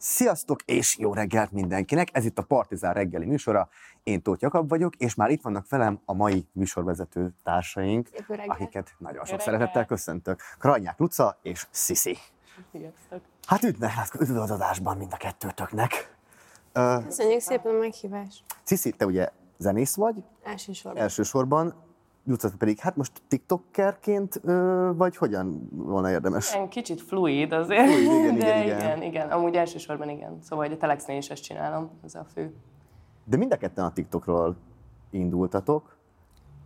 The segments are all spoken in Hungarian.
Sziasztok és jó reggelt mindenkinek! Ez itt a Partizán reggeli műsora. Én Tóth Jakab vagyok, és már itt vannak velem a mai műsorvezető társaink, akiket nagyon sok szeretettel köszöntök. Krajnyák Luca és Sziszi. Sziasztok. Hát üdv, üdv az adásban mind a kettőtöknek. Uh, Köszönjük szépen a meghívást. Sziszi, te ugye zenész vagy, Elsősorban. elsősorban, Luca pedig, hát most TikTokerként vagy hogyan volna érdemes? Ilyen kicsit fluid azért, Fluid, igen, de igen, igen. igen, igen, amúgy elsősorban igen. Szóval hogy a Telexnél is ezt csinálom, ez a fő. De mind a ketten a TikTokról indultatok.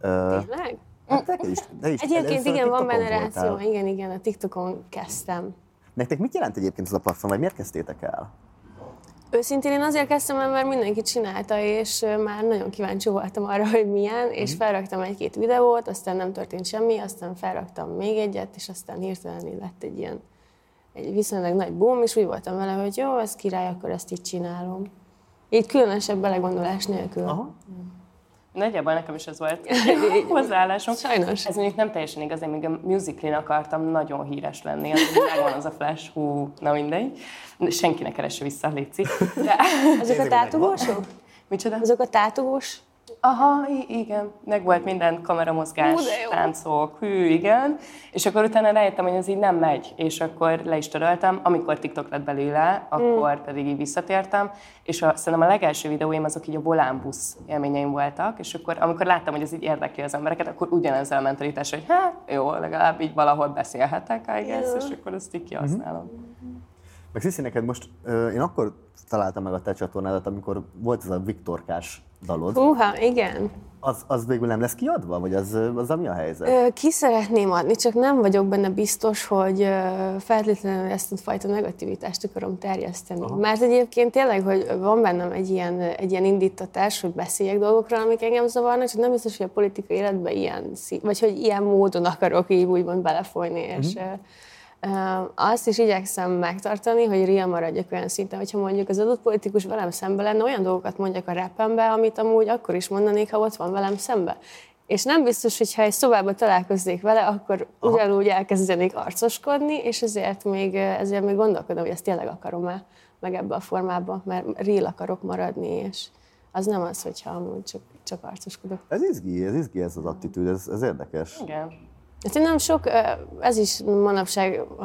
Tényleg? hát te is, te is Egyébként igen, van benne ráció. Igen, igen, a TikTokon kezdtem. Nektek mit jelent egyébként ez a platform, vagy miért kezdtétek el? Őszintén én azért kezdtem el, mert mindenki csinálta, és már nagyon kíváncsi voltam arra, hogy milyen, és felraktam egy-két videót, aztán nem történt semmi, aztán felraktam még egyet, és aztán hirtelen így lett egy ilyen egy viszonylag nagy boom, és úgy voltam vele, hogy jó, ez király, akkor ezt így csinálom. Így különösebb belegondolás nélkül. Aha. Nagyjából nekem is ez volt a hozzáállásom. Sajnos. Ez mondjuk nem teljesen igaz, én még a musicalin akartam nagyon híres lenni, az megvan az a flash, hú, na mindegy. Senki ne keresse vissza, Léci. De, Azok a tátugósok? micsoda? Azok a tátugós? Aha, igen. Meg volt minden kameramozgás, Hú, táncok, hű, igen. És akkor utána rájöttem, hogy ez így nem megy, és akkor le is töröltem. Amikor TikTok lett belőle, akkor Mm. pedig így visszatértem, és a, szerintem a legelső videóim azok így a volánbusz élményeim voltak, és akkor amikor láttam, hogy ez így érdekli az embereket, akkor ugyanezzel a mentalitás, hogy hát jó, legalább így valahol beszélhetek, I guess, és akkor ezt így kihasználom. Meg Sziszi, neked most, én akkor találtam meg a te csatornádat, amikor volt ez a Viktorkás dalod. Húha, igen. Az, az végül nem lesz kiadva, vagy az, az a mi a helyzet? Ö, Ki szeretném adni, csak nem vagyok benne biztos, hogy feltétlenül ezt a fajta negativitást akarom terjeszteni. Aha. Mert egyébként tényleg, hogy van bennem egy ilyen, egy ilyen indítatás, hogy beszéljek dolgokról, amik engem zavarnak, csak nem biztos, hogy a politikai életben ilyen, vagy hogy ilyen módon akarok így úgymond belefolyni, és ö, azt is igyekszem megtartani, hogy real maradjak olyan szinten, hogyha mondjuk az adott politikus velem szembe lenne, olyan dolgokat mondjak a rappembe, amit amúgy akkor is mondanék, ha ott van velem szembe. És nem biztos, hogy ha egy szobába találkoznék vele, akkor Aha. ugyanúgy elkezdenék arcoskodni, és ezért még, ezért még gondolkodom, hogy ezt tényleg akarom-e meg ebbe a formába, mert real akarok maradni, és az nem az, hogyha amúgy csak, csak arcoskodok. Ez izgi, ez izgi ez az attitűd, ez, ez érdekes. Igen. Hát én nem sok, ez is manapság a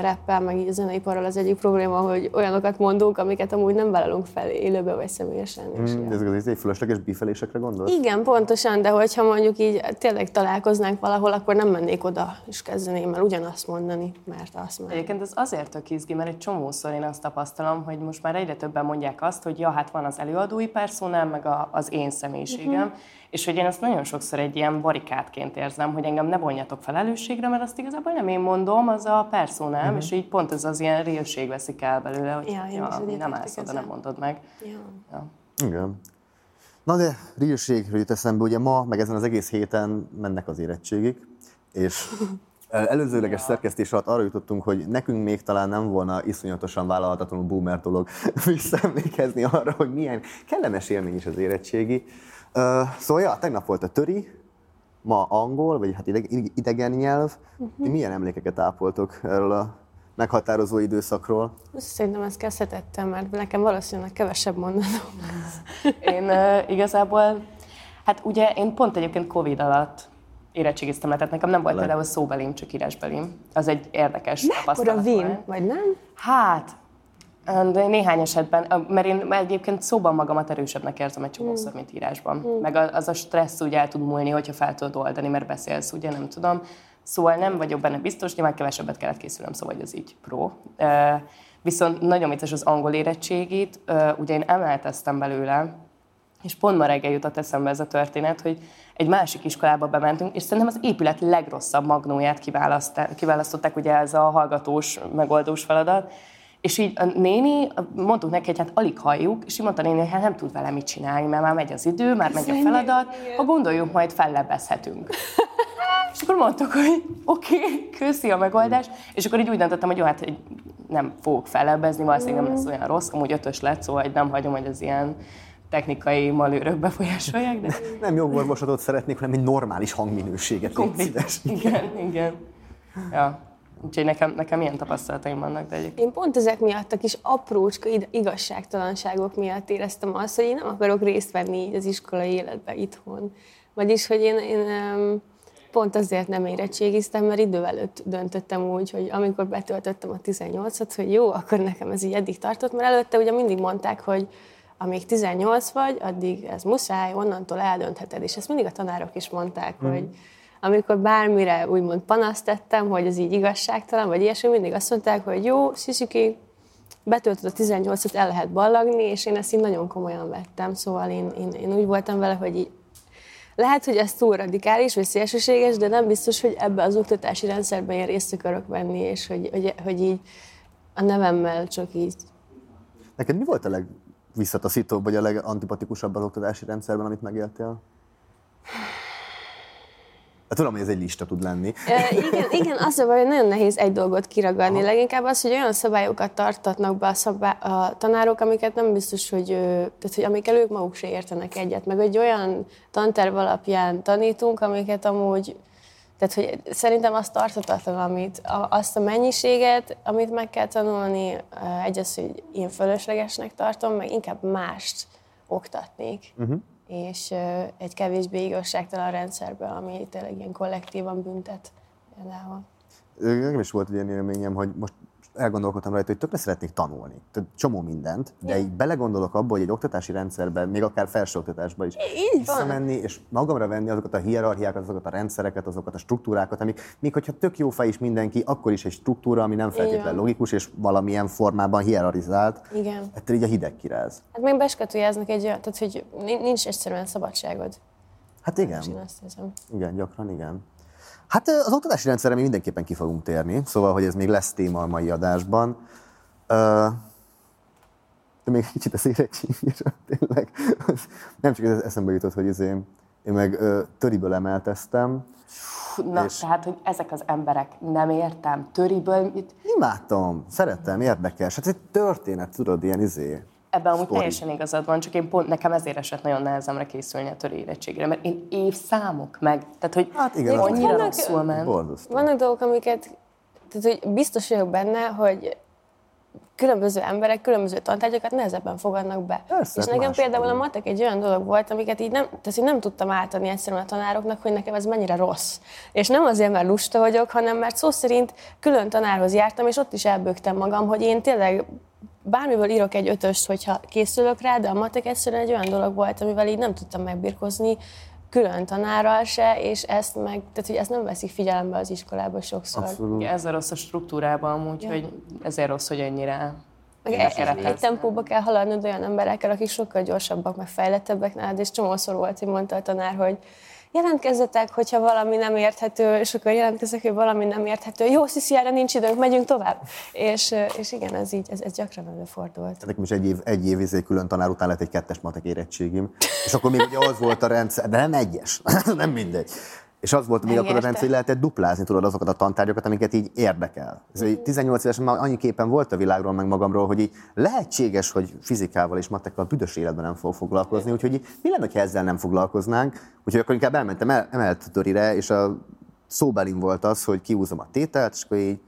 rappel, meg így a zeneiparral az egyik probléma, hogy olyanokat mondunk, amiket amúgy nem vállalunk fel élőbe vagy személyesen. És Mm, ez az egy fölösleges bifelésekre gondolsz? Igen, pontosan, de hogyha mondjuk így tényleg találkoznánk valahol, akkor nem mennék oda, és kezdeném el ugyanazt mondani, mert azt már. Egyébként ez azért tök izgi, mert egy csomószor én azt tapasztalom, hogy most már egyre többen mondják azt, hogy ja, hát van az előadói personám, meg a, az én személyiségem, uh-huh. És hogy én azt nagyon sokszor egy ilyen barikádként érzem, hogy engem ne vonjatok felelősségre, mert azt igazából nem én mondom, az a personám, uh-huh. és így pont ez az ilyen réőség veszik el belőle, hogy Ja, is ja, nem állsz oda, nem mondod meg. Ja. Ja. Igen. Na de rílségről jut eszembe, ugye ma, meg ezen az egész héten mennek az érettségik, és előzőleges szerkesztés alatt arra jutottunk, hogy nekünk még talán nem volna iszonyatosan vállalhatatlanul boomer dolog visszaemlékezni arra, hogy milyen kellemes élmény is az érettségi. Ö, Szóval, ja, tegnap volt a töri, ma angol, vagy hát ideg- idegen nyelv. Ti milyen emlékeket ápoltok erről a meghatározó időszakról? Szerintem ezt kezdhetettem, mert nekem valószínűleg kevesebb mondanom. Én uh, igazából, hát ugye én pont egyébként Covid alatt érettségiztem le, tehát nekem nem volt Le. például szóbelim, csak írásbelim. Az egy érdekes Akkor a tapasztalat volt. vagy nem? Hát, de néhány esetben, mert én egyébként szóban magamat erősebbnek érzem egy csomószor, mint írásban. Meg a- az a stressz úgy el tud múlni, hogyha fel tudod oldani, mert beszélsz, ugye, nem tudom. Szóval nem vagyok benne biztos, nyilván kevesebbet kellett készülnem, szóval ez így pro. Viszont nagyon vicces az angol érettségit, Ö, ugye én emelteztem belőle, és pont ma reggel jutott eszembe ez a történet, hogy egy másik iskolába bementünk, és szerintem az épület legrosszabb magnóját kiválaszt- kiválasztották, ugye ez a hallgatós, megoldós feladat, és így a néni, mondtuk neki, hogy hát alig halljuk, és így mondta néni, hogy hát nem tud vele mit csinálni, mert már megy az idő, már megy a feladat, ha gondoljuk, majd fellebbezhetünk. És akkor mondtuk, hogy oké, okay, köszi a megoldás, és akkor így úgy döntöttem, hogy jó, hát hogy nem fogok fellebbezni, valószínűleg nem lesz olyan rossz, amúgy ötös lett, szóval hogy nem hagyom, hogy az ilyen technikai malőrök befolyásolják, de Nem jogorvoslatot szeretnék, hanem egy normális hangminőséget. Konkrét. Igen, igen. Ja. Úgyhogy nekem, nekem ilyen tapasztalataim vannak, de egyébként. Én pont ezek miatt a kis aprócska igazságtalanságok miatt éreztem azt, hogy én nem akarok részt venni az iskolai életbe itthon. Vagyis, hogy én, én pont azért nem érettségiztem, mert idő előtt döntöttem úgy, hogy amikor betöltöttem a 18-at, hogy jó, akkor nekem ez így eddig tartott, mert előtte ugye mindig mondták, hogy amíg 18 vagy, addig ez muszáj, onnantól eldöntheted. És ezt mindig a tanárok is mondták, mm. hogy amikor bármire úgymond panaszt tettem, hogy ez így igazságtalan, vagy ilyesmi, mindig azt mondták, hogy jó, Sisiki, betöltöd a 18-ot, el lehet ballagni, és én ezt így nagyon komolyan vettem, szóval én, én, én úgy voltam vele, hogy így lehet, hogy ez túl radikális, vagy szélsőséges, de nem biztos, hogy ebbe az oktatási rendszerben én részt akarok venni, és hogy, hogy, hogy így a nevemmel csak így. Neked mi volt a legvisszataszítóbb, vagy a legantipatikusabb az oktatási rendszerben, amit megéltél? Hát tudom, hogy ez egy lista tud lenni. E, igen, igen, az a baj, hogy nagyon nehéz egy dolgot kiragadni. Aha. Leginkább az, hogy olyan szabályokat tartatnak be a, szabály, a tanárok, amiket nem biztos, hogy, tehát, hogy amikkel ők maguk se értenek egyet. Meg egy olyan tanterv alapján tanítunk, amiket amúgy tehát, hogy szerintem azt tartatatlan, amit, azt a mennyiséget, amit meg kell tanulni, egy az, hogy én fölöslegesnek tartom, meg inkább mást oktatnék. Uh-huh és egy kevésbé igazságtalan rendszerbe, ami tényleg ilyen kollektívan büntet például. Nekem is volt egy ilyen élményem, hogy most elgondolkodtam rajta, hogy tökre szeretnék tanulni. Tehát csomó mindent, de így belegondolok abba, hogy egy oktatási rendszerben, még akár felsőoktatásban is így visszamenni, és magamra venni azokat a hierarchiákat, azokat a rendszereket, azokat a struktúrákat, amik, még hogyha tök jó fej is mindenki, akkor is egy struktúra, ami nem feltétlenül logikus, és valamilyen formában hierarchizált. Igen. Ettől így a hideg kiráz. Hát még beskatujáznak egy olyan, tehát hogy nincs egyszerűen szabadságod. Hát igen. Igen, gyakran igen. Hát az oktatási rendszerre mi mindenképpen ki fogunk térni, szóval, hogy ez még lesz téma a mai adásban. De még kicsit az érettségére, tényleg. Nem csak ez eszembe jutott, hogy izé, én meg töriből emelteztem. Na, és... tehát, hogy ezek az emberek, nem értem, töriből mit? Imádtam, szerettem, érdekes. Hát ez egy történet, tudod, ilyen izé. Ebben amúgy teljesen igazad van, csak én pont nekem ezért esett nagyon nehezemre készülni a törő érettségre, mert én évszámok meg, tehát hogy hát igen, annyira vannak, rosszul ment. Borzasztó. Vannak dolgok, amiket, tehát hogy biztos vagyok benne, hogy különböző emberek különböző tantárgyakat nehezebben fogadnak be. Persze, és nekem például a matek egy olyan dolog volt, amiket így nem, tehát így nem tudtam átadni egyszerűen a tanároknak, hogy nekem ez mennyire rossz. És nem azért, mert lusta vagyok, hanem mert szó szerint külön tanárhoz jártam, és ott is elbögtem magam, hogy én tényleg bármiből írok egy ötöst, hogyha készülök rá, de a matek egyszerűen egy olyan dolog volt, amivel így nem tudtam megbirkozni, külön tanárral se, és ezt meg, tehát hogy ezt nem veszik figyelembe az iskolában sokszor. Abszolút. Ez a rossz a struktúrában amúgy, ja. hogy ezért rossz, hogy ennyire meg egy, egy tempóba kell haladnod olyan emberekkel, akik sokkal gyorsabbak, meg fejlettebbek nálad, és csomószor volt, hogy mondta a tanár, hogy jelentkezzetek, hogyha valami nem érthető, és akkor jelentkezek, hogy valami nem érthető. Jó, Sziszi, erre nincs időnk, megyünk tovább. És, és igen, ez így, ez, ez gyakran előfordult. Nekem is egy év, egy év izé külön tanár után lett egy kettes matek érettségim. És akkor még ugye az volt a rendszer, de nem egyes, nem mindegy. És az volt még akkor a rendszer, hogy lehetett duplázni tudod azokat a tantárgyakat, amiket így érdekel. Ez egy 18 évesen már annyi képen volt a világról, meg magamról, hogy így lehetséges, hogy fizikával és matekkal büdös életben nem fog foglalkozni, úgyhogy így, mi lenne, ha ezzel nem foglalkoznánk? Úgyhogy akkor inkább elmentem el, emelt törire, és a szóbelin volt az, hogy kiúzom a tételt, és akkor így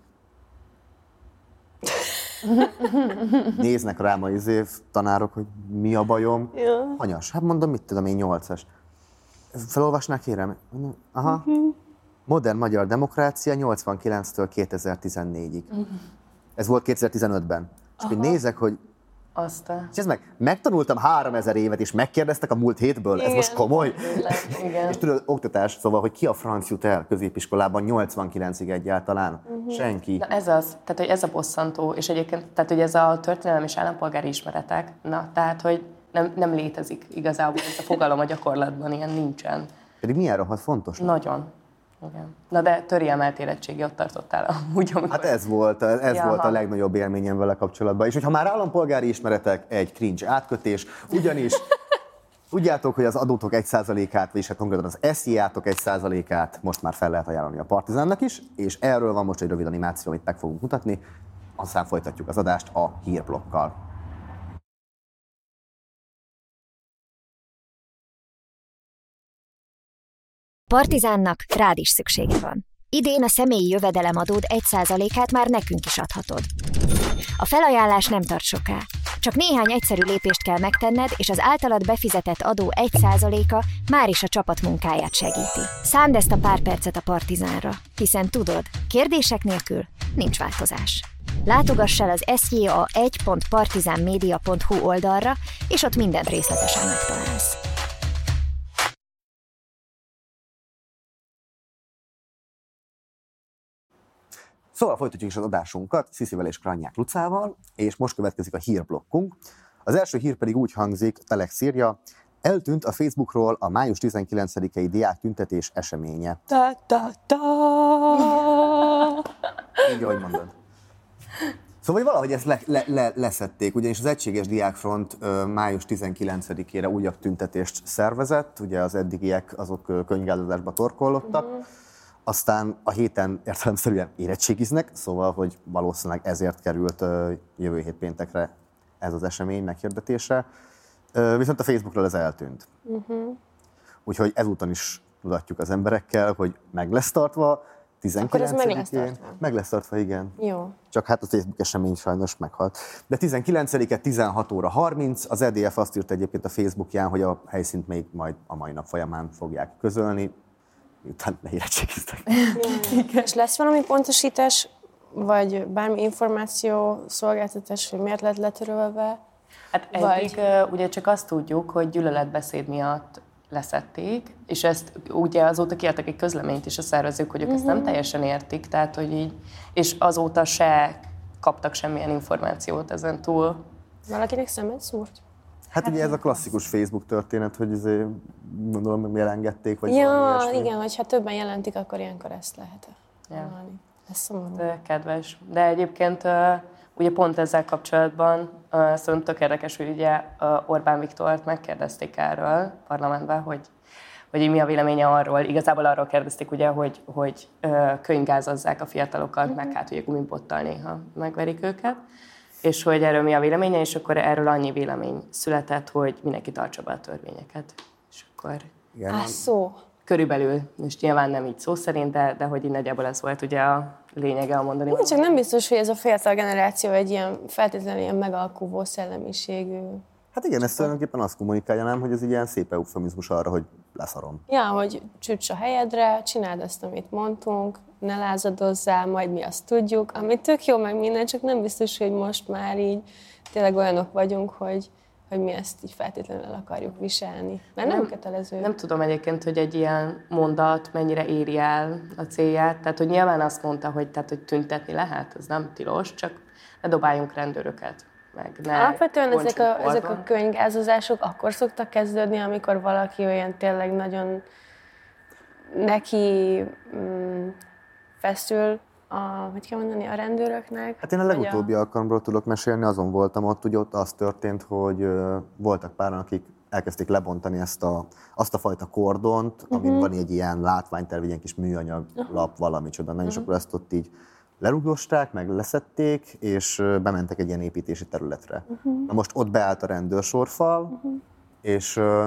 néznek rám a izév tanárok, hogy mi a bajom. Ja. Anyas, hát mondom, mit tudom én, nyolcas. Felolvasnák, kérem? Aha. Uh-huh. Modern magyar demokrácia 89-től 2014-ig. Uh-huh. Ez volt 2015-ben. És hogy nézek, hogy aztán. És ez meg, megtanultam 3000 évet, és megkérdeztek a múlt hétből, Igen. ez most komoly? Igen. és tudod, oktatás, szóval, hogy ki a franc jut el középiskolában 89-ig egyáltalán? Uh-huh. Senki. Na ez az, tehát hogy ez a bosszantó, és egyébként, tehát hogy ez a történelem és állampolgári ismeretek, na, tehát hogy nem, nem létezik igazából ez a fogalom a gyakorlatban, ilyen nincsen. Pedig milyen rohadt fontos? Nagyon. Igen. Na de töri emelt érettségi ott tartottál amúgy, amikor... Hát ez volt, ez ja, volt a legnagyobb élményem vele kapcsolatban. És hogyha már állampolgári ismeretek, egy cringe átkötés, ugyanis Tudjátok, hogy az adótok 1%-át, vagyis hát konkrétan az SZIA-tok 1%-át most már fel lehet ajánlani a Partizánnak is, és erről van most egy rövid animáció, amit meg fogunk mutatni, aztán folytatjuk az adást a hírblokkal. Partizánnak rád is szüksége van. Idén a személyi jövedelemadód 1%-át már nekünk is adhatod. A felajánlás nem tart soká. Csak néhány egyszerű lépést kell megtenned, és az általad befizetett adó 1%-a már is a csapat munkáját segíti. Szánd ezt a pár percet a Partizánra, hiszen tudod, kérdések nélkül nincs változás. Látogass el az sja1.partizánmedia.hu oldalra, és ott mindent részletesen megtalálsz. Szóval folytatjuk is az adásunkat Sziszivel és Kranyák Lucával, és most következik a hírblokkunk. Az első hír pedig úgy hangzik, Telex írja, eltűnt a Facebookról a május 19-i diák tüntetés eseménye. Da, da, da. Így, ahogy mondod. Szóval hogy valahogy ezt le, le, le, leszették, ugyanis az Egységes Diákfront ö, május 19-ére újabb tüntetést szervezett, ugye az eddigiek azok ö, könyvgázadásba torkollottak, uh-huh. Aztán a héten értelemszerűen érettségiznek, szóval, hogy valószínűleg ezért került jövő hét péntekre ez az esemény meghirdetésre, ö, viszont a Facebookról ez eltűnt. Uh-huh. Úgyhogy ezúton is tudatjuk az emberekkel, hogy meg lesz tartva, 19 Akkor ez meg lesz tartva? Meg lesz tartva, igen. Jó. Csak hát a Facebook esemény sajnos meghalt. De 19-e 16 óra 30, az EDF azt írt egyébként a Facebookján, hogy a helyszínt még majd a mai nap folyamán fogják közölni, miután leérettségiztek. És lesz valami pontosítás, vagy bármi információ, szolgáltatás, hogy miért lett letörölve? Hát Vagy- eddig uh, ugye csak azt tudjuk, hogy gyűlöletbeszéd miatt leszették, és ezt ugye azóta kiadtak egy közleményt is a szervezők, hogy ők ezt nem teljesen értik, tehát hogy így, és azóta se kaptak semmilyen információt ezen túl. Valakinek szemet szúrt? Hát ugye ez a klasszikus Facebook történet, hogy azért gondolom, hogy elengedték, vagy valami Ja, ilyesmi. igen, hogyha többen jelentik, akkor ilyenkor ezt lehet Ja. Ez szomorú. De kedves. De egyébként ugye pont ezzel kapcsolatban szerintem tök érdekes, hogy ugye Orbán Viktort megkérdezték erről parlamentben, hogy hogy mi a véleménye arról. Igazából arról kérdezték, ugye, hogy, hogy könyvgázozzák a fiatalokat, uh-huh. meg hát ugye gumibottal néha megverik őket, és hogy erről mi a véleménye, és akkor erről annyi vélemény született, hogy mindenki tartsa be a törvényeket. És akkor Igen, Á, szó. körülbelül, most nyilván nem így szó szerint, de, de hogy így nagyjából ez volt ugye a lényege a mondani. Igen, csak nem biztos, hogy ez a fiatal generáció egy ilyen feltétlenül ilyen megalkuvó szellemiségű. Hát igen, ez tulajdonképpen azt kommunikálja nem, hogy ez egy ilyen szép eufemizmus arra, hogy leszarom. Ja, hogy csücs a helyedre, csináld azt, amit mondtunk, ne lázadozzál, majd mi azt tudjuk, amit tök jó, meg minden, csak nem biztos, hogy most már így tényleg olyanok vagyunk, hogy, hogy mi ezt így feltétlenül el akarjuk viselni. Mert nem, nem kötelező. Nem tudom egyébként, hogy egy ilyen mondat mennyire éri el a célját. Tehát, hogy nyilván azt mondta, hogy, tehát, hogy tüntetni lehet, ez nem tilos, csak ne dobáljunk rendőröket. Meg ne Alapvetően ezek a, ezek a porban. könygázozások akkor szoktak kezdődni, amikor valaki olyan tényleg nagyon neki mm, feszül a, hogy kell mondani, a rendőröknek. Hát én a legutóbbi alkalomról tudok mesélni, azon voltam ott, ugye ott az történt, hogy ö, voltak páran, akik elkezdték lebontani ezt a, azt a fajta kordont, Mhm. amin van egy ilyen látványterv, egy ilyen kis műanyag lap, valami csoda, uh és akkor ezt ott így lerugdosták, meg leszették, és bementek egy ilyen építési területre. Mhm. Na most ott beállt a rendőrsorfal, és ö,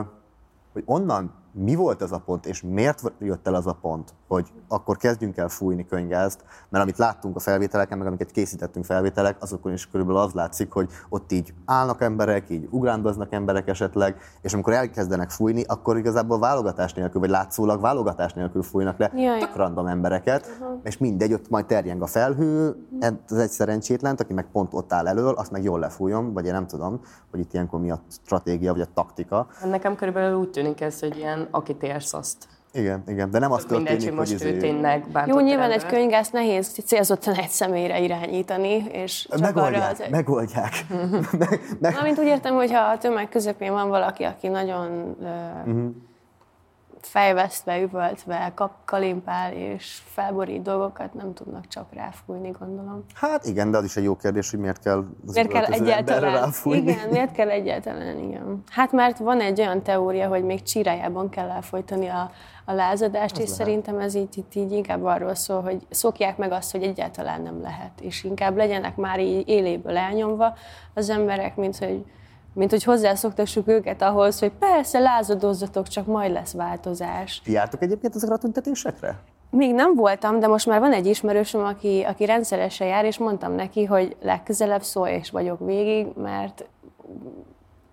hogy onnan mi volt az a pont, és miért jött el az a pont, hogy akkor kezdjünk el fújni könyvgázt, mert amit láttunk a felvételeken, meg amiket készítettünk felvételek, azokon is körülbelül az látszik, hogy ott így állnak emberek, így ugrándoznak emberek esetleg, és amikor elkezdenek fújni, akkor igazából válogatás nélkül, vagy látszólag válogatás nélkül fújnak le Ja, ja. tök random embereket, és mindegy, ott majd terjeng a felhő, ez egy szerencsétlen, aki meg pont ott áll elől, azt meg jól lefújom, vagy én nem tudom, hogy itt ilyenkor mi a stratégia, vagy a taktika. Nekem körülbelül úgy tűnik ez, hogy ilyen aki térszaszt. Igen, igen, de nem az Mindegy, történik, hogy hogy most ő izé- tényleg bántott Jó, nyilván egy rendőrt. könyvgázt nehéz célzottan egy személyre irányítani, és csak arra Megoldják, az egy... megoldják. meg, meg, Mármint úgy értem, hogyha a tömeg közepén van valaki, aki nagyon uh, Mhm. Fejvesztve, üvöltve, kap, kalimpál és felborít dolgokat, nem tudnak csak ráfújni, gondolom. hát igen, de az is egy jó kérdés, hogy miért kell az Miért kell egyáltalán? ráfújni. Igen, miért kell egyáltalán, igen. Hát mert van egy olyan teória, hogy még csirájában kell elfolytani a, a lázadást, és szerintem ez így, itt így inkább arról szól, hogy szokják meg azt, hogy egyáltalán nem lehet, és inkább legyenek már így éléből elnyomva az emberek, mint hogy, mint hogy hozzászoktassuk őket ahhoz, hogy persze lázadozzatok, csak majd lesz változás. Ti jártok egyébként ezekre a tüntetésekre? még nem voltam, de most már van egy ismerősöm, aki, aki rendszeresen jár, és mondtam neki, hogy legközelebb szól, és vagyok végig, mert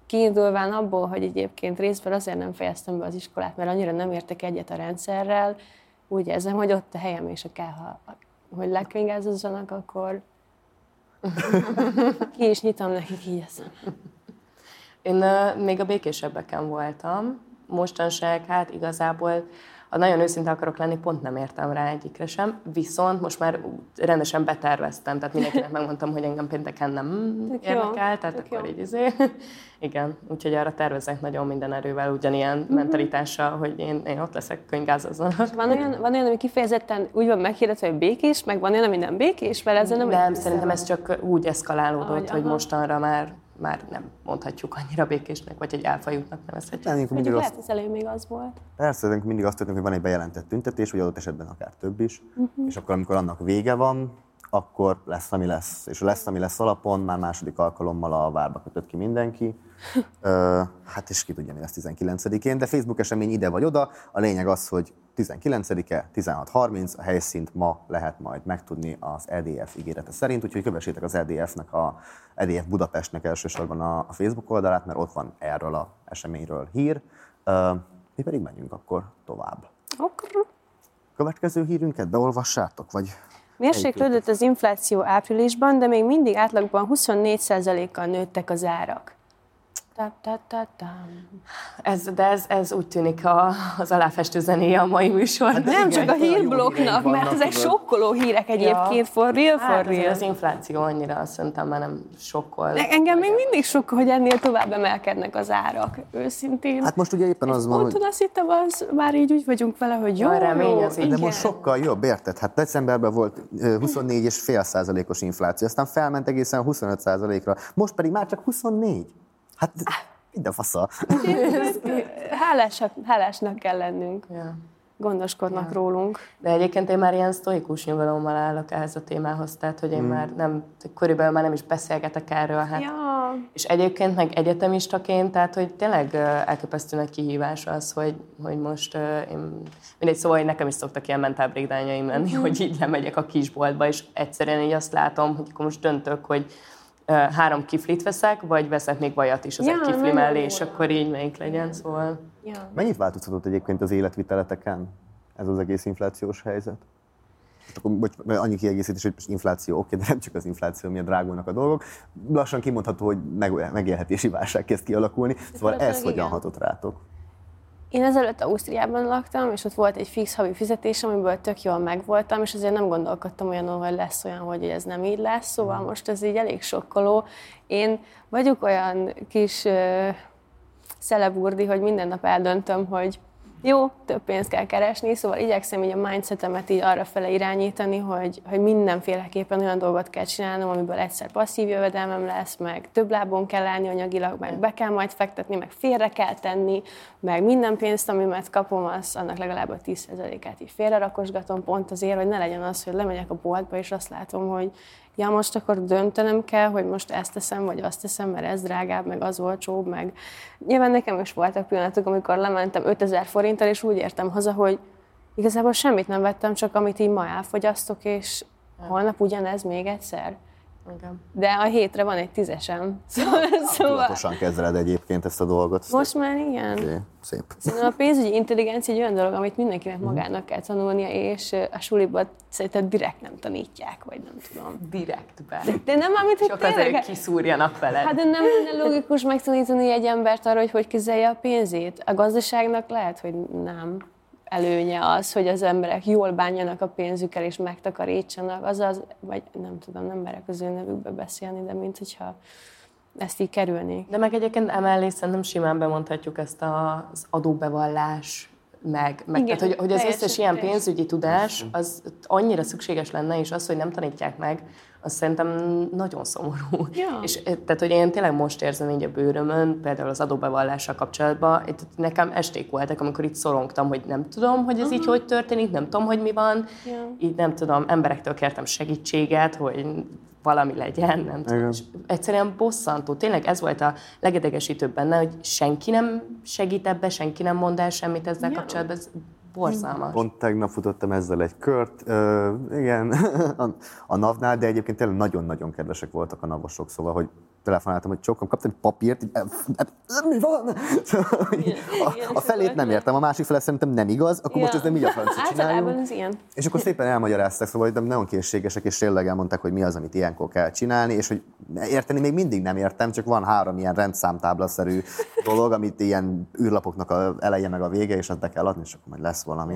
kiindulván abból, hogy egyébként részben azért nem fejeztem be az iskolát, mert annyira nem értek egyet a rendszerrel, úgy érzem, hogy ott a helyem, és a kell, ha, hogy lekönyvázozzanak, akkor ki is nyitom nekik így eszem. Én még a békésebbeken voltam, mostanság, hát igazából ha nagyon őszinte akarok lenni, pont nem értem rá egyikre sem, viszont most már rendesen beterveztem, tehát mindenkinek megmondtam, hogy engem pénteken nem Tök érdekel, jó. tehát akkor jó. így izé. Igen, úgyhogy arra tervezek nagyon minden erővel, ugyanilyen mm-hmm. mentalitással, hogy én, én ott leszek könyvgázazon. Van olyan, van olyan, ami kifejezetten úgy van meghirdetve, hogy békés, meg van olyan, ami nem békés, vele ezzel nem Nem, szerintem ez csak úgy eszkalálódott, Ahogy, hogy mostanra már már nem mondhatjuk annyira békésnek, vagy egy elfajútnak nevezhetjük. Nem, mindig azt... lehet, az elő még az volt. Persze, mindig azt történik, hogy van egy bejelentett tüntetés, vagy adott esetben akár több is, uh-huh. és akkor amikor annak vége van, akkor lesz, ami lesz. És lesz, ami lesz alapon, már második alkalommal a várba kötött ki mindenki. Ö, hát és ki tudja, mi lesz 19-én, de Facebook esemény ide vagy oda. A lényeg az, hogy 19-e, 16.30, a helyszínt ma lehet majd megtudni az EDF ígérete szerint, úgyhogy kövessétek az EDF-nek, a EDF Budapestnek elsősorban a, a Facebook oldalát, mert ott van erről a eseményről hír. Ö, mi pedig menjünk akkor tovább. Akkor. Következő hírünket beolvassátok, vagy Mérséklődött az infláció áprilisban, de még mindig átlagban 24%-kal nőttek az árak. Ez, de ez, ez úgy tűnik a, az aláfestő zenéje a mai műsor. Hát nem csak a hírblokknak, mert ezek sokkoló hírek egyébként, ja. for real, for hát real. Az infláció annyira szerintem már nem sokkol. De engem még mindig sokkal, hogy ennél tovább emelkednek az árak, őszintén. Hát most ugye éppen az van, hogy... azt hittem, az már így úgy vagyunk vele, hogy jó, remény az De most sokkal jobb, érted? Hát decemberben volt 24,5 százalékos infláció, aztán felment egészen 25 százalékra, most pedig már csak 24. Hát minden fasza. Hálás, hálásnak kell lennünk. Ja. Gondoskodnak ja. rólunk. De egyébként én már ilyen sztoikus nyugalommal állok ehhez a témához, tehát hogy én hmm. már nem, körülbelül már nem is beszélgetek erről. Hát. Ja. És egyébként meg egyetemistaként, tehát hogy tényleg elképesztő nagy kihívás az, hogy, hogy most én, mindegy, szóval hogy nekem is szoktak ilyen mentál breakdownjaim lenni, hmm. hogy így lemegyek a kisboltba, és egyszerűen így azt látom, hogy akkor most döntök, hogy három kiflit veszek, vagy veszek még vajat is az ja, egy kifli mellé, és akkor így melyik legyen, szóval... Ja. Mennyit változtatott egyébként az életviteleteken ez az egész inflációs helyzet? Akkor bocs, annyi kiegészítés, hogy infláció, oké, de nem csak az infláció miatt drágulnak a dolgok. Lassan kimondható, hogy meg, megélhetési válság kezd kialakulni. Szóval ez hogyan hatott rátok? Én ezelőtt Ausztriában laktam, és ott volt egy fix havi fizetés, amiből tök jól megvoltam, és azért nem gondolkodtam olyan, hogy lesz olyan, hogy ez nem így lesz, szóval mm. most ez így elég sokkoló. Én vagyok olyan kis uh, szeleburdi, hogy minden nap eldöntöm, hogy jó, több pénzt kell keresni, szóval igyekszem így a mindsetemet így arra fele irányítani, hogy, hogy mindenféleképpen olyan dolgot kell csinálnom, amiből egyszer passzív jövedelmem lesz, meg több lábon kell állni anyagilag, meg be kell majd fektetni, meg félre kell tenni, meg minden pénzt, amimet kapom, az annak legalább a 10%-át így félre rakosgatom, pont azért, hogy ne legyen az, hogy lemegyek a boltba, és azt látom, hogy ja, most akkor döntenem kell, hogy most ezt teszem, vagy azt teszem, mert ez drágább, meg az olcsóbb, meg nyilván nekem is voltak pillanatok, amikor lementem 5000 forinttal, és úgy értem haza, hogy igazából semmit nem vettem, csak amit így ma elfogyasztok, és holnap ugyanez még egyszer. Igen. De a hétre van egy tízesem. Szóval, szóval... Tudatosan kezeled egyébként ezt a dolgot. Most már igen. Okay, szép. Szerintem a pénzügyi intelligencia egy olyan dolog, amit mindenkinek mhm. magának kell tanulnia, és a suliban szerintem direkt nem tanítják, vagy nem tudom. Direktbe. De, nem, amit hogy Csak tényleg... azért kiszúrjanak veled. Hát de nem lenne logikus megtanítani egy embert arra, hogy hogy kezelje a pénzét. A gazdaságnak lehet, hogy nem előnye az, hogy az emberek jól bánjanak a pénzükkel és megtakarítsanak, azaz, vagy nem tudom, nem merek az ő nevükbe beszélni, de mint hogyha ezt így kerülnék. De meg egyébként emellé szerintem simán bemondhatjuk ezt az adóbevallás meg, meg Igen, tehát, hogy, hogy az összes ilyen pénzügyi tudás az annyira szükséges lenne, és az, hogy nem tanítják meg, az szerintem nagyon szomorú. Ja. És eh, tehát, hogy én tényleg most érzem így a bőrömön, például az adóbevallással kapcsolatban, itt nekem esték voltak, amikor itt szorongtam, hogy nem tudom, hogy ez uh-huh. így hogy történik, nem tudom, hogy mi van, ja. így nem tudom, emberektől kértem segítséget, hogy valami legyen, nem tudom. És egyszerűen bosszantó. Tényleg ez volt a legedegesítőbb benne, hogy senki nem segít ebbe, senki nem mond el semmit ezzel ja. kapcsolatban. Ez Borzalmas. Pont tegnap futottam ezzel egy kört, uh, igen, a, a NAV-nál, de egyébként tényleg nagyon-nagyon kedvesek voltak a navosok, szóval, hogy telefonáltam, hogy csokkom, kaptam egy papírt, így, mi van? a, a felét nem értem, a másik fele szerintem nem igaz, akkor most ez nem így a francia Általában ez ilyen. És akkor szépen elmagyarázták, szóval hogy nagyon készségesek, és tényleg elmondták, hogy mi az, amit ilyenkor kell csinálni, és hogy érteni még mindig nem értem, csak van három ilyen rendszámtáblaszerű dolog, amit ilyen űrlapoknak a eleje meg a vége, és azt be kell adni, és akkor majd lesz valami.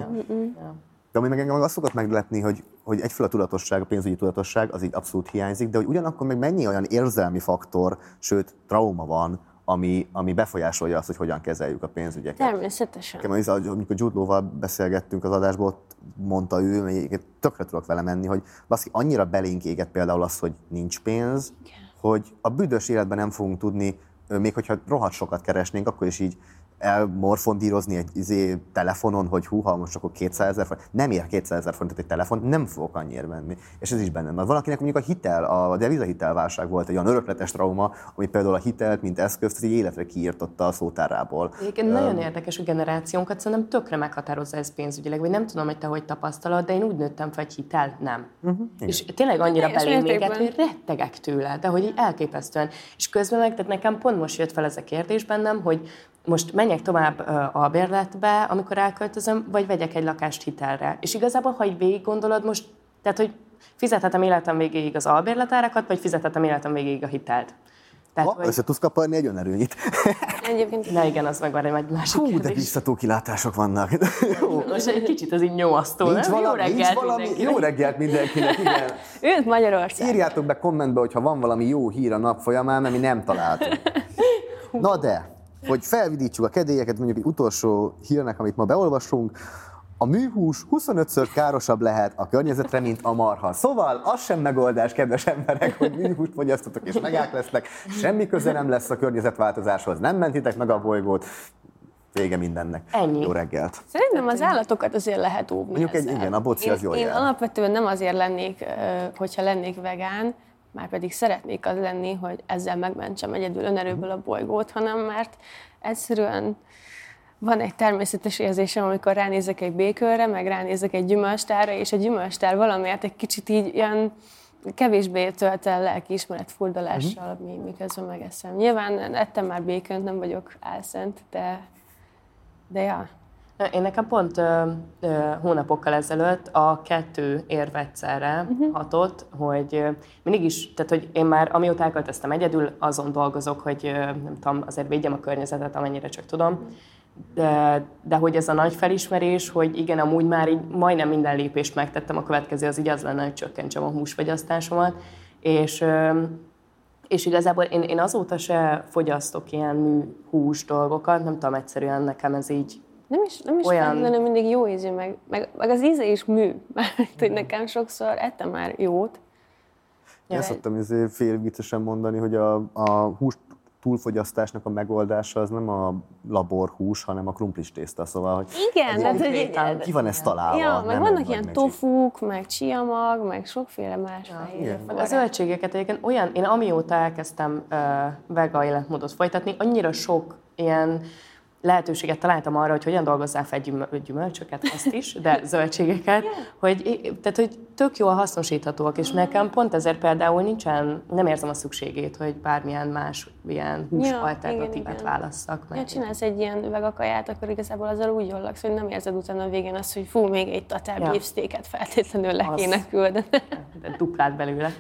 De ami meg engem azt szokott meglepni, hogy, hogy egyféle tudatosság, a pénzügyi tudatosság, az így abszolút hiányzik, de hogy ugyanakkor meg mennyi olyan érzelmi faktor, sőt, trauma van, ami, ami befolyásolja azt, hogy hogyan kezeljük a pénzügyeket. Természetesen. Nekem amikor Jude Law-val beszélgettünk az adásból, ott mondta ő, hogy tökre tudok vele menni, hogy baszki, annyira belénk éget például az, hogy nincs pénz, hogy a büdös életben nem fogunk tudni, még hogyha rohadt sokat keresnénk, akkor is így elmorfondírozni egy izé, telefonon, hogy húha, most akkor 200 ezer forint. Nem ér 200 ezer forintot egy telefon, nem fogok annyira menni. És ez is benne van. Valakinek mondjuk a hitel, a devizahitelválság volt egy olyan örökletes trauma, ami például a hitelt, mint eszközt, egy életre kiírtotta a szótárából. Egyébként nagyon érdekes, hogy generációnkat szerintem tökre meghatározza ez pénzügyileg, vagy nem tudom, hogy te hogy tapasztalod, de én úgy nőttem fel, hogy hitel nem. Uh-huh, és tényleg annyira Teljes belém éget, mértékben. hogy rettegek tőle, de hogy így elképesztően. És közben meg, tehát nekem pont most jött fel ez a kérdés bennem, hogy most menjek tovább a bérletbe, amikor elköltözöm, vagy vegyek egy lakást hitelre. És igazából, ha így végig gondolod most, tehát, hogy fizethetem életem végéig az albérletárakat, vagy fizethetem életem végéig a hitelt. Tehát, Ha, hogy, össze tudsz kaparni egy önerőnyit. Egyébként na igen, az meg van egy másik Hú, de kérdés. biztató kilátások vannak. Jó. Most egy kicsit az így nyomasztó, Nincs nem? Jó valami, nincs reggelt valami, mindenkinek. jó reggelt mindenkinek, igen. őt Magyarország. Írjátok be kommentbe, hogyha van valami jó hír a nap folyamán, mert mi nem találtunk. Na de, hogy felvidítsuk a kedélyeket, mondjuk egy utolsó hírnek, amit ma beolvasunk, a műhús 25-ször károsabb lehet a környezetre, mint a marha. Szóval az sem megoldás, kedves emberek, hogy műhúst fogyasztotok és megák lesznek. Semmi köze nem lesz a környezetváltozáshoz. Nem mentitek meg a bolygót. Vége mindennek. Ennyi. Jó reggelt. Szerintem az állatokat azért lehet óvni Mondjuk egy- igen, a boci én, az jól Én jár. alapvetően nem azért lennék, hogyha lennék vegán, már pedig szeretnék az lenni, hogy ezzel megmentsem egyedül önerőből a bolygót, hanem mert egyszerűen van egy természetes érzésem, amikor ránézek egy békőre, meg ránézek egy gyümölcstárra, és a gyümölcstár valamiért egy kicsit így ilyen kevésbé tölt el lelkiismeret furdalással, Mhm. mi, miközben megeszem. Nyilván ettem már békönt, nem vagyok álszent, de, de ja. Na, Én nekem pont ö, ö, hónapokkal ezelőtt a kettő érv egyszerre uh-huh. hatott, hogy ö, mindig is, tehát hogy én már amióta elköltöztem egyedül, azon dolgozok, hogy ö, nem tudom, azért védjem a környezetet, amennyire csak tudom. De, de hogy ez a nagy felismerés, hogy igen, amúgy már így majdnem minden lépést megtettem, a következő az így az lenne, hogy csökkentsem a húsfogyasztásomat. És ö, és igazából én, én azóta se fogyasztok ilyen műhús dolgokat, nem tudom, egyszerűen nekem ez így Nem is, nem is Olyan- feltétlenül mindig jó ízű, meg, meg, meg az íze is mű. Mert hogy nekem sokszor ettem már jót. Ja, szoktam izé fél viccesen mondani, hogy a, a hús túlfogyasztásnak a megoldása az nem a laborhús, hanem a krumplis tészta, szóval, hogy Igen, tehát, hogy konkrétan- ki van ez találva. Ja, meg nem vannak ilyen tofuk, meg csiamag, meg sokféle más fehér igen. Meg a zöldségeket egyébként olyan, én amióta elkezdtem uh, vega életmódot folytatni, annyira sok ilyen lehetőséget találtam arra, hogy hogyan dolgozzál fel gyümöl- gyümölcsöket, azt is, de zöldségeket, hogy, tehát, hogy tök jól hasznosíthatóak, és nekem pont ezért például nincsen, nem érzem a szükségét, hogy bármilyen más ilyen hús Ja, alternatívát igen, igen. válasszak. Ja, Mert csinálsz egy ilyen vegakaját, akkor igazából azzal úgy jól laksz, hogy nem érzed utána a végén azt, hogy fú, még egy tatár Ja. beefsteaket feltétlenül le Az. kéne küldeni. de duplát belőle.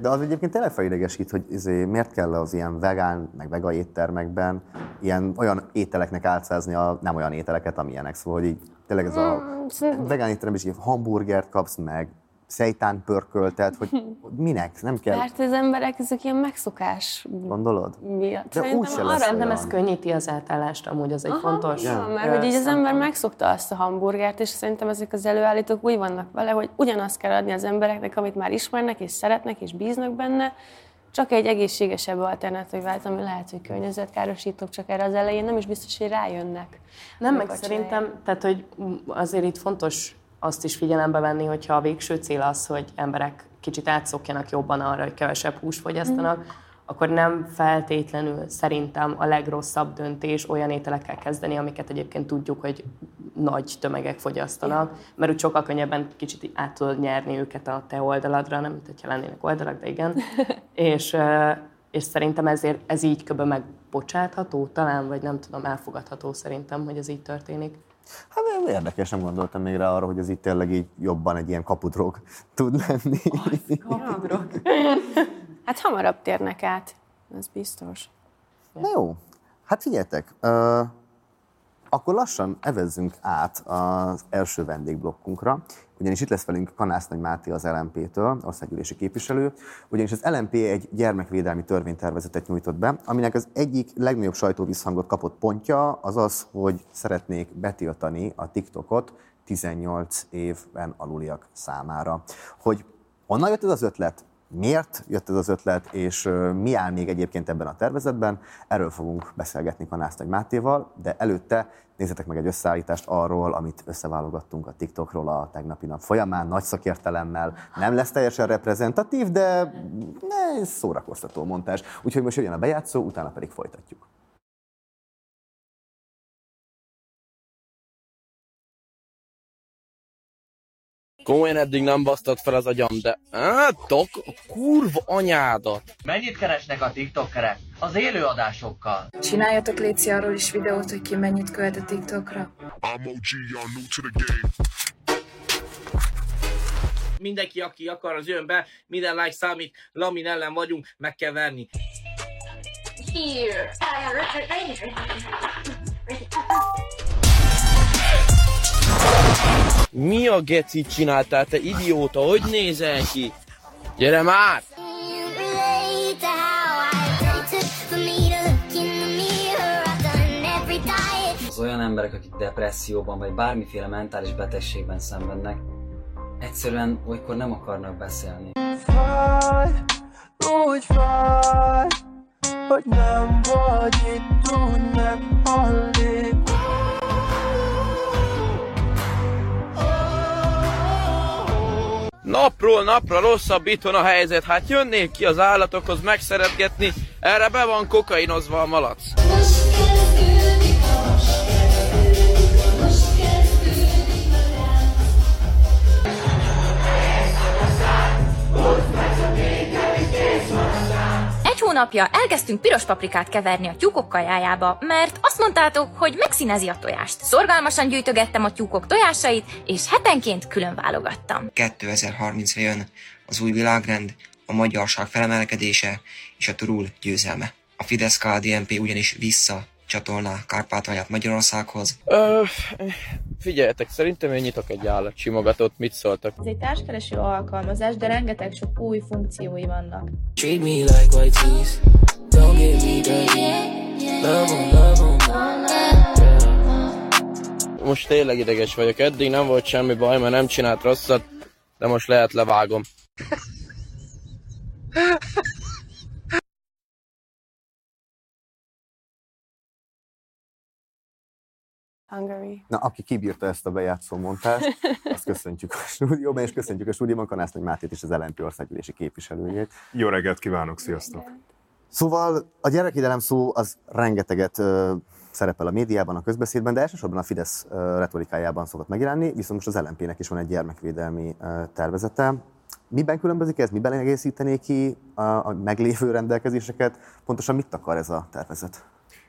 De az egyébként tényleg felidegesít, hogy izé, miért kell az ilyen vegán, meg vega éttermekben ilyen olyan ételeknek álcázni a nem olyan ételeket, amilyenek. Szóval, hogy így tényleg ez a szerintem- vegán étteremben is így hamburgert kapsz meg, szejtán pörköl, tehát hogy minek, nem kell, Mert az emberek ezek ilyen megszokás gondolod? miatt. De Szerintem úgyse arra- lesz Szerintem olyan. ez könnyíti az átállást, amúgy az egy Aha, fontos. Ja, mert ö, hogy így az ember megszokta azt a hamburgert, és szerintem ezek az előállítók úgy vannak vele, hogy ugyanazt kell adni az embereknek, amit már ismernek, és szeretnek, és bíznak benne, csak egy egészségesebb alternatívát, ami lehet, hogy környezetkárosítók, csak erre az elején nem is biztos, hogy rájönnek. Nem, meg szerintem, tehát hogy azért itt fontos azt is figyelembe venni, hogyha a végső cél az, hogy emberek kicsit átszokjanak jobban arra, hogy kevesebb húst fogyasztanak, akkor nem feltétlenül szerintem a legrosszabb döntés olyan ételekkel kezdeni, amiket egyébként tudjuk, hogy nagy tömegek fogyasztanak, mert úgy sokkal könnyebben kicsit át tudod nyerni őket a te oldaladra, nem mint hogyha lennének oldalak, de igen. és, és szerintem ezért ez így köbben megbocsátható talán, vagy nem tudom, elfogadható szerintem, hogy ez így történik. Hát érdekes, nem gondoltam még rá arra, hogy ez itt tényleg így jobban egy ilyen kapudrog tud lenni. Kapudrog. hát hamarabb térnek át, ez biztos. Na jó, hát figyeljetek, akkor lassan evezzünk át az első vendégblokkunkra, ugyanis itt lesz velünk Kanász Nagy Máté az LMP-től, országgyűlési képviselő, ugyanis az LMP egy gyermekvédelmi törvénytervezetet nyújtott be, aminek az egyik legnagyobb sajtóvisszhangot kapott pontja az az, hogy szeretnék betiltani a TikTokot 18 évben aluliak számára. Hogy honnan jött ez az ötlet? Miért jött ez az ötlet, és mi áll még egyébként ebben a tervezetben? Erről fogunk beszélgetni Kanász Nagy Mátéval, de előtte nézzetek meg egy összeállítást arról, amit összeválogattunk a TikTokról a tegnapi nap folyamán, nagy szakértelemmel. Nem lesz teljesen reprezentatív, de ne, szórakoztató montás. Úgyhogy most jön a bejátszó, utána pedig folytatjuk. Komolyan eddig nem basztad fel az agyam, de... Átok, a kurva anyádat! Mennyit keresnek a tiktokerek? Az élőadásokkal. Csináljatok Léci arról is videót, hogy ki mennyit költ a TikTokra. Mindenki, aki akar, az jön be, minden like számít, Lamin ellen vagyunk, meg kell verni. Here. Mi a gecit csináltál, te idióta? Hogy nézel ki? Gyere már! Az olyan emberek, akik depresszióban vagy bármiféle mentális betegségben szenvednek, egyszerűen olykor nem akarnak beszélni. Fáj, úgy fáj, hogy nem vagy itt, úgy meghallik. Napról napra rosszabb itthon a helyzet, hát jönnék ki az állatokhoz megszeretgetni, erre be van kokainozva a malac. Hónapja elkezdtünk piros paprikát keverni a tyúkok kajájába, mert azt mondtátok, hogy megszínezi a tojást. Szorgalmasan gyűjtögettem a tyúkok tojásait, és hetenként külön válogattam. 2030 jön az új világrend, a magyarság felemelkedése és a turul győzelme. A fidesz KDNP ugyanis vissza csatolná Kárpátalját Magyarországhoz? Ö, figyeljetek, szerintem én nyitok egy állatsimogatót, mit szóltak? Ez egy társkereső alkalmazás, de rengeteg sok új funkciói vannak. Treat me like white teeth, don't get me dirty, love on, love on. Most tényleg ideges vagyok, eddig nem volt semmi baj, mert nem csinált rosszat, de most lehet levágom. Hungary. Na, aki kibírta ezt a bejátszó mondást, azt köszöntjük a stúdióban, és köszöntjük a stúdióban Kanász Nagy Mátét és az LNP országgyűlési képviselőjét. Jó reggelt kívánok, sziasztok! Szóval a gyerekvédelem szó az rengeteget uh, szerepel a médiában, a közbeszédben, de elsősorban a Fidesz uh, retorikájában szokott megjelenni, viszont most az LNP-nek is van egy gyermekvédelmi uh, tervezete. Miben különbözik ez, miben egészítené ki a, a meglévő rendelkezéseket? Pontosan mit akar ez a tervezet?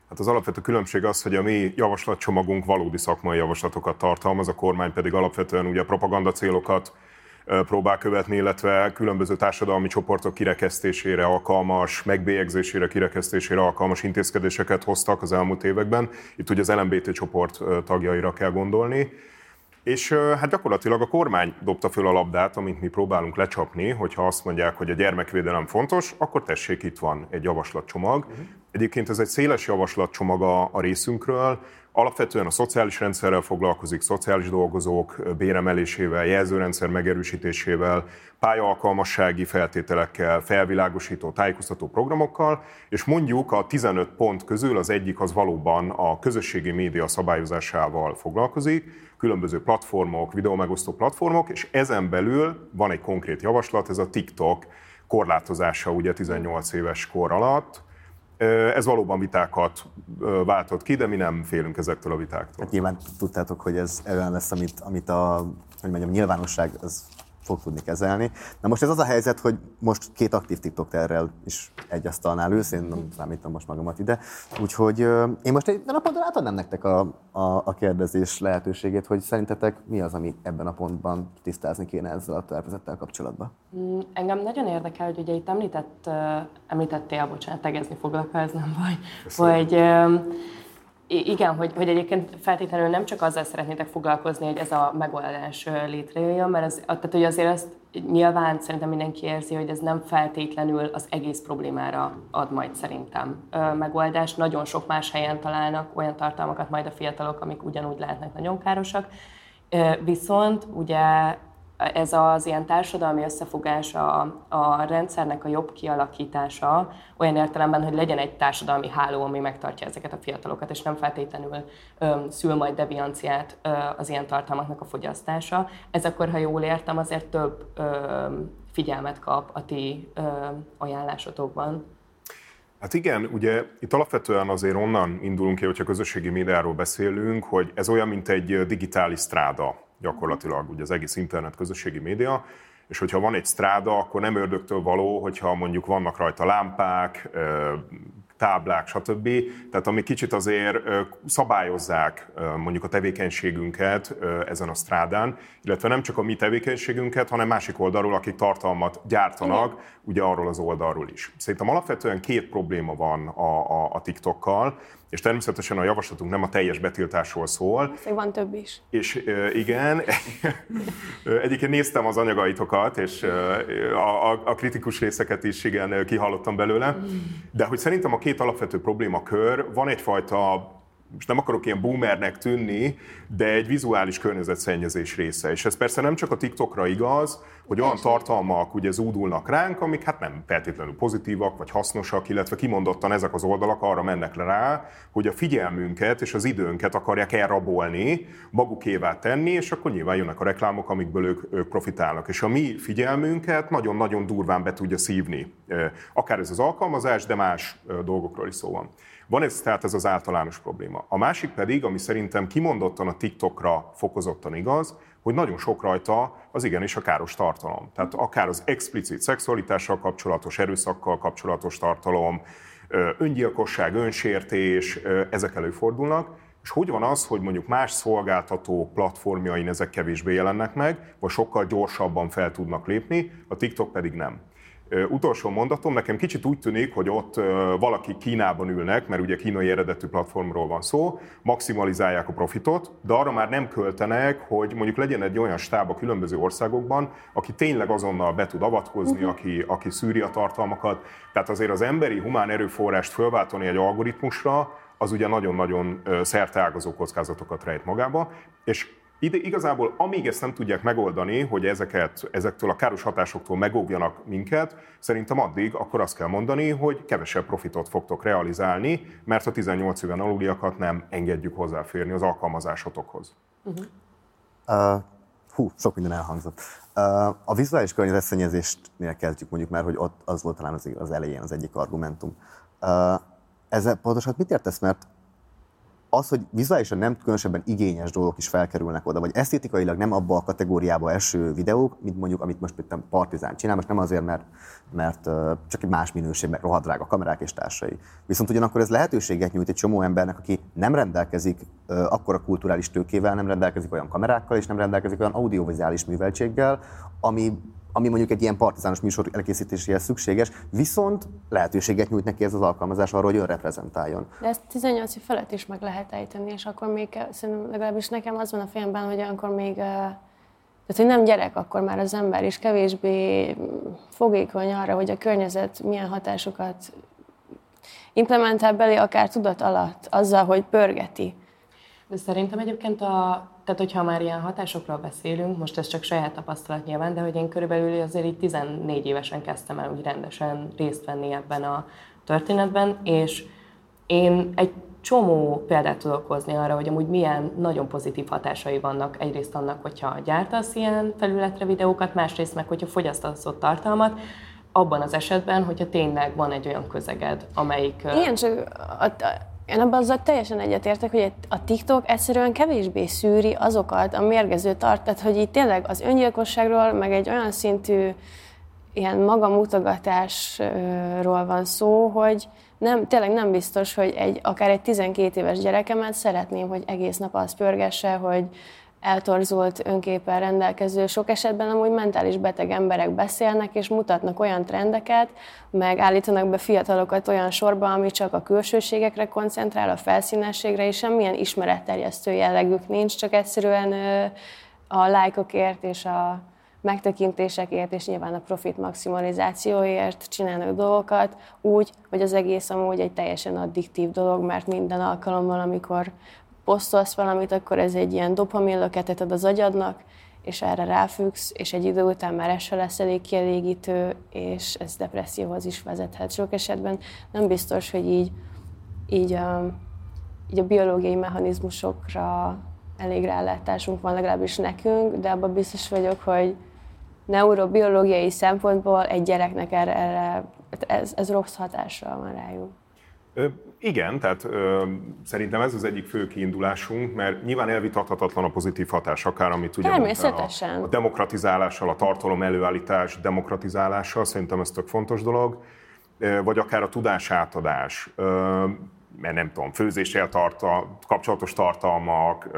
Hát az alapvető különbség az, hogy a mi javaslatcsomagunk valódi szakmai javaslatokat tartalmaz, a kormány pedig alapvetően ugye propaganda célokat próbál követni, illetve különböző társadalmi csoportok kirekesztésére alkalmas, megbélyegzésére, kirekesztésére alkalmas intézkedéseket hoztak az elmúlt években. Itt ugye az LMBT csoport tagjaira kell gondolni. És hát gyakorlatilag a kormány dobta föl a labdát, amit mi próbálunk lecsapni, hogyha azt mondják, hogy a gyermekvédelem fontos, akkor tessék, itt van egy javaslatcsomag. Uh-huh. Egyébként ez egy széles javaslatcsomag a, a részünkről, Alapvetően a szociális rendszerrel foglalkozik, szociális dolgozók béremelésével, jelzőrendszer megerősítésével, pályaalkalmassági feltételekkel, felvilágosító, tájékoztató programokkal, és mondjuk a 15 pont közül az egyik az valóban a közösségi média szabályozásával foglalkozik, különböző platformok, videómegosztó platformok, és ezen belül van egy konkrét javaslat, ez a TikTok korlátozása ugye 18 éves kor alatt. Ez valóban vitákat váltott ki, de mi nem félünk ezektől a vitáktól. Hát nyilván tudtátok, hogy ez olyan lesz, amit, amit a hogy mondjam, nyilvánosság az fog tudni kezelni. Na most ez az a helyzet, hogy most két aktív TikTokerrel is egy asztalnál ülsz, én nem számítom most magamat ide. Úgyhogy én most egy napon átadnám nektek a, a, a kérdezés lehetőségét, hogy szerintetek mi az, ami ebben a pontban tisztázni kéne ezzel a tervezettel kapcsolatban? Mm, engem nagyon érdekel, hogy ugye itt említett, említettél, bocsánat, tegezni foglak, ez nem baj, Köszönöm. hogy igen, hogy, hogy egyébként feltétlenül nem csak azzal szeretnétek foglalkozni, hogy ez a megoldás létrejöjjön, mert az, tehát, hogy azért ezt nyilván szerintem mindenki érzi, hogy ez nem feltétlenül az egész problémára ad majd szerintem megoldást. Nagyon sok más helyen találnak olyan tartalmakat majd a fiatalok, amik ugyanúgy lehetnek nagyon károsak. Viszont ugye ez az ilyen társadalmi összefogás, a, rendszernek a jobb kialakítása olyan értelemben, hogy legyen egy társadalmi háló, ami megtartja ezeket a fiatalokat, és nem feltétlenül ö, szül majd devianciát ö, az ilyen tartalmaknak a fogyasztása. Ez akkor, ha jól értem, azért több ö, figyelmet kap a ti ö, ajánlásotokban. Hát igen, ugye itt alapvetően azért onnan indulunk ki, hogyha közösségi médiáról beszélünk, hogy ez olyan, mint egy digitális stráda gyakorlatilag ugye az egész internet közösségi média, és hogyha van egy stráda, akkor nem ördögtől való, hogyha mondjuk vannak rajta lámpák, táblák, stb. Tehát ami kicsit azért szabályozzák mondjuk a tevékenységünket ezen a strádán, illetve nem csak a mi tevékenységünket, hanem másik oldalról, akik tartalmat gyártanak, Igen. ugye arról az oldalról is. Szerintem alapvetően két probléma van a, a, a TikTokkal, és természetesen a javaslatunk nem a teljes betiltásról szól. Van több is. És igen, egyébként néztem az anyagaitokat, és a, a, a kritikus részeket is igen kihallottam belőle, de hogy szerintem a két alapvető problémakör van egyfajta most nem akarok ilyen boomernek tűnni, de egy vizuális környezetszennyezés része. És ez persze nem csak a TikTokra igaz, hogy olyan tartalmak ugye zúdulnak ránk, amik hát nem feltétlenül pozitívak vagy hasznosak, illetve kimondottan ezek az oldalak arra mennek le rá, hogy a figyelmünket és az időnket akarják elrabolni, magukévá tenni, és akkor nyilván jönnek a reklámok, amikből ők, ők profitálnak. És a mi figyelmünket nagyon-nagyon durván be tudja szívni. Akár ez az alkalmazás, de más dolgokról is szó van. Van ez tehát ez az általános probléma. A másik pedig, ami szerintem kimondottan a TikTokra fokozottan igaz, hogy nagyon sok rajta az igenis a káros tartalom. Tehát akár az explicit szexualitással kapcsolatos, erőszakkal kapcsolatos tartalom, öngyilkosság, önsértés, ezek előfordulnak, és hogy van az, hogy mondjuk más szolgáltató platformjain ezek kevésbé jelennek meg, vagy sokkal gyorsabban fel tudnak lépni, a TikTok pedig nem. Utolsó mondatom, nekem kicsit úgy tűnik, hogy ott valaki Kínában ülnek, mert ugye kínai eredetű platformról van szó, maximalizálják a profitot, de arra már nem költenek, hogy mondjuk legyen egy olyan stáb a különböző országokban, aki tényleg azonnal be tud avatkozni, uh-huh. aki, aki szűri a tartalmakat. Tehát azért az emberi humán erőforrást fölváltani egy algoritmusra, az ugye nagyon-nagyon szerteágazó kockázatokat rejt magába, és ide igazából amíg ezt nem tudják megoldani, hogy ezeket, ezektől a káros hatásoktól megóvjanak minket, szerintem addig akkor azt kell mondani, hogy kevesebb profitot fogtok realizálni, mert a 18 éven aluliakat nem engedjük hozzáférni az alkalmazásotokhoz. Uh-huh. Uh, hú, sok minden elhangzott. Uh, a vizuális környezetszennyezéstnél kezdjük mondjuk már, hogy ott az volt talán az, az elején az egyik argumentum. Uh, ezzel pontosan mit értesz, mert az, hogy vizuálisan nem különösebben igényes dolgok is felkerülnek oda, vagy esztétikailag nem abba a kategóriába eső videók, mint mondjuk, amit most itt Partizán csinál, most nem azért, mert, mert csak egy más minőség, meg rohadrág kamerák és társai. Viszont ugyanakkor ez lehetőséget nyújt egy csomó embernek, aki nem rendelkezik akkora kulturális tőkével, nem rendelkezik olyan kamerákkal, és nem rendelkezik olyan audiovizuális műveltséggel, ami ami mondjuk egy ilyen partizános műsor elkészítéséhez szükséges, viszont lehetőséget nyújt neki ez az alkalmazás arra, hogy ön reprezentáljon. De ezt 18 év felett is meg lehet ejteni, és akkor még szerintem legalábbis nekem az van a fejemben, hogy akkor még tehát, hogy nem gyerek akkor már az ember, és kevésbé fogékony arra, hogy a környezet milyen hatásokat implementál belé, akár tudat alatt, azzal, hogy pörgeti. De szerintem egyébként a, tehát hogyha már ilyen hatásokról beszélünk, most ez csak saját tapasztalat nyilván, de hogy én körülbelül azért így 14 évesen kezdtem el úgy rendesen részt venni ebben a történetben, és én egy csomó példát tudok hozni arra, hogy amúgy milyen nagyon pozitív hatásai vannak. Egyrészt annak, hogyha gyártasz ilyen felületre videókat, másrészt meg, hogyha fogyasztasz ott tartalmat, abban az esetben, hogyha tényleg van egy olyan közeged, amelyik... Igen, csak a, a, én abban azzal teljesen egyetértek, hogy a TikTok egyszerűen kevésbé szűri azokat a mérgező tart, hogy itt tényleg az öngyilkosságról, meg egy olyan szintű ilyen magamutogatásról van szó, hogy nem, tényleg nem biztos, hogy egy, akár egy 12 éves gyerekemet szeretném, hogy egész nap azt pörgesse, hogy eltorzult önképpen rendelkező, sok esetben amúgy mentális beteg emberek beszélnek, és mutatnak olyan trendeket, meg állítanak be fiatalokat olyan sorba, ami csak a külsőségekre koncentrál, a felszínességre, és semmilyen ismeretterjesztő jellegük nincs, csak egyszerűen a lájkokért és a megtekintésekért, és nyilván a profit maximalizációért csinálnak dolgokat, úgy, hogy az egész amúgy egy teljesen addiktív dolog, mert minden alkalommal, amikor posztolsz valamit, akkor ez egy ilyen dopaminlöketet ad az agyadnak, és erre ráfüggsz, és egy idő után már ez se lesz elég kielégítő, és ez depresszióhoz is vezethet. Sok esetben nem biztos, hogy így, így, a, így a biológiai mechanizmusokra elég rálátásunk van, legalábbis nekünk, de abban biztos vagyok, hogy neurobiológiai szempontból egy gyereknek erre, erre ez, ez rossz hatással van rájuk. Igen, tehát ö, szerintem ez az egyik fő kiindulásunk, mert nyilván elvitathatatlan a pozitív hatás, akár amit ugye Természetesen. A, a demokratizálással, a tartalom előállítás demokratizálással, szerintem ez tök fontos dolog, vagy akár a tudás átadás, ö, mert nem tudom, főzéssel tarta, kapcsolatos tartalmak,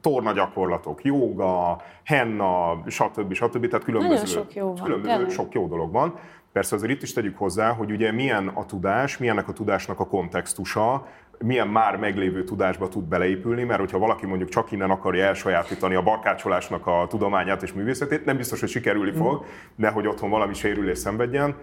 torna gyakorlatok, joga, henna, stb. stb. Tehát különböző, Nagyon sok jó van, különböző sok jó dolog van. Persze azért itt is tegyük hozzá, hogy ugye milyen a tudás, milyennek a tudásnak a kontextusa, milyen már meglévő tudásba tud beleépülni, mert hogyha valaki mondjuk csak innen akarja elsajátítani a barkácsolásnak a tudományát és művészetét, nem biztos, hogy sikerülni fog, nehogy otthon valami sérülés szenvedjen.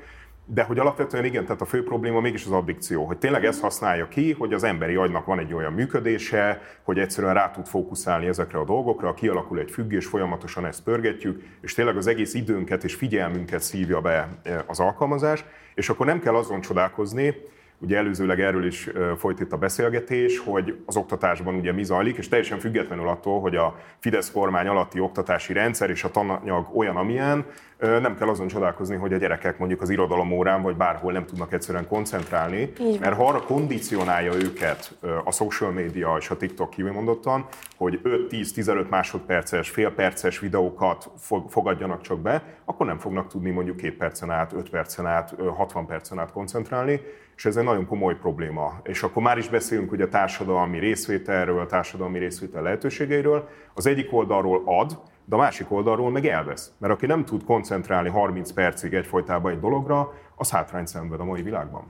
De hogy alapvetően igen, tehát a fő probléma mégis az addikció, hogy tényleg ezt használja ki, hogy az emberi agynak van egy olyan működése, hogy egyszerűen rá tud fókuszálni ezekre a dolgokra, kialakul egy függés, folyamatosan ezt pörgetjük, és tényleg az egész időnket és figyelmünket szívja be e, az alkalmazás, és akkor nem kell azon csodálkozni, Ugye előzőleg erről is folyt itt a beszélgetés, hogy az oktatásban ugye mi zajlik, és teljesen függetlenül attól, hogy a Fidesz kormány alatti oktatási rendszer és a tananyag olyan, amilyen, nem kell azon csodálkozni, hogy a gyerekek mondjuk az irodalom órán vagy bárhol nem tudnak egyszerűen koncentrálni, mert ha arra kondicionálja őket a social media és a TikTok kimondottan, hogy 5-10-15 másodperces, félperces videókat fogadjanak csak be, akkor nem fognak tudni mondjuk 2 percen át, 5 percen át, 60 percen át koncentrálni, és ez egy nagyon komoly probléma. És akkor már is beszélünk ugye a társadalmi részvételről, a társadalmi részvétel lehetőségeiről. Az egyik oldalról ad, de a másik oldalról meg elvesz. Mert aki nem tud koncentrálni 30 percig egyfolytában egy dologra, az hátrányt szenved a mai világban.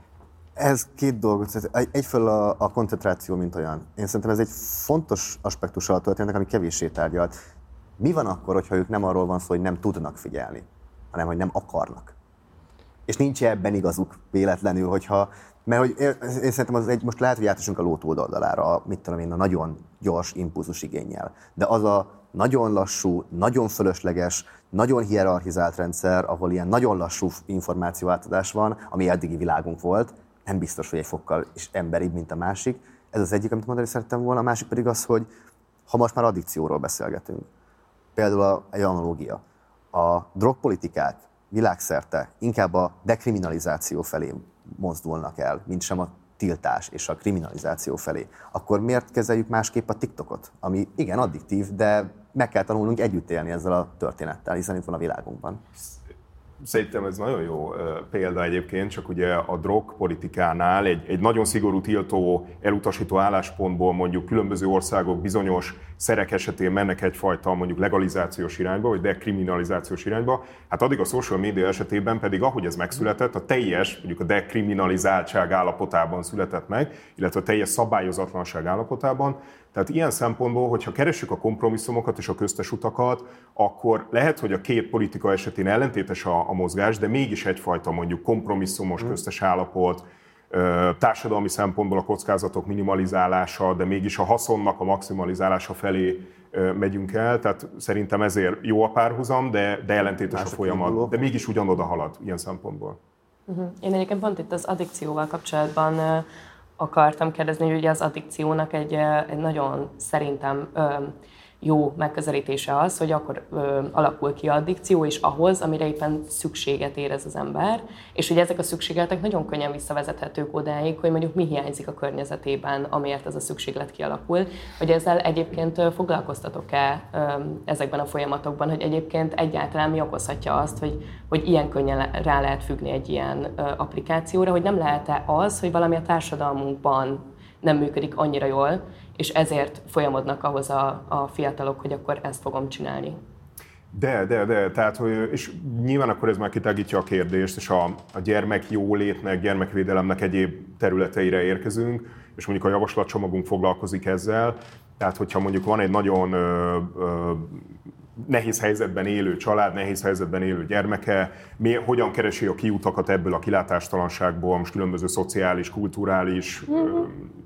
Ez két dolog. Egyfelől a, a koncentráció, mint olyan. Én szerintem ez egy fontos aspektus a történetnek, ami kevéssé tárgyalt. Mi van akkor, hogyha ők nem arról van szó, hogy nem tudnak figyelni, hanem hogy nem akarnak? És nincs ebben igazuk véletlenül, hogyha, mert hogy én, szerintem az egy, most lehet, hogy átesünk a ló túloldalára, mit tudom én, a nagyon gyors impulzus igényel, de az a nagyon lassú, nagyon fölösleges, nagyon hierarchizált rendszer, ahol ilyen nagyon lassú információátadás van, ami eddigi világunk volt, nem biztos, hogy egy fokkal is emberibb, mint a másik. Ez az egyik, amit mondani szerettem volna. A másik pedig az, hogy ha most már addikcióról beszélgetünk, például egy analógia, a drogpolitikák világszerte inkább a dekriminalizáció felé mozdulnak el, mint sem a tiltás és a kriminalizáció felé, akkor miért kezeljük másképp a TikTokot, ami igen addiktív, de meg kell tanulnunk együtt élni ezzel a történettel, hiszen itt van a világunkban. Szerintem ez nagyon jó példa egyébként, csak ugye a drogpolitikánál egy, egy nagyon szigorú tiltó, elutasító álláspontból mondjuk különböző országok bizonyos szerek esetén mennek egyfajta mondjuk legalizációs irányba, vagy dekriminalizációs irányba, hát addig a social media esetében pedig, ahogy ez megszületett, a teljes, mondjuk a dekriminalizáltság állapotában született meg, illetve a teljes szabályozatlanság állapotában, tehát ilyen szempontból, hogyha keressük a kompromisszumokat és a köztes utakat, akkor lehet, hogy a két politika esetén ellentétes a, a mozgás, de mégis egyfajta mondjuk kompromisszumos mm. köztes állapot, társadalmi szempontból a kockázatok minimalizálása, de mégis a haszonnak a maximalizálása felé megyünk el, tehát szerintem ezért jó a párhuzam, de, de ellentétes Más a folyamat, de mégis ugyanoda halad ilyen szempontból. Uh-huh. Én egyébként pont itt az addikcióval kapcsolatban akartam kérdezni, hogy ugye az addikciónak egy, egy nagyon szerintem jó megközelítése az, hogy akkor ö, alakul ki addikció, és ahhoz, amire éppen szükséget érez az ember, és hogy ezek a szükségletek nagyon könnyen visszavezethetők odáig, hogy mondjuk mi hiányzik a környezetében, amiért ez a szükséglet kialakul, hogy ezzel egyébként foglalkoztatok-e ö, ezekben a folyamatokban, hogy egyébként egyáltalán mi okozhatja azt, hogy, hogy ilyen könnyen rá lehet függni egy ilyen ö, applikációra, hogy nem lehet-e az, hogy valami a társadalmunkban nem működik annyira jól, és ezért folyamodnak ahhoz a, a fiatalok, hogy akkor ezt fogom csinálni. De, de, de, tehát, hogy, és nyilván akkor ez már kitágítja a kérdést, és a, a gyermek jólétnek, gyermekvédelemnek egyéb területeire érkezünk, és mondjuk a javaslatcsomagunk foglalkozik ezzel, tehát hogyha mondjuk van egy nagyon ö, ö, nehéz helyzetben élő család, nehéz helyzetben élő gyermeke, mi, hogyan keresi a kiutakat ebből a kilátástalanságból, most különböző szociális, kulturális, mm-hmm.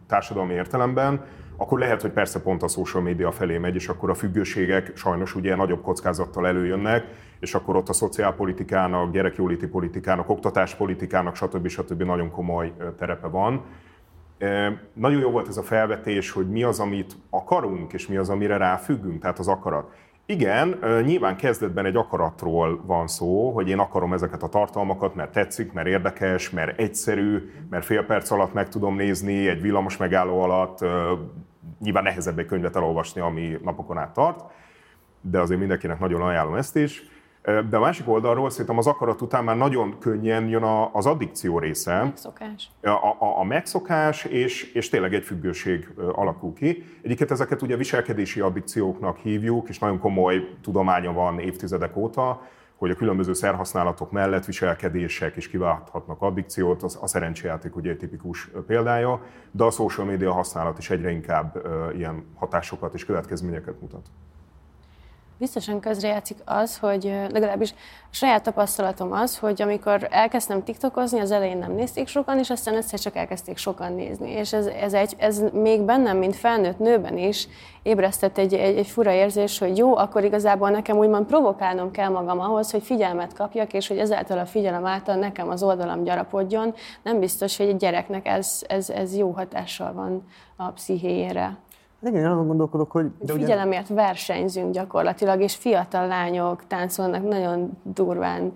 társadalmi értelemben, akkor lehet, hogy persze pont a social media felé megy, és akkor a függőségek sajnos ugye nagyobb kockázattal előjönnek, és akkor ott a szociálpolitikának, gyerekjóléti politikának, oktatáspolitikának, stb. stb. nagyon komoly terepe van. Nagyon jó volt ez a felvetés, hogy mi az, amit akarunk, és mi az, amire ráfüggünk, tehát az akarat. Igen, nyilván kezdetben egy akaratról van szó, hogy én akarom ezeket a tartalmakat, mert tetszik, mert érdekes, mert egyszerű, mert fél perc alatt meg tudom nézni, egy villamos megálló alatt, nyilván nehezebb egy könyvet elolvasni, ami napokon át tart, de azért mindenkinek nagyon ajánlom ezt is. De a másik oldalról szerintem az akarat után már nagyon könnyen jön az addikció része. Megszokás. A, a, a megszokás, és, és tényleg egy függőség alakul ki. Egyiket ezeket ugye viselkedési addikcióknak hívjuk, és nagyon komoly tudománya van évtizedek óta, hogy a különböző szerhasználatok mellett viselkedések is kiválthatnak addikciót, az a szerencsejáték ugye egy tipikus példája, de a social media használat is egyre inkább ilyen hatásokat és következményeket mutat biztosan közrejátszik az, hogy legalábbis a saját tapasztalatom az, hogy amikor elkezdtem TikTokozni, az elején nem nézték sokan, és aztán egyszer csak elkezdték sokan nézni. És ez, ez, egy, ez még bennem, mint felnőtt nőben is ébresztett egy, egy, egy fura érzés, hogy jó, akkor igazából nekem úgymond provokálnom kell magam ahhoz, hogy figyelmet kapjak, és hogy ezáltal a figyelem által nekem az oldalam gyarapodjon. Nem biztos, hogy egy gyereknek ez, ez, ez jó hatással van a pszichéjére. Igen, én azon gondolkodok, hogy... De figyelemért ugye... versenyzünk gyakorlatilag, és fiatal lányok táncolnak nagyon durván,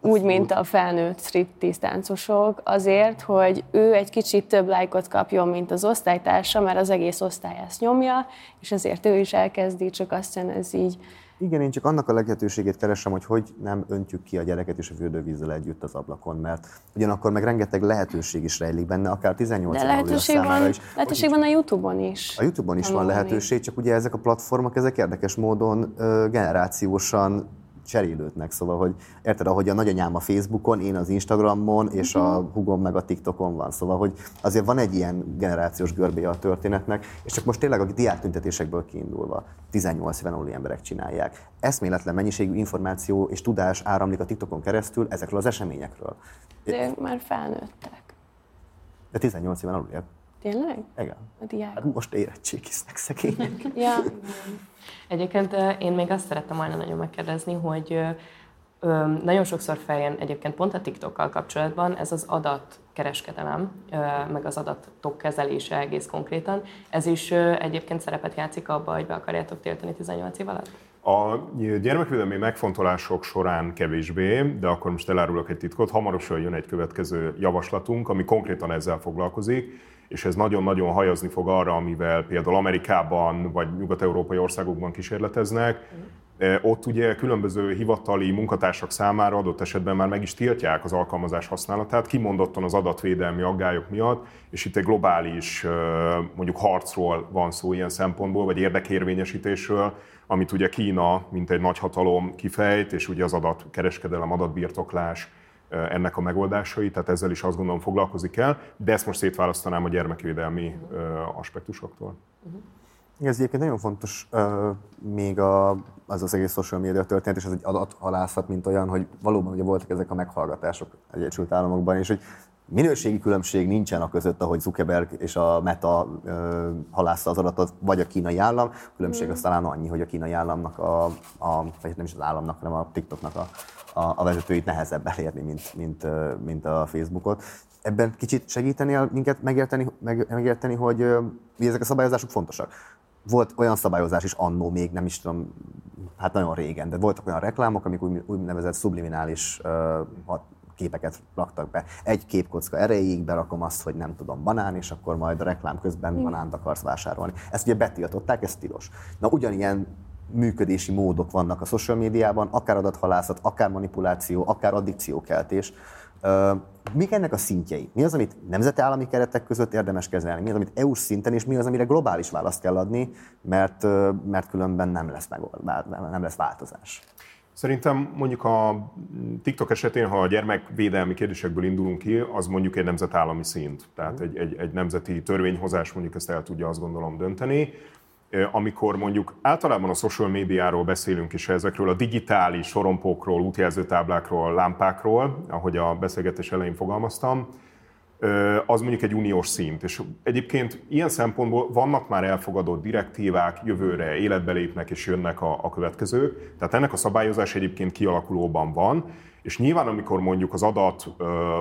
úgy, mint a felnőtt striptease táncosok, azért, hogy ő egy kicsit több lájkot kapjon, mint az osztálytársa, mert az egész osztály ezt nyomja, és ezért ő is elkezdi, csak aztán ez így igen, én csak annak a lehetőségét keresem, hogy hogy nem öntjük ki a gyereket és a fürdővízzel együtt az ablakon, mert ugyanakkor meg rengeteg lehetőség is rejlik benne, akár 18 De lehetőség van, is. Lehetőség van a Youtube-on is. A Youtube-on is van lehetőség, csak ugye ezek a platformok, ezek érdekes módon generációsan cserélődnek, szóval, hogy érted, ahogy a nagyanyám a Facebookon, én az Instagramon, és a mhm. hugom meg a TikTokon van, szóval, hogy azért van egy ilyen generációs görbéje a történetnek, és csak most tényleg a diáktüntetésekből kiindulva 18 éven aluli emberek csinálják. Eszméletlen mennyiségű információ és tudás áramlik a TikTokon keresztül ezekről az eseményekről. De ők már felnőttek. De 18 éven aluliak. Tényleg? Igen. A diák. Hát most érettségiznek szegények. ja. Egyébként én még azt szerettem volna nagyon megkérdezni, hogy nagyon sokszor feljön egyébként pont a TikTokkal kapcsolatban ez az adatkereskedelem, meg az adatok kezelése egész konkrétan. Ez is egyébként szerepet játszik abba, hogy be akarjátok tiltani 18 év alatt? A gyermekvédelmi megfontolások során kevésbé, de akkor most elárulok egy titkot, hamarosan jön egy következő javaslatunk, ami konkrétan ezzel foglalkozik és ez nagyon-nagyon hajazni fog arra, amivel például Amerikában vagy nyugat-európai országokban kísérleteznek. E, ott ugye különböző hivatali munkatársak számára adott esetben már meg is tiltják az alkalmazás használatát, kimondottan az adatvédelmi aggályok miatt, és itt egy globális e, mondjuk harcról van szó ilyen szempontból, vagy érdekérvényesítésről, amit ugye Kína, mint egy nagyhatalom kifejt, és ugye az adatkereskedelem, adatbirtoklás, ennek a megoldásai, tehát ezzel is azt gondolom foglalkozik kell, de ezt most szétválasztanám a gyermekvédelmi aspektusoktól. Uh-huh. Ez egyébként nagyon fontos még a, az az egész social media történet, és az egy adathalászat, mint olyan, hogy valóban ugye voltak ezek a meghallgatások Egyesült Államokban, és hogy minőségi különbség nincsen a között, ahogy Zuckerberg és a Meta uh, halásza az adatot, vagy a kínai állam. A különbség mm. az talán annyi, hogy a kínai államnak, a, a, vagy nem is az államnak, hanem a TikToknak a a, a vezetőit nehezebb elérni, mint, mint, mint a Facebookot. Ebben kicsit segítenél minket megérteni, meg, megérteni hogy, hogy ezek a szabályozások fontosak. volt olyan szabályozás is annó még, nem is tudom, hát nagyon régen, de voltak olyan reklámok, amik úgy, úgynevezett subliminális uh, képeket raktak be. Egy képkocka erejéig berakom azt, hogy nem tudom, banán, és akkor majd a reklám közben mm. banánt akarsz vásárolni. Ezt ugye betiltották, ez tilos. Na ugyanilyen működési módok vannak a social médiában, akár adathalászat, akár manipuláció, akár addikciókeltés. Mik ennek a szintjei? Mi az, amit nemzetállami keretek között érdemes kezelni? Mi az, amit EU-s szinten, és mi az, amire globális választ kell adni, mert, mert különben nem lesz, megold, nem lesz változás? Szerintem mondjuk a TikTok esetén, ha a gyermekvédelmi kérdésekből indulunk ki, az mondjuk egy nemzetállami szint. Tehát egy, egy, egy nemzeti törvényhozás mondjuk ezt el tudja azt gondolom dönteni amikor mondjuk általában a social médiáról beszélünk is, ezekről a digitális sorompókról, útjelzőtáblákról, lámpákról, ahogy a beszélgetés elején fogalmaztam, az mondjuk egy uniós szint. És egyébként ilyen szempontból vannak már elfogadott direktívák, jövőre életbe lépnek és jönnek a, a következők. Tehát ennek a szabályozás egyébként kialakulóban van, és nyilván, amikor mondjuk az adat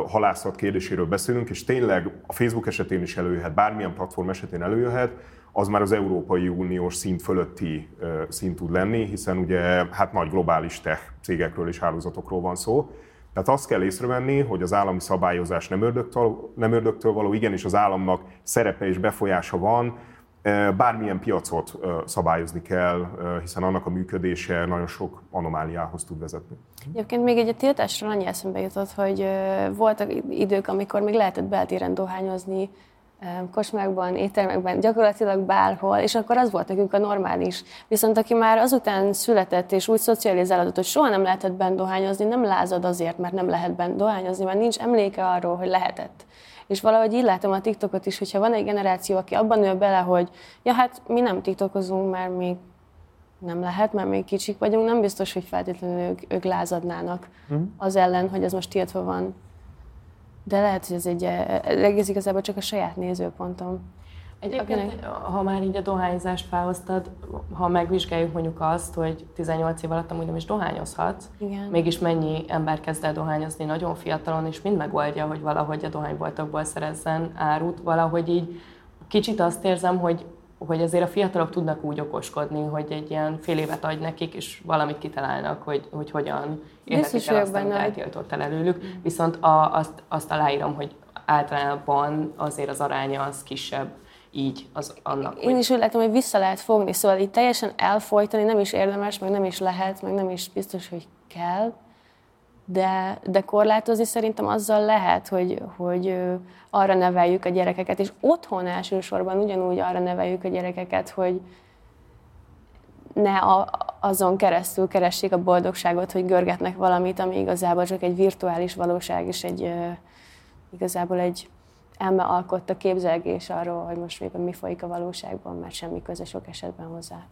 halászat kérdéséről beszélünk, és tényleg a Facebook esetén is előjöhet, bármilyen platform esetén előjöhet, az már az Európai Uniós szint fölötti szint tud lenni, hiszen ugye hát nagy globális tech cégekről és hálózatokról van szó. Tehát azt kell észrevenni, hogy az állami szabályozás nem ördögtől, nem ördögtől való, igenis az államnak szerepe és befolyása van, bármilyen piacot szabályozni kell, hiszen annak a működése nagyon sok anomáliához tud vezetni. Egyébként még egy a tiltásról annyi eszembe jutott, hogy voltak idők, amikor még lehetett beltéren dohányozni, kocsmákban, éttermekben, gyakorlatilag bárhol, és akkor az volt nekünk a normális. Viszont aki már azután született és úgy szocializálódott, hogy soha nem lehetett bent dohányozni, nem lázad azért, mert nem lehet bent dohányozni, mert nincs emléke arról, hogy lehetett. És valahogy így látom a TikTokot is, hogyha van egy generáció, aki abban nő bele, hogy ja, hát mi nem TikTokozunk, mert még nem lehet, mert még kicsik vagyunk, nem biztos, hogy feltétlenül ők, ők lázadnának mm. az ellen, hogy ez most tiltva van. De lehet, hogy ez egy, egész igazából csak a saját nézőpontom. Egyébként, akinek... ha már így a dohányzást felhoztad, ha megvizsgáljuk mondjuk azt, hogy 18 év alatt amúgy nem is dohányozhat, Igen. mégis mennyi ember kezd el dohányozni nagyon fiatalon, és mind megoldja, hogy valahogy a dohányboltokból szerezzen árut, valahogy így kicsit azt érzem, hogy hogy azért a fiatalok tudnak úgy okoskodni, hogy egy ilyen fél évet adj nekik, és valamit kitalálnak, hogy, hogy hogyan érhetik el azt, amit eltiltott el előlük. Mm. Viszont a, azt, azt aláírom, hogy általában azért az aránya az kisebb így az annak. Én is úgy látom, hogy vissza lehet fogni, szóval így teljesen elfolytani nem is érdemes, meg nem is lehet, meg nem is biztos, hogy kell de, de korlátozni szerintem azzal lehet, hogy, hogy arra neveljük a gyerekeket, és otthon elsősorban ugyanúgy arra neveljük a gyerekeket, hogy ne a, azon keresztül keressék a boldogságot, hogy görgetnek valamit, ami igazából csak egy virtuális valóság, és egy igazából egy elme alkotta képzelgés arról, hogy most éppen mi folyik a valóságban, mert semmi köze sok esetben hozzá.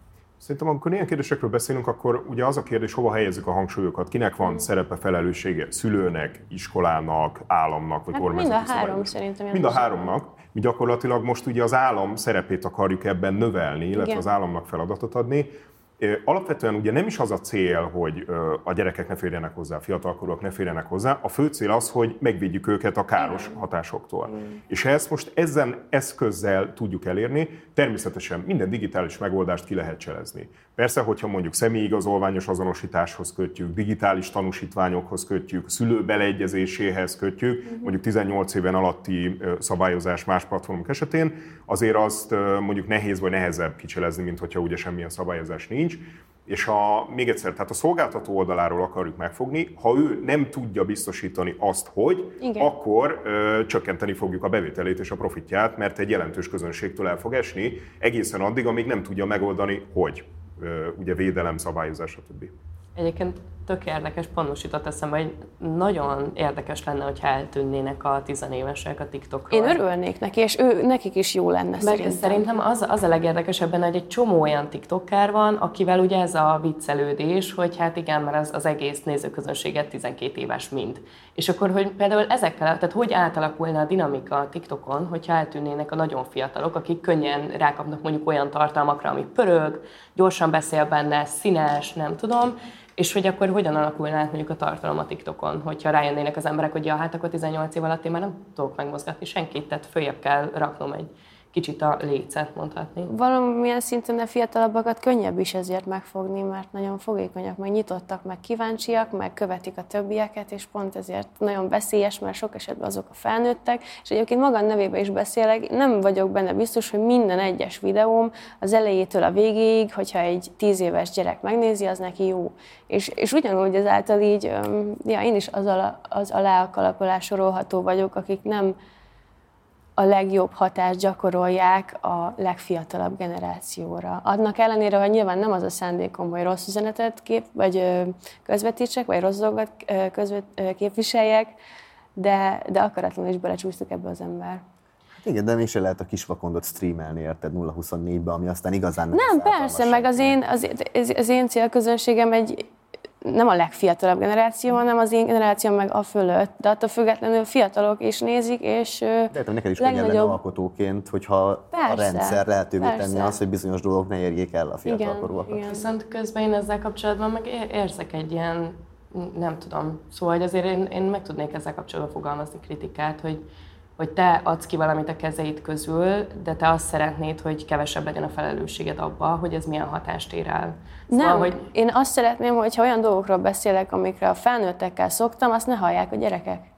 Szerintem, amikor ilyen kérdésekről beszélünk, akkor ugye az a kérdés, hova helyezzük a hangsúlyokat, kinek van szerepe, felelőssége, szülőnek, iskolának, államnak, vagy hát Mind a három szerintem. Mind a háromnak. Mi gyakorlatilag most ugye az állam szerepét akarjuk ebben növelni, illetve Igen. az államnak feladatot adni. Alapvetően ugye nem is az a cél, hogy a gyerekek ne férjenek hozzá, a fiatalkorúak ne férjenek hozzá, a fő cél az, hogy megvédjük őket a káros hatásoktól. Mm. És ezt most ezen eszközzel tudjuk elérni, természetesen minden digitális megoldást ki lehet cselezni. Persze, hogyha mondjuk személyigazolványos azonosításhoz kötjük, digitális tanúsítványokhoz kötjük, szülő beleegyezéséhez kötjük, mm-hmm. mondjuk 18 éven alatti szabályozás más platformok esetén, azért azt mondjuk nehéz vagy nehezebb kicselezni, mint hogyha ugye semmilyen szabályozás nincs. És ha még egyszer, tehát a szolgáltató oldaláról akarjuk megfogni, ha ő nem tudja biztosítani azt, hogy, Igen. akkor ö, csökkenteni fogjuk a bevételét és a profitját, mert egy jelentős közönségtől el fog esni, egészen addig, amíg nem tudja megoldani, hogy. Ugye védelem, szabályozás, stb. Egyébként tök érdekes, pont most jutott eszembe, hogy nagyon érdekes lenne, hogyha eltűnnének a tizenévesek a TikTokról. Én örülnék neki, és ő, nekik is jó lenne Meg szerintem. Szerintem az, az a legérdekesebb benne, hogy egy csomó olyan TikToker van, akivel ugye ez a viccelődés, hogy hát igen, mert az, az egész nézőközönséget 12 éves mind. És akkor, hogy például ezekkel, tehát hogy átalakulna a dinamika a TikTokon, hogyha eltűnnének a nagyon fiatalok, akik könnyen rákapnak mondjuk olyan tartalmakra, ami pörög, gyorsan beszél benne, színes, nem tudom, és hogy akkor hogyan alakulna át mondjuk a tartalom a TikTokon, hogyha rájönnének az emberek, hogy ja, hát akkor 18 év alatt én már nem tudok megmozgatni senkit, tehát följebb kell raknom egy kicsit a lécet mondhatni. Valamilyen szinten a fiatalabbakat könnyebb is ezért megfogni, mert nagyon fogékonyak, meg nyitottak, meg kíváncsiak, meg követik a többieket, és pont ezért nagyon veszélyes, mert sok esetben azok a felnőttek, és egyébként magam nevében is beszélek, nem vagyok benne biztos, hogy minden egyes videóm az elejétől a végéig, hogyha egy tíz éves gyerek megnézi, az neki jó. És, és ugyanúgy ezáltal így, ja, én is az, alá, az alá a kalapolás sorolható vagyok, akik nem a legjobb hatást gyakorolják a legfiatalabb generációra. Adnak ellenére, hogy nyilván nem az a szándékom, hogy rossz üzenetet kép, vagy közvetítsek, vagy rossz dolgot közvet, képviseljek, de, de akaratlanul is belecsúsztuk ebbe az ember. Igen, de mégse lehet a kisvakondot streamelni, érted 0-24-be, ami aztán igazán nem Nem, persze, meg az én, az, az én célközönségem egy nem a legfiatalabb generáció, hanem az én generációm meg a fölött, de attól függetlenül fiatalok is nézik, és De neked is legnagyobb... könnyebb alkotóként, hogyha persze, a rendszer lehetővé persze. tenni azt, hogy bizonyos dolgok ne érjék el a fiatalkorúakat. Igen, Viszont közben én ezzel kapcsolatban meg érzek egy ilyen, nem tudom, szóval hogy azért én, én meg tudnék ezzel kapcsolatban fogalmazni kritikát, hogy hogy te adsz ki valamit a kezeid közül, de te azt szeretnéd, hogy kevesebb legyen a felelősséged abba, hogy ez milyen hatást ér el. Szóval, Nem, hogy... én azt szeretném, hogyha olyan dolgokról beszélek, amikre a felnőttekkel szoktam, azt ne hallják a gyerekek.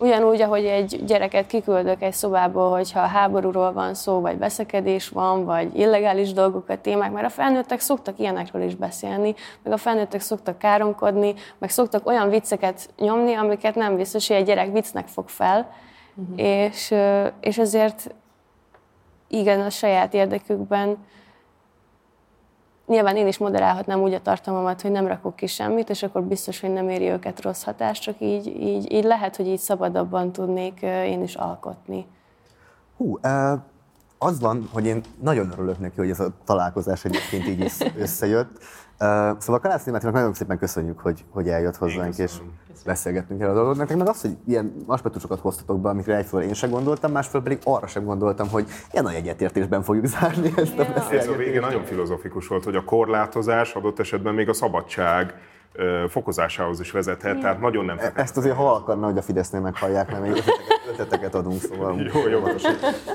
Ugyanúgy, ahogy egy gyereket kiküldök egy szobából, hogyha háborúról van szó, vagy veszekedés van, vagy illegális dolgok a témák, mert a felnőttek szoktak ilyenekről is beszélni, meg a felnőttek szoktak káromkodni, meg szoktak olyan vicceket nyomni, amiket nem biztos, hogy egy gyerek viccnek fog fel, uh-huh. és, és ezért igen, a saját érdekükben nyilván én is moderálhatnám úgy a tartalmamat, hogy nem rakok ki semmit, és akkor biztos, hogy nem éri őket rossz hatás, csak így, így, így lehet, hogy így szabadabban tudnék én is alkotni. Hú, az van, hogy én nagyon örülök neki, hogy ez a találkozás egyébként így is összejött. Szóval Kalász Németnek nagyon szépen köszönjük, hogy, hogy eljött hozzánk, és beszélgettünk el a dolgot. Nektek meg az, hogy ilyen aspektusokat hoztatok be, amikre egyfelől én sem gondoltam, másfelől pedig arra sem gondoltam, hogy ilyen nagy egyetértésben fogjuk zárni ezt a beszélgetést. Ez a vége nagyon filozofikus volt, hogy a korlátozás adott esetben még a szabadság fokozásához is vezethet, Igen. tehát nagyon nem fekete. Ezt azért ha akarna, hogy a Fidesznél meghallják, mert még ötleteket, ötleteket adunk, szóval... Jó, jó.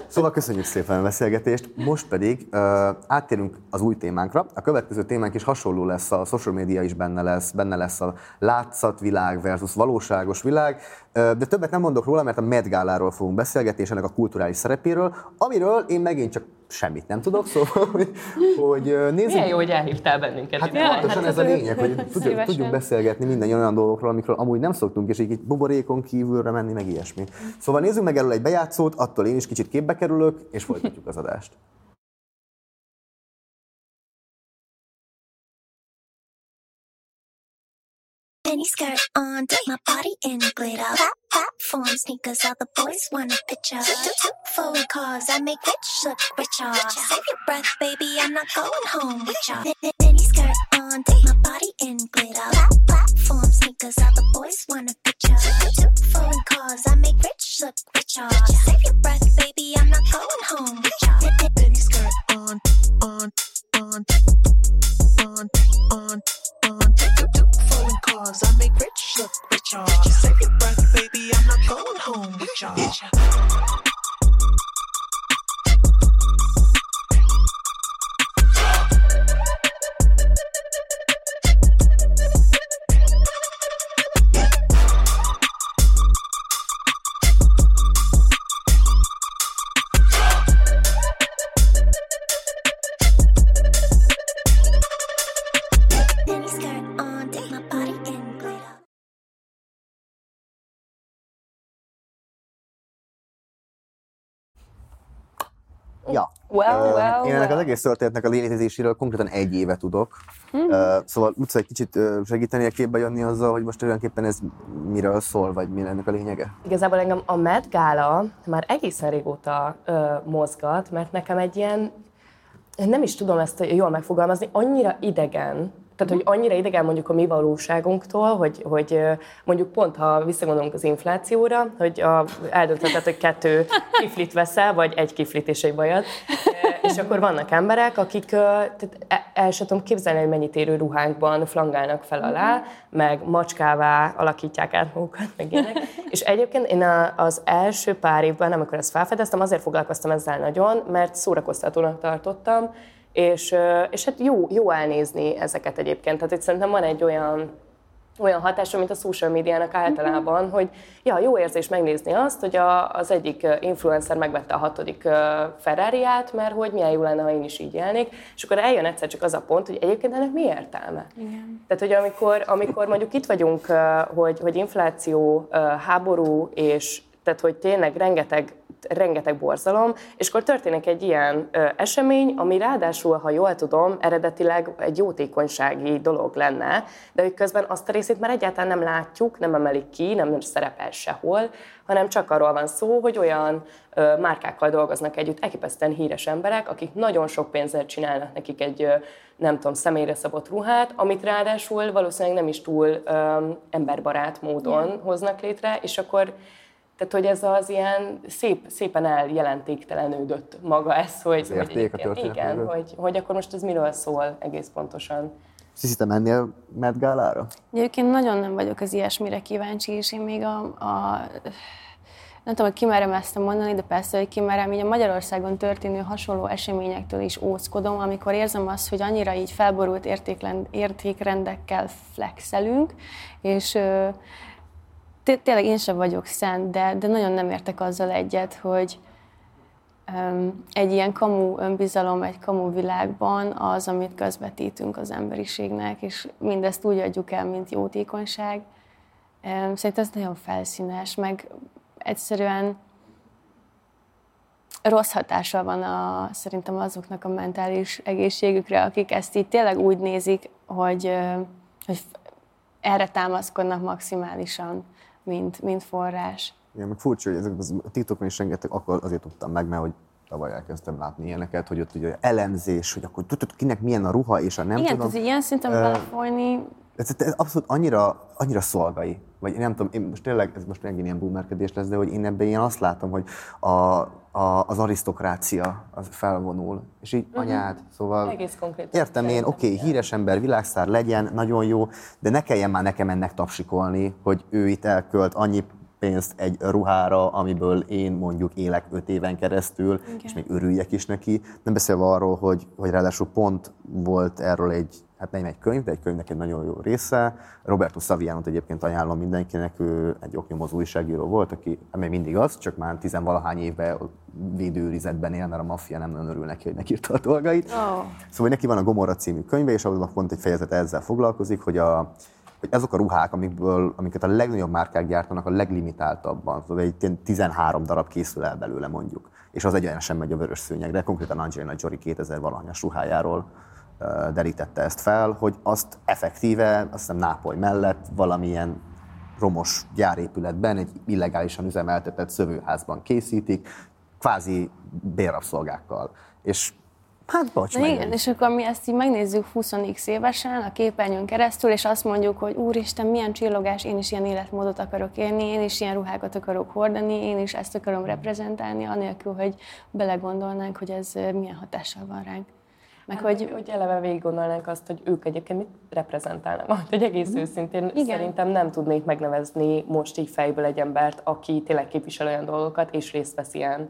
Szóval köszönjük szépen a beszélgetést, most pedig uh, áttérünk az új témánkra. A következő témánk is hasonló lesz, a social media is benne lesz, benne lesz a látszatvilág versus valóságos világ, uh, de többet nem mondok róla, mert a Met Gáláról fogunk beszélgetni, és ennek a kulturális szerepéről, amiről én megint csak semmit nem tudok, szóval, hogy, hogy nézzük. Milyen jó, hogy elhívtál bennünket. Hát ja, pontosan hát ez a lényeg, hogy tudjuk, tudjunk beszélgetni minden olyan dolgokról, amikről amúgy nem szoktunk, és így buborékon kívülre menni, meg ilyesmi. Szóval nézzük meg erről egy bejátszót, attól én is kicsit képbe kerülök, és folytatjuk az adást. Mini skirt on, take my body in glitter. Plat- platform sneakers, all the boys want a picture. Two phone calls, I make rich look richer. Save your breath, baby, I'm not going home with ya. Mini skirt on, take my body in glitter. Plat- platform sneakers, all the boys want a picture. Two phone calls, I make rich look richer. Save your breath, baby, I'm not going home with ya. Mini skirt on, on, on, on, on, on. Two I make rich look richer. Save your breath, baby, I'm not going home with ya. Well, uh, well, Én ennek well. az egész történetnek a létezéséről konkrétan egy éve tudok. Mm-hmm. Uh, szóval tudsz egy kicsit segíteni a képbe jönni azzal, hogy most tulajdonképpen ez miről szól, vagy mi ennek a lényege? Igazából engem a Met Gala már egészen régóta uh, mozgat, mert nekem egy ilyen, nem is tudom ezt jól megfogalmazni, annyira idegen tehát, hogy annyira idegen mondjuk a mi valóságunktól, hogy, hogy mondjuk pont, ha visszagondolunk az inflációra, hogy a, eldöntheted, hogy kettő kiflit veszel, vagy egy kiflit és egy bajat, és akkor vannak emberek, akik tehát e, el sem tudom képzelni, hogy mennyit érő ruhánkban flangálnak fel alá, meg macskává alakítják át magukat, meg ilyenek. És egyébként én az első pár évben, amikor ezt felfedeztem, azért foglalkoztam ezzel nagyon, mert szórakoztatónak tartottam, és, és hát jó, jó elnézni ezeket egyébként. Tehát itt szerintem van egy olyan olyan hatása, mint a social médiának általában, hogy ja, jó érzés megnézni azt, hogy a, az egyik influencer megvette a hatodik ferrari mert hogy milyen jó lenne, ha én is így élnék, és akkor eljön egyszer csak az a pont, hogy egyébként ennek mi értelme? Igen. Tehát, hogy amikor, amikor mondjuk itt vagyunk, hogy, hogy infláció, háború, és tehát, hogy tényleg rengeteg rengeteg borzalom, és akkor történik egy ilyen ö, esemény, ami ráadásul, ha jól tudom, eredetileg egy jótékonysági dolog lenne, de hogy közben azt a részét már egyáltalán nem látjuk, nem emelik ki, nem, nem szerepel sehol, hanem csak arról van szó, hogy olyan ö, márkákkal dolgoznak együtt elképesztően híres emberek, akik nagyon sok pénzzel csinálnak nekik egy, ö, nem tudom, személyre szabott ruhát, amit ráadásul valószínűleg nem is túl ö, emberbarát módon yeah. hoznak létre, és akkor tehát, hogy ez az ilyen szép, szépen eljelentéktelenődött maga ez, hogy, az érték, hogy, a igen, hogy, hogy akkor most ez miről szól egész pontosan. Sziszi, te mennél Met Gálára? Egyébként nagyon nem vagyok az ilyesmire kíváncsi, és én még a, a nem tudom, hogy kimerem ezt mondani, de persze, hogy kimerem, így a Magyarországon történő hasonló eseményektől is óckodom, amikor érzem azt, hogy annyira így felborult értékrendekkel flexelünk, és tényleg én sem vagyok szent, de, de nagyon nem értek azzal egyet, hogy um, egy ilyen kamu önbizalom, egy kamu világban az, amit közvetítünk az emberiségnek, és mindezt úgy adjuk el, mint jótékonyság. Um, szerintem ez nagyon felszínes, meg egyszerűen rossz hatással van a, szerintem azoknak a mentális egészségükre, akik ezt így tényleg úgy nézik, hogy, hogy erre támaszkodnak maximálisan mint, mint forrás. Igen, meg furcsa, hogy ezek, a TikTokon is rengeteg, akkor azért tudtam meg, mert hogy tavaly elkezdtem látni ilyeneket, hogy ott ugye elemzés, hogy akkor tudod, kinek milyen a ruha, és a nem Igen, tudom. Igen, ilyen szinten belefolyni. Ez, ez, abszolút annyira, annyira szolgai. Vagy nem tudom, én most tényleg, ez most megint ilyen boomerkedés lesz, de hogy én ebben én azt látom, hogy a, a, az arisztokrácia az felvonul, és így uh-huh. anyád, szóval Egész konkrét értem én, oké, okay, híres ember, világszár legyen, nagyon jó, de ne kelljen már nekem ennek tapsikolni, hogy ő itt elkölt annyi pénzt egy ruhára, amiből én mondjuk élek öt éven keresztül, Igen. és még örüljek is neki. Nem beszélve arról, hogy, hogy ráadásul pont volt erről egy hát nem egy könyv, de egy könyvnek egy nagyon jó része. Roberto Savianot egyébként ajánlom mindenkinek, ő egy oknyomozó újságíró volt, aki hát még mindig az, csak már tizenvalahány évben védőrizetben él, mert a maffia nem nagyon örül neki, hogy megírta a dolgait. Oh. Szóval neki van a Gomorra című könyve, és abban pont egy fejezet ezzel foglalkozik, hogy a, hogy azok a ruhák, amikből, amiket a legnagyobb márkák gyártanak a leglimitáltabban, szóval egy 13 darab készül el belőle mondjuk, és az egyenesen megy a vörös szőnyegre, konkrétan Angelina Jolie 2000 valahanyas ruhájáról derítette ezt fel, hogy azt effektíve, azt hiszem Nápoly mellett valamilyen romos gyárépületben, egy illegálisan üzemeltetett szövőházban készítik, kvázi bérrabszolgákkal. És Hát bocs, Na igen, és akkor mi ezt így megnézzük 20 évesen a képernyőn keresztül, és azt mondjuk, hogy úristen, milyen csillogás, én is ilyen életmódot akarok élni, én is ilyen ruhákat akarok hordani, én is ezt akarom reprezentálni, anélkül, hogy belegondolnánk, hogy ez milyen hatással van ránk. Meg hát, hogy, hogy eleve végig gondolnánk azt, hogy ők egyébként mit reprezentálnak. Majd, hogy egész mm. őszintén Igen. szerintem nem tudnék megnevezni most így fejből egy embert, aki tényleg képvisel olyan dolgokat, és részt vesz ilyen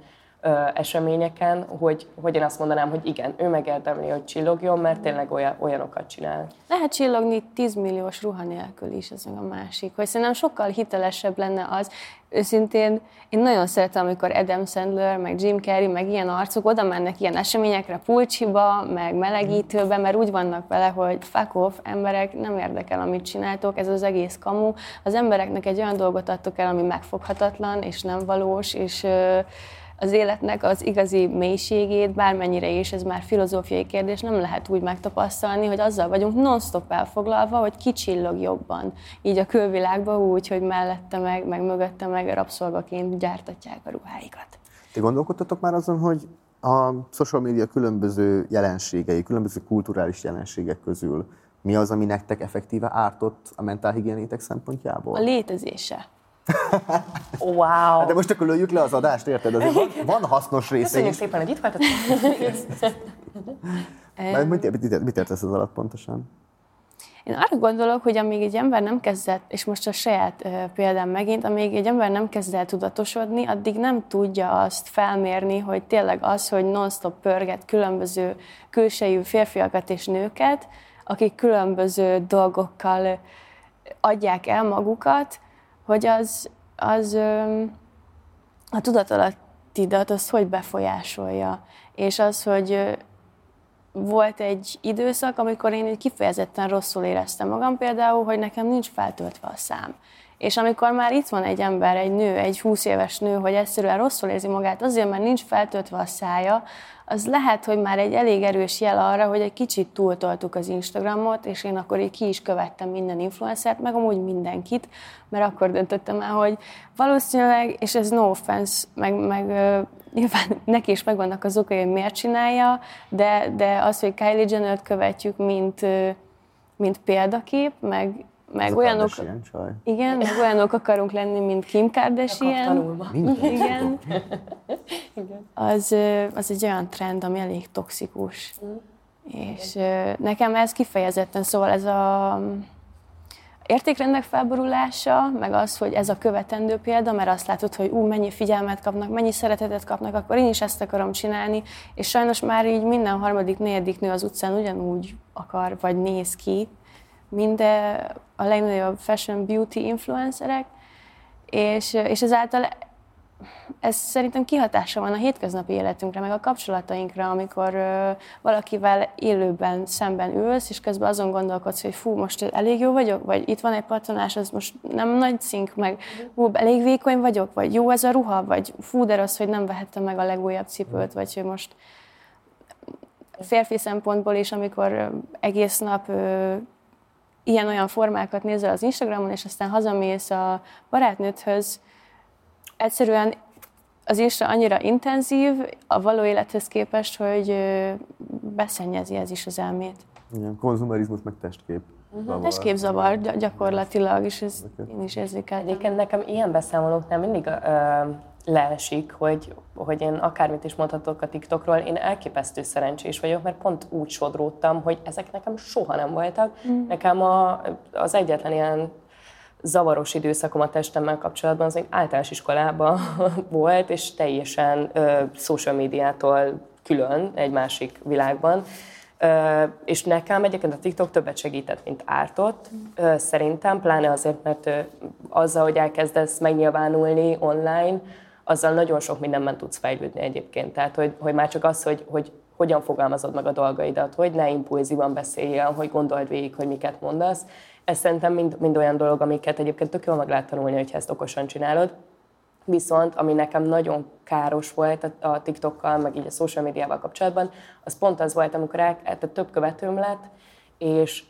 eseményeken, hogy, hogy én azt mondanám, hogy igen, ő megérdemli, hogy csillogjon, mert tényleg olyan, olyanokat csinál. Lehet csillogni 10 milliós ruha nélkül is, ez meg a másik. Hogy szerintem sokkal hitelesebb lenne az, őszintén én nagyon szeretem, amikor Adam Sandler, meg Jim Carrey, meg ilyen arcok oda mennek ilyen eseményekre, pulcsiba, meg melegítőbe, mert úgy vannak vele, hogy fuck off, emberek, nem érdekel, amit csináltok, ez az egész kamu. Az embereknek egy olyan dolgot adtok el, ami megfoghatatlan, és nem valós, és az életnek az igazi mélységét, bármennyire is ez már filozófiai kérdés, nem lehet úgy megtapasztalni, hogy azzal vagyunk non-stop elfoglalva, hogy ki csillog jobban. Így a külvilágban úgy, hogy mellette meg, meg mögötte meg rabszolgaként gyártatják a ruháikat. Ti gondolkodtatok már azon, hogy a social media különböző jelenségei, különböző kulturális jelenségek közül mi az, ami nektek effektíve ártott a mentálhigiénétek szempontjából? A létezése. Wow. Hát de most akkor lőjük le az adást, érted? Azért van, van hasznos része Köszönjük is. szépen, hogy itt voltatok. Mert mit, mit, mit értesz az alatt pontosan? Én arra gondolok, hogy amíg egy ember nem kezdett, és most a saját ö, példám megint, amíg egy ember nem kezd el tudatosodni, addig nem tudja azt felmérni, hogy tényleg az, hogy non-stop pörget különböző külsejű férfiakat és nőket, akik különböző dolgokkal adják el magukat, hogy az, az a tudatalattidat az hogy befolyásolja. És az, hogy volt egy időszak, amikor én kifejezetten rosszul éreztem magam, például, hogy nekem nincs feltöltve a szám. És amikor már itt van egy ember, egy nő, egy 20 éves nő, hogy egyszerűen rosszul érzi magát azért, mert nincs feltöltve a szája, az lehet, hogy már egy elég erős jel arra, hogy egy kicsit túltoltuk az Instagramot, és én akkor így ki is követtem minden influencert, meg amúgy mindenkit, mert akkor döntöttem el, hogy valószínűleg, és ez no offense, meg, meg nyilván neki is megvannak az okai, hogy miért csinálja, de, de az, hogy Kylie Jenner-t követjük, mint, mint példakép, meg, meg olyanok, igen, meg olyanok akarunk lenni, mint Kim Kardashian. Minden. Igen. Az, az egy olyan trend, ami elég toxikus. És ö, nekem ez kifejezetten, szóval ez a értékrendek felborulása, meg az, hogy ez a követendő példa, mert azt látod, hogy ú, mennyi figyelmet kapnak, mennyi szeretetet kapnak, akkor én is ezt akarom csinálni, és sajnos már így minden harmadik, negyedik nő az utcán ugyanúgy akar, vagy néz ki, mint a legnagyobb fashion beauty influencerek, és, és ezáltal ez szerintem kihatása van a hétköznapi életünkre, meg a kapcsolatainkra, amikor ö, valakivel élőben szemben ülsz, és közben azon gondolkodsz, hogy fú, most elég jó vagyok, vagy itt van egy pattanás, az most nem nagy cink, meg fú, elég vékony vagyok, vagy jó ez a ruha, vagy fú, de rossz, hogy nem vehettem meg a legújabb cipőt, vagy hogy most férfi szempontból is, amikor egész nap ilyen-olyan formákat nézel az Instagramon, és aztán hazamész a barátnődhöz, egyszerűen az Insta annyira intenzív a való élethez képest, hogy beszennyezi ez is az elmét. Igen, konzumerizmus meg testkép. zavar. Testképzavar gy- gyakorlatilag, és ez én is érzékeltem. Egyébként nekem ilyen beszámolóknál mindig ö, leesik, hogy, hogy én akármit is mondhatok a TikTokról, én elképesztő szerencsés vagyok, mert pont úgy sodródtam, hogy ezek nekem soha nem voltak. Mm. Nekem a, az egyetlen ilyen zavaros időszakom a testemmel kapcsolatban az még általános iskolában volt, és teljesen ö, social médiától külön egy másik világban. Ö, és nekem egyébként a TikTok többet segített, mint ártott, ö, szerintem, pláne azért, mert ö, azzal, hogy elkezdesz megnyilvánulni online, azzal nagyon sok mindenben tudsz fejlődni egyébként. Tehát, hogy, hogy már csak az, hogy, hogy hogyan fogalmazod meg a dolgaidat, hogy ne impulzívan beszéljél, hogy gondold végig, hogy miket mondasz. Ez szerintem mind, mind olyan dolog, amiket egyébként tök jól meg lehet tanulni, hogyha ezt okosan csinálod. Viszont, ami nekem nagyon káros volt a, a TikTokkal, meg így a social médiával kapcsolatban, az pont az volt, amikor el, tehát több követőm lett, és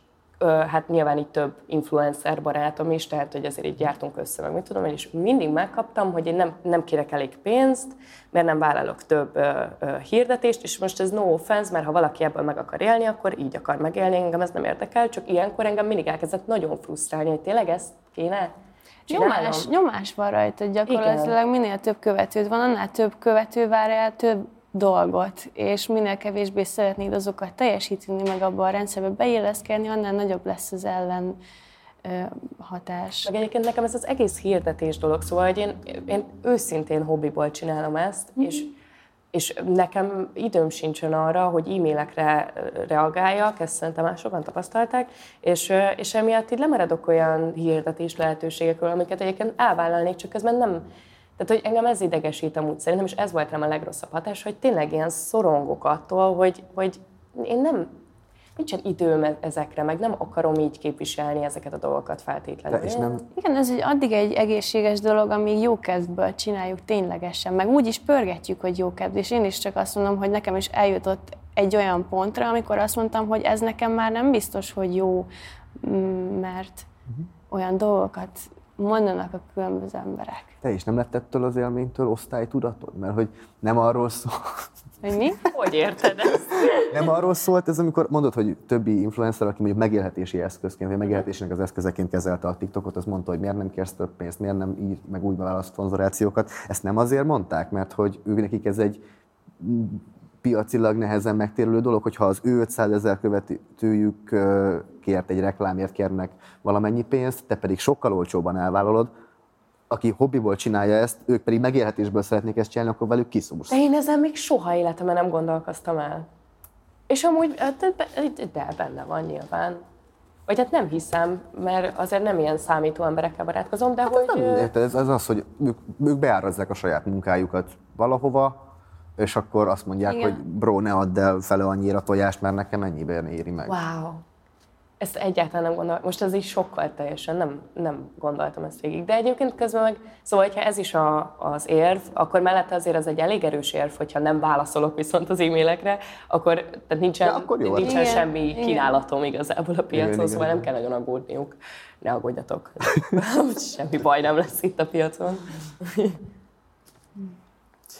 hát nyilván így több influencer barátom is, tehát hogy azért így jártunk össze, meg mit tudom és mindig megkaptam, hogy én nem, nem kérek elég pénzt, mert nem vállalok több ö, ö, hirdetést, és most ez no offense, mert ha valaki ebből meg akar élni, akkor így akar megélni, engem ez nem érdekel, csak ilyenkor engem mindig elkezdett nagyon frusztrálni, hogy tényleg ezt kéne. Nyomás, nyomás van rajta gyakorlatilag, minél több követőd van, annál több követő vár el több dolgot, és minél kevésbé szeretnéd azokat teljesíteni, meg abban a rendszerbe beilleszkedni, annál nagyobb lesz az ellen hatás. Meg egyébként nekem ez az egész hirdetés dolog, szóval hogy én, én őszintén hobbiból csinálom ezt, Mhm. és, és nekem időm sincsen arra, hogy e-mailekre reagáljak, ezt szerintem már sokan tapasztalták, és, és emiatt így lemeredok olyan hirdetés lehetőségekről, amiket egyébként elvállalnék, csak közben nem, tehát, hogy engem ez idegesít amúgy szerintem, és ez volt rám a legrosszabb hatás, hogy tényleg ilyen szorongok attól, hogy, hogy én nem, nincsen időm e- ezekre, meg nem akarom így képviselni ezeket a dolgokat feltétlenül. De és nem, Igen, ez egy, addig egy egészséges dolog, amíg jó kedvből csináljuk ténylegesen, meg úgy is pörgetjük, hogy jó kedv, és én is csak azt mondom, hogy nekem is eljutott egy olyan pontra, amikor azt mondtam, hogy ez nekem már nem biztos, hogy jó, mert olyan dolgokat mondanak a különböző emberek. te is nem lett ettől az élménytől osztálytudatod? Mert hogy nem arról szól, Hogy mi? Hogy érted ezt? Nem arról szólt ez, amikor mondod, hogy többi influencer, aki mondjuk megélhetési eszközként, vagy megélhetésének az eszközeként kezelte a TikTokot, az mondta, hogy miért nem kérsz több pénzt, miért nem ír meg úgy választ szponzorációkat. Ezt nem azért mondták, mert hogy ők nekik ez egy piacilag nehezen megtérülő dolog, hogyha az ő 500 ezer követőjük kért egy reklámért kérnek valamennyi pénzt, te pedig sokkal olcsóban elvállalod, aki hobbiból csinálja ezt, ők pedig megélhetésből szeretnék ezt csinálni, akkor velük kiszúrsz. De én ezen még soha életemben nem gondolkoztam el. És amúgy, hát, de, benne van nyilván. Vagy hát nem hiszem, mert azért nem ilyen számító emberekkel barátkozom, de Hát hogy... Nem, ö, érted, ez, ez az, hogy ők, ők beárazzák a saját munkájukat valahova, és akkor azt mondják, Igen. hogy bro, ne add el fele annyira tojást, mert nekem ennyiben éri meg. Wow. Ezt egyáltalán nem gondoltam. Most ez is sokkal teljesen nem, nem gondoltam ezt végig. De egyébként közben meg, szóval, hogyha ez is a, az érv, akkor mellette azért az egy elég erős érv, hogyha nem válaszolok viszont az e-mailekre, akkor tehát nincsen, Ja, akkor jó. nincsen Igen, semmi igen. kínálatom igazából a piacon, Igen, szóval igen. nem kell nagyon aggódniuk. Ne aggódjatok. semmi baj nem lesz itt a piacon.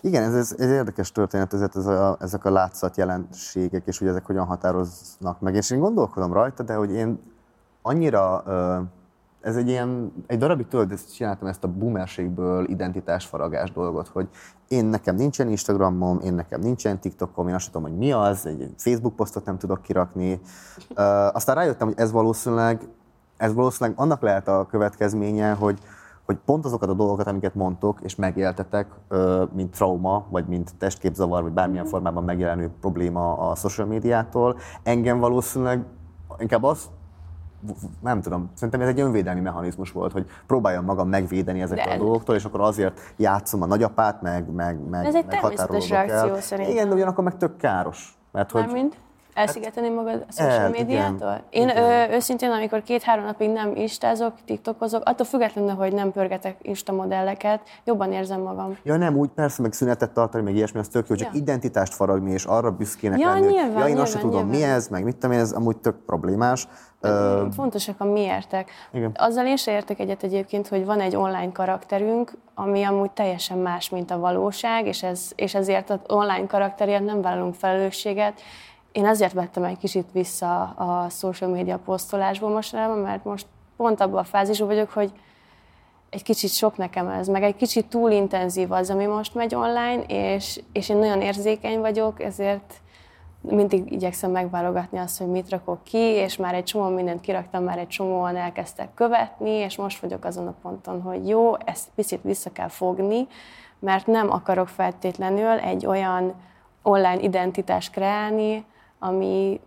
Igen, ez, ez, ez érdekes történet, ezért ez a, ezek a látszat jelenségek, és hogy ezek hogyan határoznak meg. És én gondolkodom rajta, de hogy én annyira, ez egy ilyen, egy darabig tudod, ezt csináltam ezt a boomerségből identitásfaragás dolgot, hogy én nekem nincsen Instagramom, én nekem nincsen TikTokom, én azt tudom, hogy mi az, egy Facebook posztot nem tudok kirakni. Aztán rájöttem, hogy ez valószínűleg, ez valószínűleg annak lehet a következménye, hogy hogy pont azokat a dolgokat, amiket mondtok és megéltetek, mint trauma, vagy mint testképzavar, vagy bármilyen formában megjelenő probléma a social médiától, engem valószínűleg inkább az, nem tudom, szerintem ez egy önvédelmi mechanizmus volt, hogy próbáljam magam megvédeni ezektől De- a dolgoktól, és akkor azért játszom a nagyapát, meg, meg, meg, Ez egy meg természetes határolódok el. reakció szerintem. Igen, de ugyanakkor meg tök káros. Mert hogy Mármint? Elszigetelni magad a social el, médiától? igen. Én ö, őszintén, amikor két-három napig nem istázok, tiktokozok, attól függetlenül, hogy nem pörgetek insta modelleket, jobban érzem magam. Ja nem, úgy persze, meg szünetet tartani, meg ilyesmi, az tök jó, csak Ja. identitást faragni, és arra büszkének Ja, lenni, hogy nyilván, ja, én azt sem nyilván, tudom, mi nyilván. ez, meg mit tudom én, ez amúgy tök problémás. Ö, Fontosak a miértek. Igen. Azzal én se értek egyet egyébként, hogy van egy online karakterünk, ami amúgy teljesen más, mint a valóság, és, ez, és ezért az online karakterért nem vállalunk felelősséget. Én azért vettem egy kicsit vissza a social media posztolásból mostanában, mert most pont abban a fázisban vagyok, hogy egy kicsit sok nekem ez, meg egy kicsit túl intenzív az, ami most megy online, és, és én nagyon érzékeny vagyok, ezért mindig igyekszem megválogatni azt, hogy mit rakok ki, és már egy csomó mindent kiraktam, már egy csomóan elkezdtek követni, és most vagyok azon a ponton, hogy jó, ezt picit vissza kell fogni, mert nem akarok feltétlenül egy olyan online identitást kreálni, ami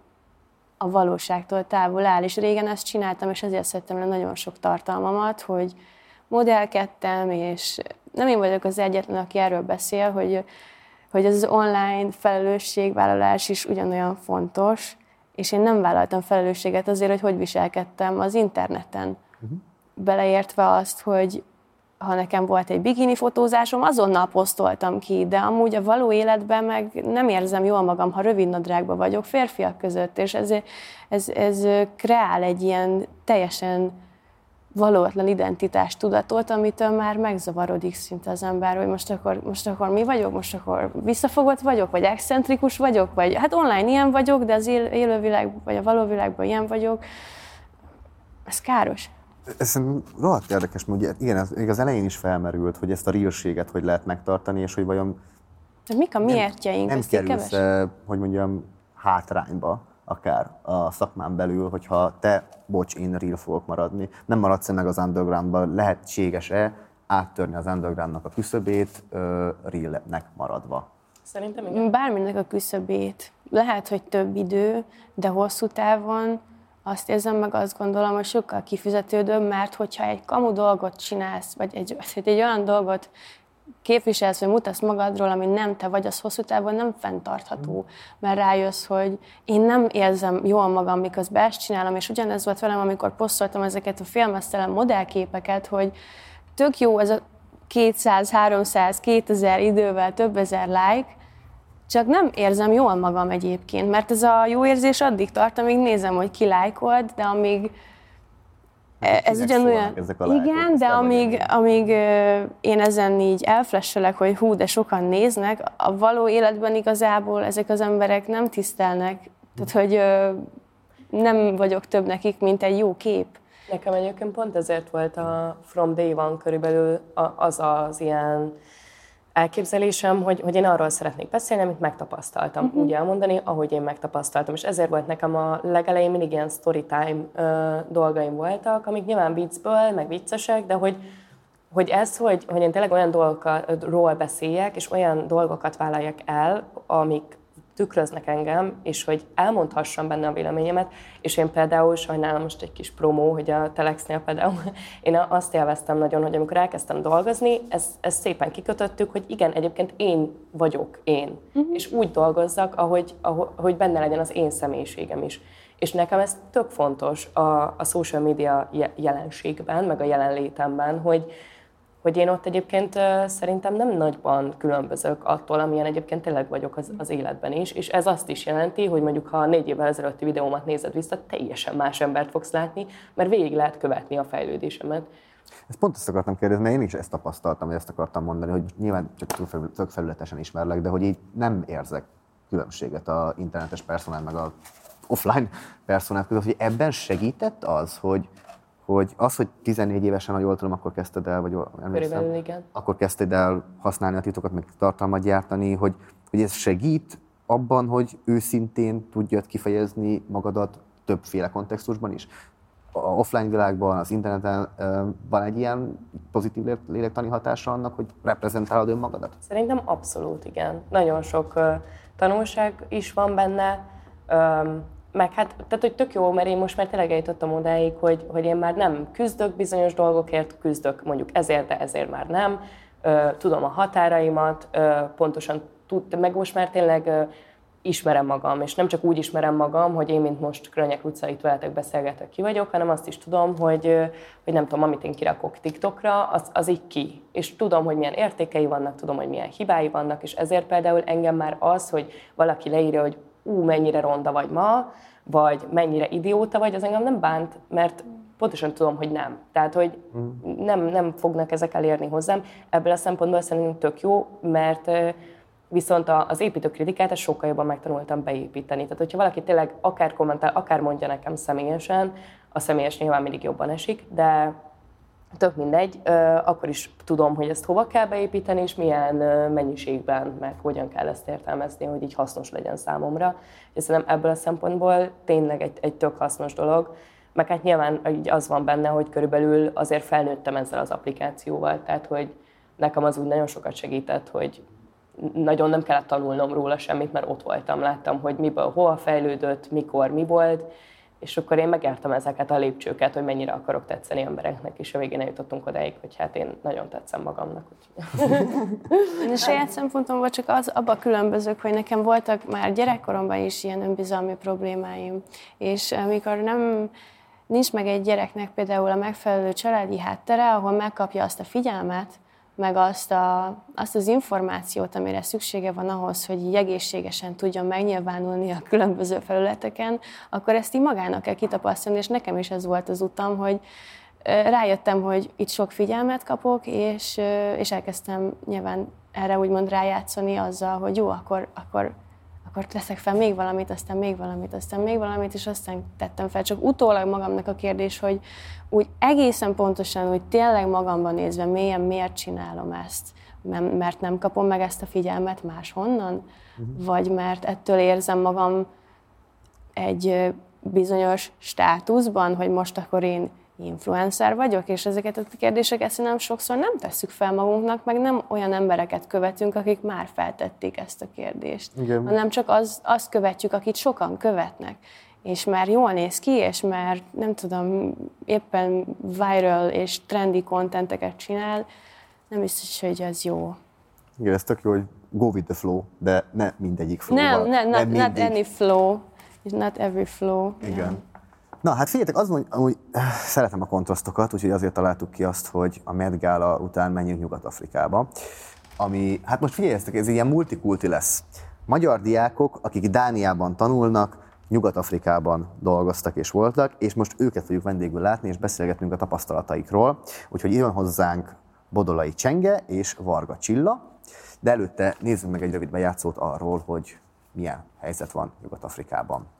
a valóságtól távol áll. És régen ezt csináltam, és ezért szedtem le nagyon sok tartalmamat, hogy modellkedtem, és nem én vagyok az egyetlen, aki erről beszél, hogy, hogy ez az online felelősségvállalás is ugyanolyan fontos, és én nem vállaltam felelősséget azért, hogy hogy viselkedtem az interneten. Beleértve azt, hogy ha nekem volt egy bikini fotózásom, azonnal posztoltam ki, de amúgy a való életben meg nem érzem jól magam, ha rövid nadrágban vagyok férfiak között, és ez, ez, ez kreál egy ilyen teljesen valótlan identitás tudatot, amitől már megzavarodik szinte az ember, hogy most akkor, most akkor mi vagyok, most akkor visszafogott vagyok, vagy excentrikus vagyok, vagy hát online ilyen vagyok, de az él, élővilág, vagy a való világban ilyen vagyok. Ez káros. Ez szerintem rohadt érdekes, mert ugye, igen, ez még az elején is felmerült, hogy ezt a realséget hogy lehet megtartani, és hogy vajon De mik a miértjeink? nem így kerülsz, keves- hogy mondjam, hátrányba akár a szakmán belül, hogyha te, bocs, én real fogok maradni, nem maradsz meg az undergroundban, lehetséges-e áttörni az undergroundnak a küszöbét realnek maradva? Szerintem igen. Bárminek a küszöbét. Lehet, hogy több idő, de hosszú távon azt érzem meg, azt gondolom, hogy sokkal kifizetődőbb, mert hogyha egy kamu dolgot csinálsz, vagy egy, egy olyan dolgot képviselsz, vagy mutatsz magadról, ami nem te vagy, az hosszú távon nem fenntartható. Mert rájössz, hogy én nem érzem jól magam, miközben ezt csinálom, és ugyanez volt velem, amikor posztoltam ezeket a filmesztelen modellképeket, hogy tök jó ez a 200, 300, 2000 idővel több ezer like, csak nem érzem jól magam egyébként, mert ez a jó érzés addig tart, amíg nézem, hogy ki lájkolt, de amíg ez ugyanolyan, ezek a igen, de amíg, amíg én ezen így elflesselek, hogy hú, de sokan néznek, a való életben igazából ezek az emberek nem tisztelnek. Tehát, hogy nem vagyok több nekik, mint egy jó kép. Nekem egyébként pont ezért volt a From Day One körülbelül az az ilyen elképzelésem, hogy, hogy én arról szeretnék beszélni, amit megtapasztaltam, uh-huh. úgy elmondani, ahogy én megtapasztaltam. És ezért volt nekem a legelején mindig ilyen story time ö, dolgaim voltak, amik nyilván viccből, meg viccesek, de hogy, hogy ez, hogy, hogy én tényleg olyan dolgokról beszéljek, és olyan dolgokat vállaljak el, amik tükröznek engem, és hogy elmondhassam benne a véleményemet, és én például sajnálom most egy kis promó, hogy a Telexnél például én azt élveztem nagyon, hogy amikor elkezdtem dolgozni, ezt, ezt szépen kikötöttük, hogy igen, egyébként én vagyok én, uh-huh. és úgy dolgozzak, ahogy, ahogy, hogy benne legyen az én személyiségem is. És nekem ez tök fontos a, a social media je- jelenségben, meg a jelenlétemben, hogy, hogy én ott egyébként szerintem nem nagyban különbözök attól, amilyen egyébként tényleg vagyok az, az életben is, és ez azt is jelenti, hogy mondjuk ha négy évvel ezelőtti videómat nézed vissza, teljesen más embert fogsz látni, mert végig lehet követni a fejlődésemet. Ezt pont ezt akartam kérdezni, én is ezt tapasztaltam, vagy ezt akartam mondani, hogy nyilván csak tök felül- tök felületesen ismerlek, de hogy így nem érzek különbséget a internetes personál meg a offline personál között, hogy ebben segített az, hogy, hogy az, hogy 14 évesen, ha jól tudom, akkor kezdted el, vagy emlékszem, igen. akkor kezdted el használni a titokat, meg tartalmat gyártani, hogy, hogy ez segít abban, hogy őszintén tudjad kifejezni magadat többféle kontextusban is. A offline világban, az interneten van egy ilyen pozitív lé- lélektani hatása annak, hogy reprezentálod önmagadat? Szerintem abszolút igen. Nagyon sok tanulság is van benne, meg hát, tehát hogy tök jó, mert én most már tényleg eljutottam odáig, hogy, hogy én már nem küzdök bizonyos dolgokért, küzdök mondjuk ezért, de ezért már nem. Ö, tudom a határaimat, ö, pontosan tud, meg most már tényleg ö, ismerem magam, és nem csak úgy ismerem magam, hogy én, mint most Krönyek utcait veletek beszélgetek, ki vagyok, hanem azt is tudom, hogy, hogy nem tudom, amit én kirakok TikTokra, az, az így ki. És tudom, hogy milyen értékei vannak, tudom, hogy milyen hibái vannak, és ezért például engem már az, hogy valaki leírja, hogy ú, mennyire ronda vagy ma, vagy mennyire idióta vagy, az engem nem bánt, mert pontosan tudom, hogy nem. Tehát, hogy nem, nem fognak ezek elérni hozzám. Ebből a szempontból szerintem tök jó, mert viszont az építőkritikát ezt sokkal jobban megtanultam beépíteni. Tehát, hogyha valaki tényleg akár kommentál, akár mondja nekem személyesen, a személyes nyilván mindig jobban esik, de tök mindegy, akkor is tudom, hogy ezt hova kell beépíteni, és milyen mennyiségben, meg hogyan kell ezt értelmezni, hogy így hasznos legyen számomra. És szerintem ebből a szempontból tényleg egy, egy tök hasznos dolog. Meg hát nyilván így az van benne, hogy körülbelül azért felnőttem ezzel az applikációval, tehát hogy nekem az úgy nagyon sokat segített, hogy nagyon nem kellett tanulnom róla semmit, mert ott voltam, láttam, hogy miből hol fejlődött, mikor mi volt, és akkor én megértem ezeket a lépcsőket, hogy mennyire akarok tetszeni embereknek, és a végén eljutottunk odáig, hogy hát én nagyon tetszem magamnak. Én a saját szempontomból csak az, abba különbözök, hogy nekem voltak már gyerekkoromban is ilyen önbizalmi problémáim, és amikor nem nincs meg egy gyereknek például a megfelelő családi háttere, ahol megkapja azt a figyelmet, meg azt, a, azt az információt, amire szüksége van ahhoz, hogy így egészségesen tudjon megnyilvánulni a különböző felületeken, akkor ezt így magának kell kitapasztalni, és nekem is ez volt az utam, hogy rájöttem, hogy itt sok figyelmet kapok, és, és elkezdtem nyilván erre úgymond rájátszani azzal, hogy jó, akkor, akkor, akkor teszek fel még valamit, aztán még valamit, aztán még valamit, és aztán tettem fel. Csak utólag magamnak a kérdés, hogy úgy egészen pontosan, hogy tényleg magamban nézve mélyen miért csinálom ezt, mert nem kapom meg ezt a figyelmet máshonnan, vagy mert ettől érzem magam egy bizonyos státuszban, hogy most akkor én influencer vagyok, és ezeket a kérdéseket szerintem sokszor nem tesszük fel magunknak, meg nem olyan embereket követünk, akik már feltették ezt a kérdést, Igen. hanem csak az, azt követjük, akit sokan követnek és már jól néz ki, és már nem tudom, éppen viral és trendy contenteket csinál, nem biztos, hogy az jó. Igen, ez tök jó, hogy go with the flow, de ne mindegyik flow Nem, nem, not, not mindig. any flow, not every flow. Igen. Na, hát figyeljetek, az, hogy amúgy eh, szeretem a kontrasztokat, úgyhogy azért találtuk ki azt, hogy a Met után menjünk Nyugat-Afrikába, ami, hát most figyeljetek, ez ilyen multikulti lesz. Magyar diákok, akik Dániában tanulnak, Nyugat-Afrikában dolgoztak és voltak, és most őket fogjuk vendégül látni, és beszélgetnünk a tapasztalataikról. Úgyhogy jön hozzánk Bodolai Csenge és Varga Csilla, de előtte nézzünk meg egy rövid bejátszót arról, hogy milyen helyzet van Nyugat-Afrikában.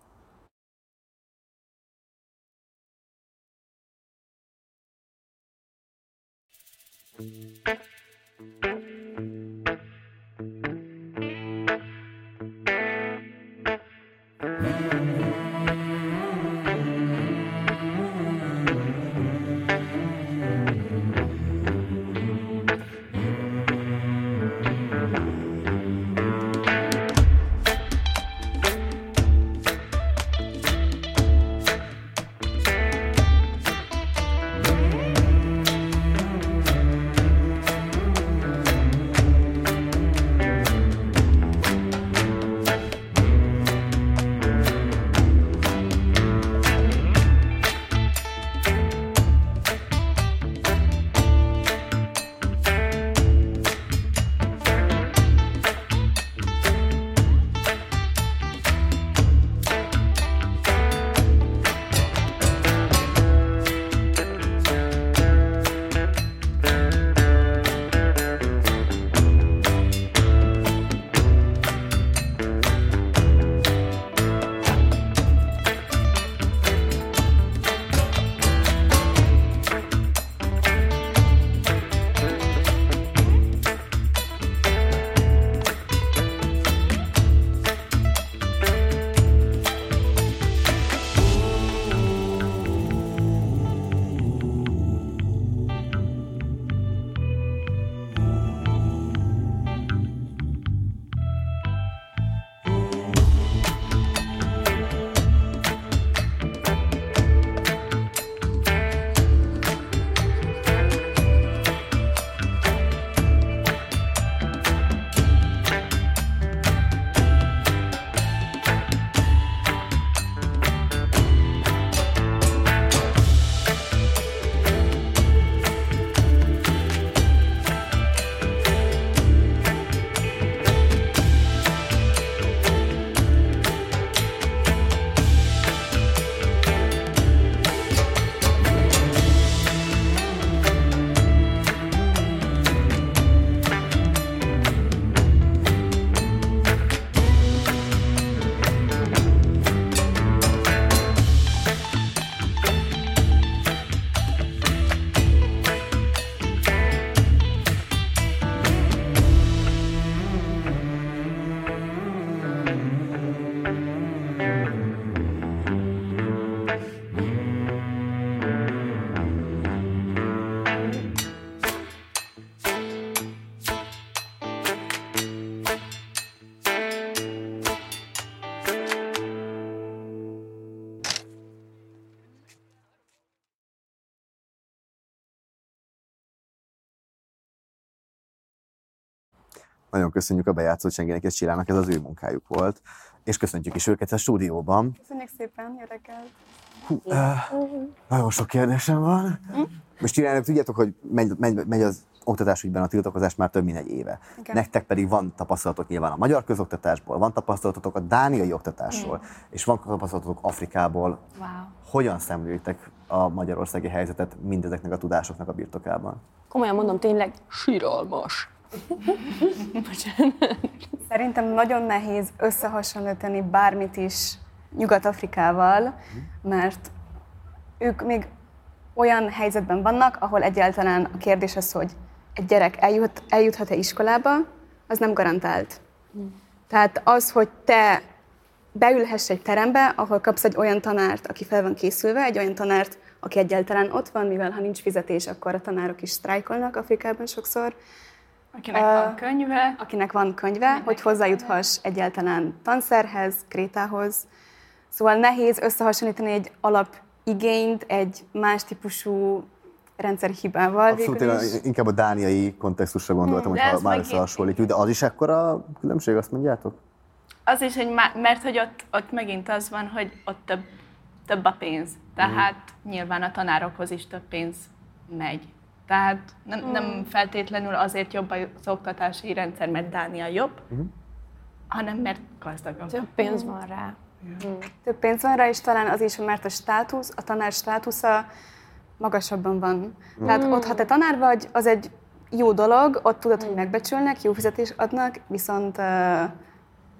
Nagyon köszönjük a bejátszót Sengenek és Csillának, ez az ő munkájuk volt. És köszöntjük is őket a stúdióban. Köszönjük szépen, jó reggelt! Hú, uh, nagyon sok kérdésem van. Hm? Most csinálnak, tudjátok, hogy megy, megy, megy az oktatásügyben a tiltakozás már több mint egy éve. Igen. Nektek pedig van tapasztalatok nyilván a magyar közoktatásból, van tapasztalatotok a dániai oktatásról, mm. és van tapasztalatotok Afrikából. Wow. Hogyan szemlélitek a magyarországi helyzetet mindezeknek a tudásoknak a birtokában? Komolyan mondom, tényleg síralmas. Szerintem nagyon nehéz összehasonlítani bármit is Nyugat-Afrikával, mert ők még olyan helyzetben vannak, ahol egyáltalán a kérdés az, hogy egy gyerek eljut, eljuthat-e iskolába, az nem garantált. Tehát az, hogy te beülhess egy terembe, ahol kapsz egy olyan tanárt, aki fel van készülve, egy olyan tanárt, aki egyáltalán ott van, mivel ha nincs fizetés, akkor a tanárok is sztrájkolnak Afrikában sokszor, Akinek uh, van könyve. Akinek van könyve, Akinek hogy hozzájuthass egyáltalán tanszerhez, krétához. Szóval nehéz összehasonlítani egy alapigényt egy más típusú rendszerhibával. Abszolút, én inkább a dániai kontextusra gondoltam, hmm, hogyha már összehasonlítjuk, de az is ekkora különbség, azt mondjátok? Az is, hogy má, mert hogy ott, ott megint az van, hogy ott több, több a pénz. Tehát mm. nyilván a tanárokhoz is több pénz megy. Tehát nem, mm. nem feltétlenül azért jobb az oktatási rendszer, mert Dánia jobb, mm. hanem mert gazdagabb. Több pénz van rá. Több pénz van rá, és talán az is, mert a státusz, a tanár státusza magasabban van. Mm. Tehát ott, ha te tanár vagy, az egy jó dolog, ott tudod, hogy megbecsülnek, jó fizetést adnak, viszont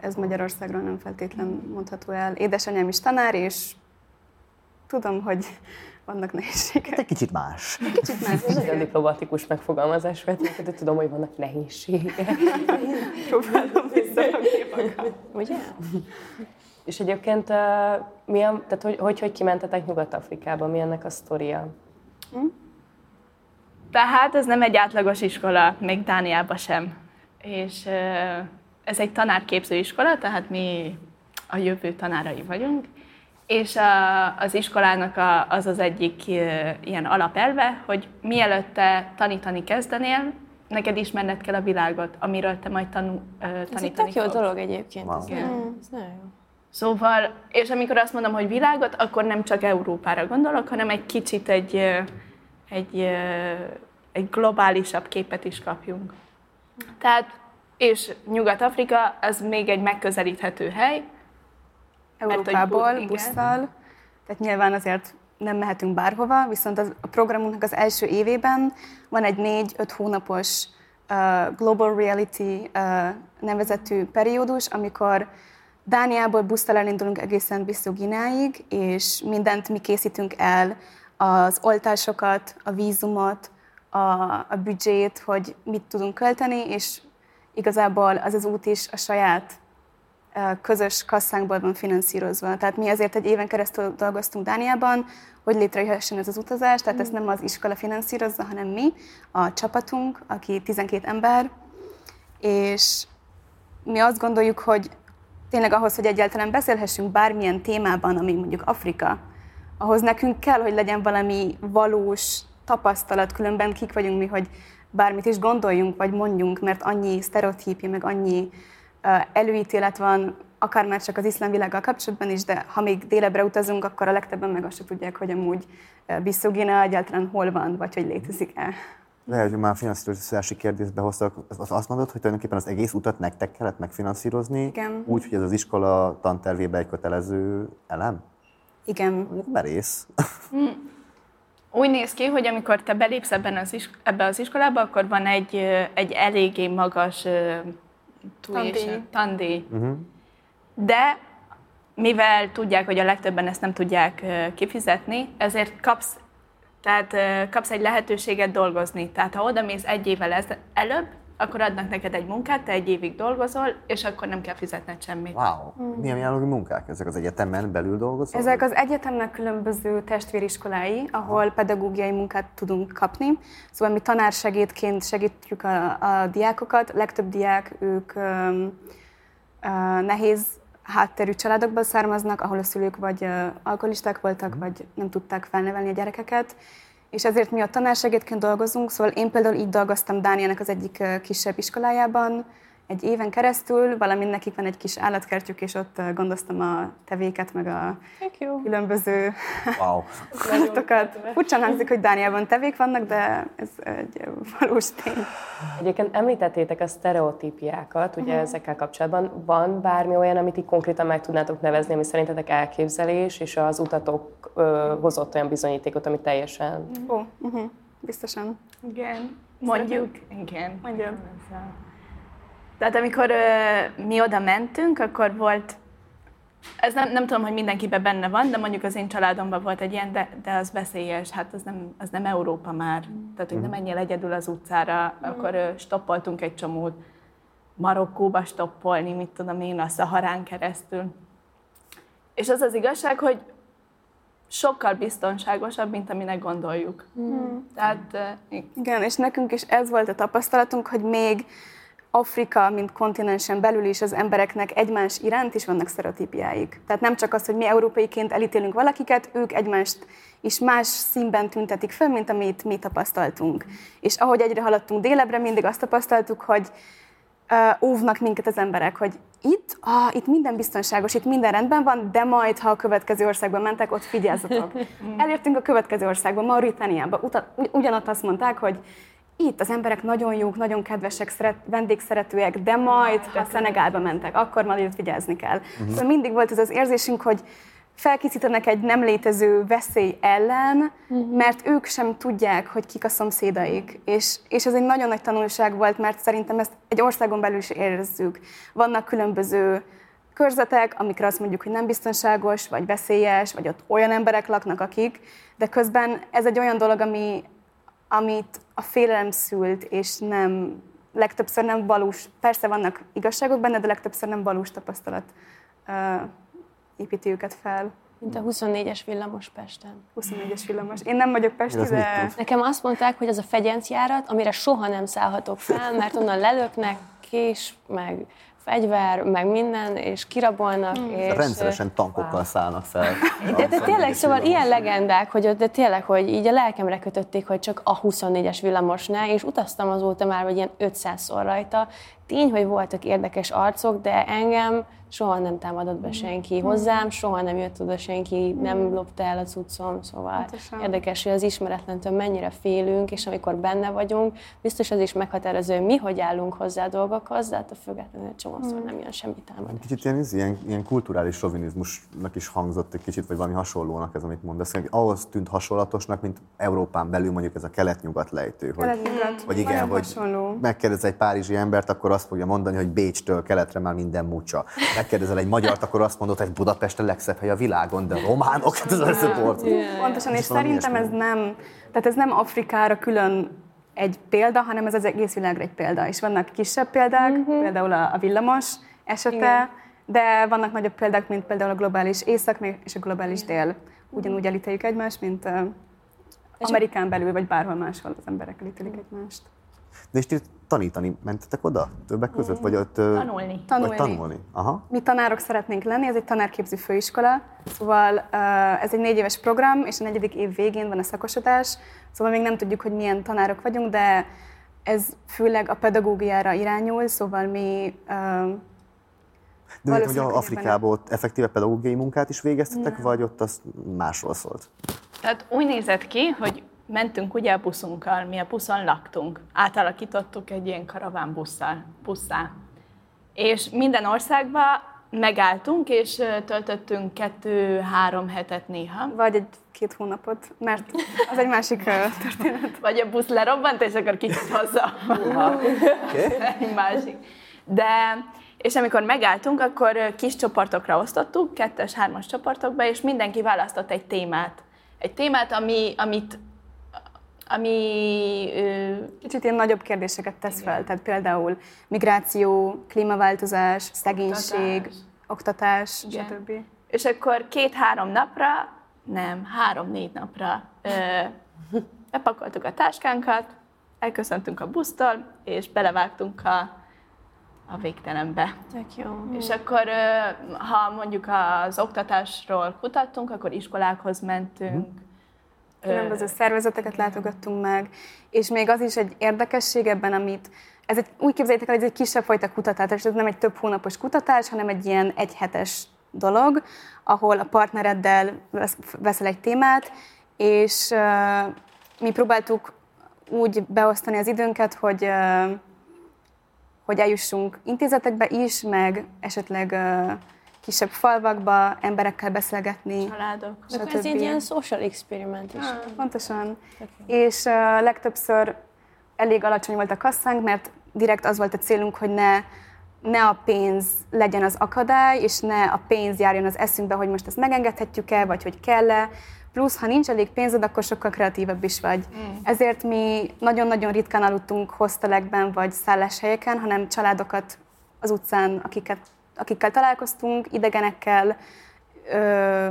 ez Magyarországról nem feltétlen mondható el. Édesanyám is tanár, és tudom, hogy vannak nehézségek. Hát egy kicsit más. Egy kicsit más. Ez nagyon diplomatikus megfogalmazás, mert tudom, hogy vannak nehézségek. Próbálom visszarakni Ugye? És egyébként uh, milyen, tehát hogy, hogy, hogy kimentetek Nyugat-Afrikába? Mi ennek a sztoria? Hm? Tehát ez nem egy átlagos iskola, még Dániában sem. És uh, ez egy tanárképző iskola, tehát mi a jövő tanárai vagyunk. És a, az iskolának a, az az egyik ilyen alapelve, hogy mielőtt te tanítani kezdenél, neked ismerned kell a világot, amiről te majd tanul, uh, tanítani Ez egy tök jó dolog egyébként. Wow. Igen. Mm, ez nagyon jó. Szóval, és amikor azt mondom, hogy világot, akkor nem csak Európára gondolok, hanem egy kicsit egy, egy, egy globálisabb képet is kapjunk. Tehát, és Nyugat-Afrika, az még egy megközelíthető hely. Európából, mert, busszal, tehát nyilván azért nem mehetünk bárhova, viszont az, a programunknak az első évében van egy négy-öt hónapos uh, Global Reality uh, nevezetű periódus, amikor Dániából busztal elindulunk egészen Bissau Gináig, és mindent mi készítünk el, az oltásokat, a vízumot, a, a büdzsét, hogy mit tudunk költeni, és igazából az az út is a saját közös kasszánkból van finanszírozva. Tehát mi azért egy éven keresztül dolgoztunk Dániában, hogy létrejöhessen ez az utazás, tehát ezt nem az iskola finanszírozza, hanem mi, a csapatunk, aki 12 ember, és mi azt gondoljuk, hogy tényleg ahhoz, hogy egyáltalán beszélhessünk bármilyen témában, ami mondjuk Afrika, ahhoz nekünk kell, hogy legyen valami valós tapasztalat, különben kik vagyunk mi, hogy bármit is gondoljunk, vagy mondjunk, mert annyi sztereotípia, meg annyi uh, előítélet van, akár már csak az iszlám világgal kapcsolatban is, de ha még délebre utazunk, akkor a legtöbben meg azt tudják, hogy amúgy Bissogina egyáltalán hol van, vagy hogy létezik-e. Lehet, hogy már finanszírozási kérdést behoztak. Azt mondod, hogy tulajdonképpen az egész utat nektek kellett megfinanszírozni? Igen. Úgy, hogy ez az iskola tantervébe egy kötelező elem? Igen. Merész. Hmm. Úgy néz ki, hogy amikor te belépsz ebben az is, ebbe az iskolába, akkor van egy, egy eléggé magas tandíj. tandíj. Uh-huh. De mivel tudják, hogy a legtöbben ezt nem tudják kifizetni, ezért kapsz tehát kapsz egy lehetőséget dolgozni. Tehát ha oda mész egy évvel ez, előbb, akkor adnak neked egy munkát, te egy évig dolgozol, és akkor nem kell fizetned semmit. Wow! Mm. Milyen jellegű munkák? Ezek az egyetemen belül dolgozol? Ezek az egyetemnek különböző testvériskolái, ahol Aha. pedagógiai munkát tudunk kapni. Szóval mi tanársegédként segítjük a, a diákokat. Legtöbb diák, ők um, uh, nehéz hátterű családokból származnak, ahol a szülők vagy alkoholisták voltak, mm. vagy nem tudták felnevelni a gyerekeket, és ezért mi a tanársegédként dolgozunk, szóval én például így dolgoztam Dániának az egyik kisebb iskolájában, egy éven keresztül, valamint nekik van egy kis állatkertjük, és ott gondoztam a tevéket, meg a különböző wow. állatokat. Furcsán hangzik, hogy Dániában tevék vannak, de ez egy valós tény. Egyébként említettétek a sztereotípiákat, ugye uh-huh. ezekkel kapcsolatban. Van bármi olyan, amit így konkrétan meg tudnátok nevezni, ami szerintetek elképzelés, és az utatok ö, hozott olyan bizonyítékot, ami teljesen... Ó, oh, uh-huh. biztosan. Igen. Mondjuk. Igen. Mondjuk. Tehát amikor ö, mi oda mentünk, akkor volt, ez nem, nem tudom, hogy mindenkiben benne van, de mondjuk az én családomban volt egy ilyen, de, de az veszélyes, hát az nem, az nem Európa már. Tehát, hogy nem mhm. menjél egyedül az utcára, akkor ö, stoppoltunk egy csomót. Marokkóba stoppolni, mit tudom én, a Szaharán keresztül. És az az igazság, hogy sokkal biztonságosabb, mint aminek gondoljuk. Mm. Tehát, Igen, és nekünk is ez volt a tapasztalatunk, hogy még Afrika, mint kontinensen belül is az embereknek egymás iránt is vannak sztereotípiáik. Tehát nem csak az, hogy mi európaiként elítélünk valakiket, ők egymást is más színben tüntetik fel, mint amit mi tapasztaltunk. És ahogy egyre haladtunk délebre, mindig azt tapasztaltuk, hogy uh, óvnak minket az emberek, hogy itt, ah, itt minden biztonságos, itt minden rendben van, de majd, ha a következő országba mentek, ott figyelzatok. Elértünk a következő országba, Mauritániába, ugyanott azt mondták, hogy itt az emberek nagyon jók, nagyon kedvesek, szeret, vendégszeretőek, de majd, ha Szenegálba mentek, akkor majd itt vigyázni kell. Uh-huh. Szóval mindig volt ez az érzésünk, hogy felkészítenek egy nem létező veszély ellen, uh-huh. mert ők sem tudják, hogy kik a szomszédaik. És, és ez egy nagyon nagy tanulság volt, mert szerintem ezt egy országon belül is érezzük. Vannak különböző körzetek, amikre azt mondjuk, hogy nem biztonságos, vagy veszélyes, vagy ott olyan emberek laknak, akik, de közben ez egy olyan dolog, ami, amit a félelem szült, és nem, legtöbbször nem valós, persze vannak igazságok benne, de legtöbbször nem valós tapasztalat uh, építi őket fel. Mint a 24-es villamos Pesten. 24-es villamos. Én nem vagyok Pesti, de... Nekem azt mondták, hogy az a fegyencjárat, amire soha nem szállhatok fel, mert onnan lelöknek, kés, meg fegyver, meg minden, és kirabolnak. Hmm. És... Rendszeresen tankokkal szállnak fel. De, de tényleg, szóval ilyen legendák, hogy de tényleg, hogy így a lelkemre kötötték, hogy csak a 24-es villamos ne, és utaztam azóta már, vagy ilyen 500-szor rajta. Tény, hogy voltak érdekes arcok, de engem soha nem támadott be senki hozzám, soha nem jött oda senki, nem lopta el a cuccom, szóval Pontosan. érdekes, hogy az ismeretlentől mennyire félünk, és amikor benne vagyunk, biztos az is meghatározó, hogy mi hogy állunk hozzá a dolgokhoz, de hát a függetlenül csomószor nem jön semmi támadás. Kicsit ilyen, ilyen, ilyen kulturális sovinizmusnak is hangzott egy kicsit, vagy valami hasonlónak ez, amit mondasz. Ahhoz tűnt hasonlatosnak, mint Európán belül mondjuk ez a kelet-nyugat lejtő. Hogy, kelet-nyugat. Vagy igen, hogy megkérdez egy párizsi embert, akkor azt fogja mondani, hogy Bécstől keletre már minden mucsa megkérdezel egy magyart, akkor azt mondod, hogy Budapest a legszebb hely a világon, de románok, hát ez az a Pontosan, és szerintem ez nem, tehát ez nem Afrikára külön egy példa, hanem ez az egész világra egy példa. És vannak kisebb példák, uh-huh. például a, a villamos esete, Igen. de vannak nagyobb példák, mint például a globális észak és a globális dél. Ugyanúgy elítéljük egymást, mint Amerikán belül, vagy bárhol máshol az emberek elítélik egymást. De és ti tanítani mentetek oda többek között? Vagy ott, tanulni. Tanulni. Vagy tanulni. Aha. Mi tanárok szeretnénk lenni, ez egy tanárképző főiskola, szóval ez egy négy éves program, és a negyedik év végén van a szakosodás, szóval még nem tudjuk, hogy milyen tanárok vagyunk, de ez főleg a pedagógiára irányul, szóval mi de hogy, hogy Afrikából ott effektíve pedagógiai munkát is végeztetek, nem. vagy ott az másról szólt? Tehát úgy nézett ki, hogy mentünk ugye a buszunkkal, mi a buszon laktunk. Átalakítottuk egy ilyen karaván busszal, busszá. És minden országba megálltunk, és töltöttünk kettő-három hetet néha. Vagy egy-két hónapot, mert az egy másik történet. Vagy a busz lerobbant, és akkor kicsit haza. Okay. egy másik. De, és amikor megálltunk, akkor kis csoportokra osztottuk, kettes, hármas csoportokba, és mindenki választott egy témát. Egy témát, ami, amit ami ö, kicsit ilyen nagyobb kérdéseket tesz igen. fel, tehát például migráció, klímaváltozás, szegénység, oktatás, oktatás stb. És akkor két-három napra, nem, három-négy napra ö, bepakoltuk a táskánkat, elköszöntünk a busztól, és belevágtunk a, a végtelenbe. Tök jó. És akkor, ha mondjuk az oktatásról kutattunk, akkor iskolákhoz mentünk, mm különböző szervezeteket látogattunk meg, és még az is egy érdekesség ebben, amit ez egy, úgy képzeljétek el, hogy ez egy kisebb fajta kutatás, ez nem egy több hónapos kutatás, hanem egy ilyen egyhetes dolog, ahol a partnereddel veszel egy témát, és uh, mi próbáltuk úgy beosztani az időnket, hogy uh, hogy eljussunk intézetekbe is, meg esetleg uh, kisebb falvakba, emberekkel beszélgetni. Családok. Stb. Ez egy ilyen social experiment is. Ah, pontosan. Okay. És uh, legtöbbször elég alacsony volt a kasszánk, mert direkt az volt a célunk, hogy ne, ne a pénz legyen az akadály, és ne a pénz járjon az eszünkbe, hogy most ezt megengedhetjük-e, vagy hogy kell-e. Plusz, ha nincs elég pénzed, akkor sokkal kreatívebb is vagy. Mm. Ezért mi nagyon-nagyon ritkán aludtunk hostelekben vagy szálláshelyeken, hanem családokat az utcán, akiket akikkel találkoztunk, idegenekkel, ö,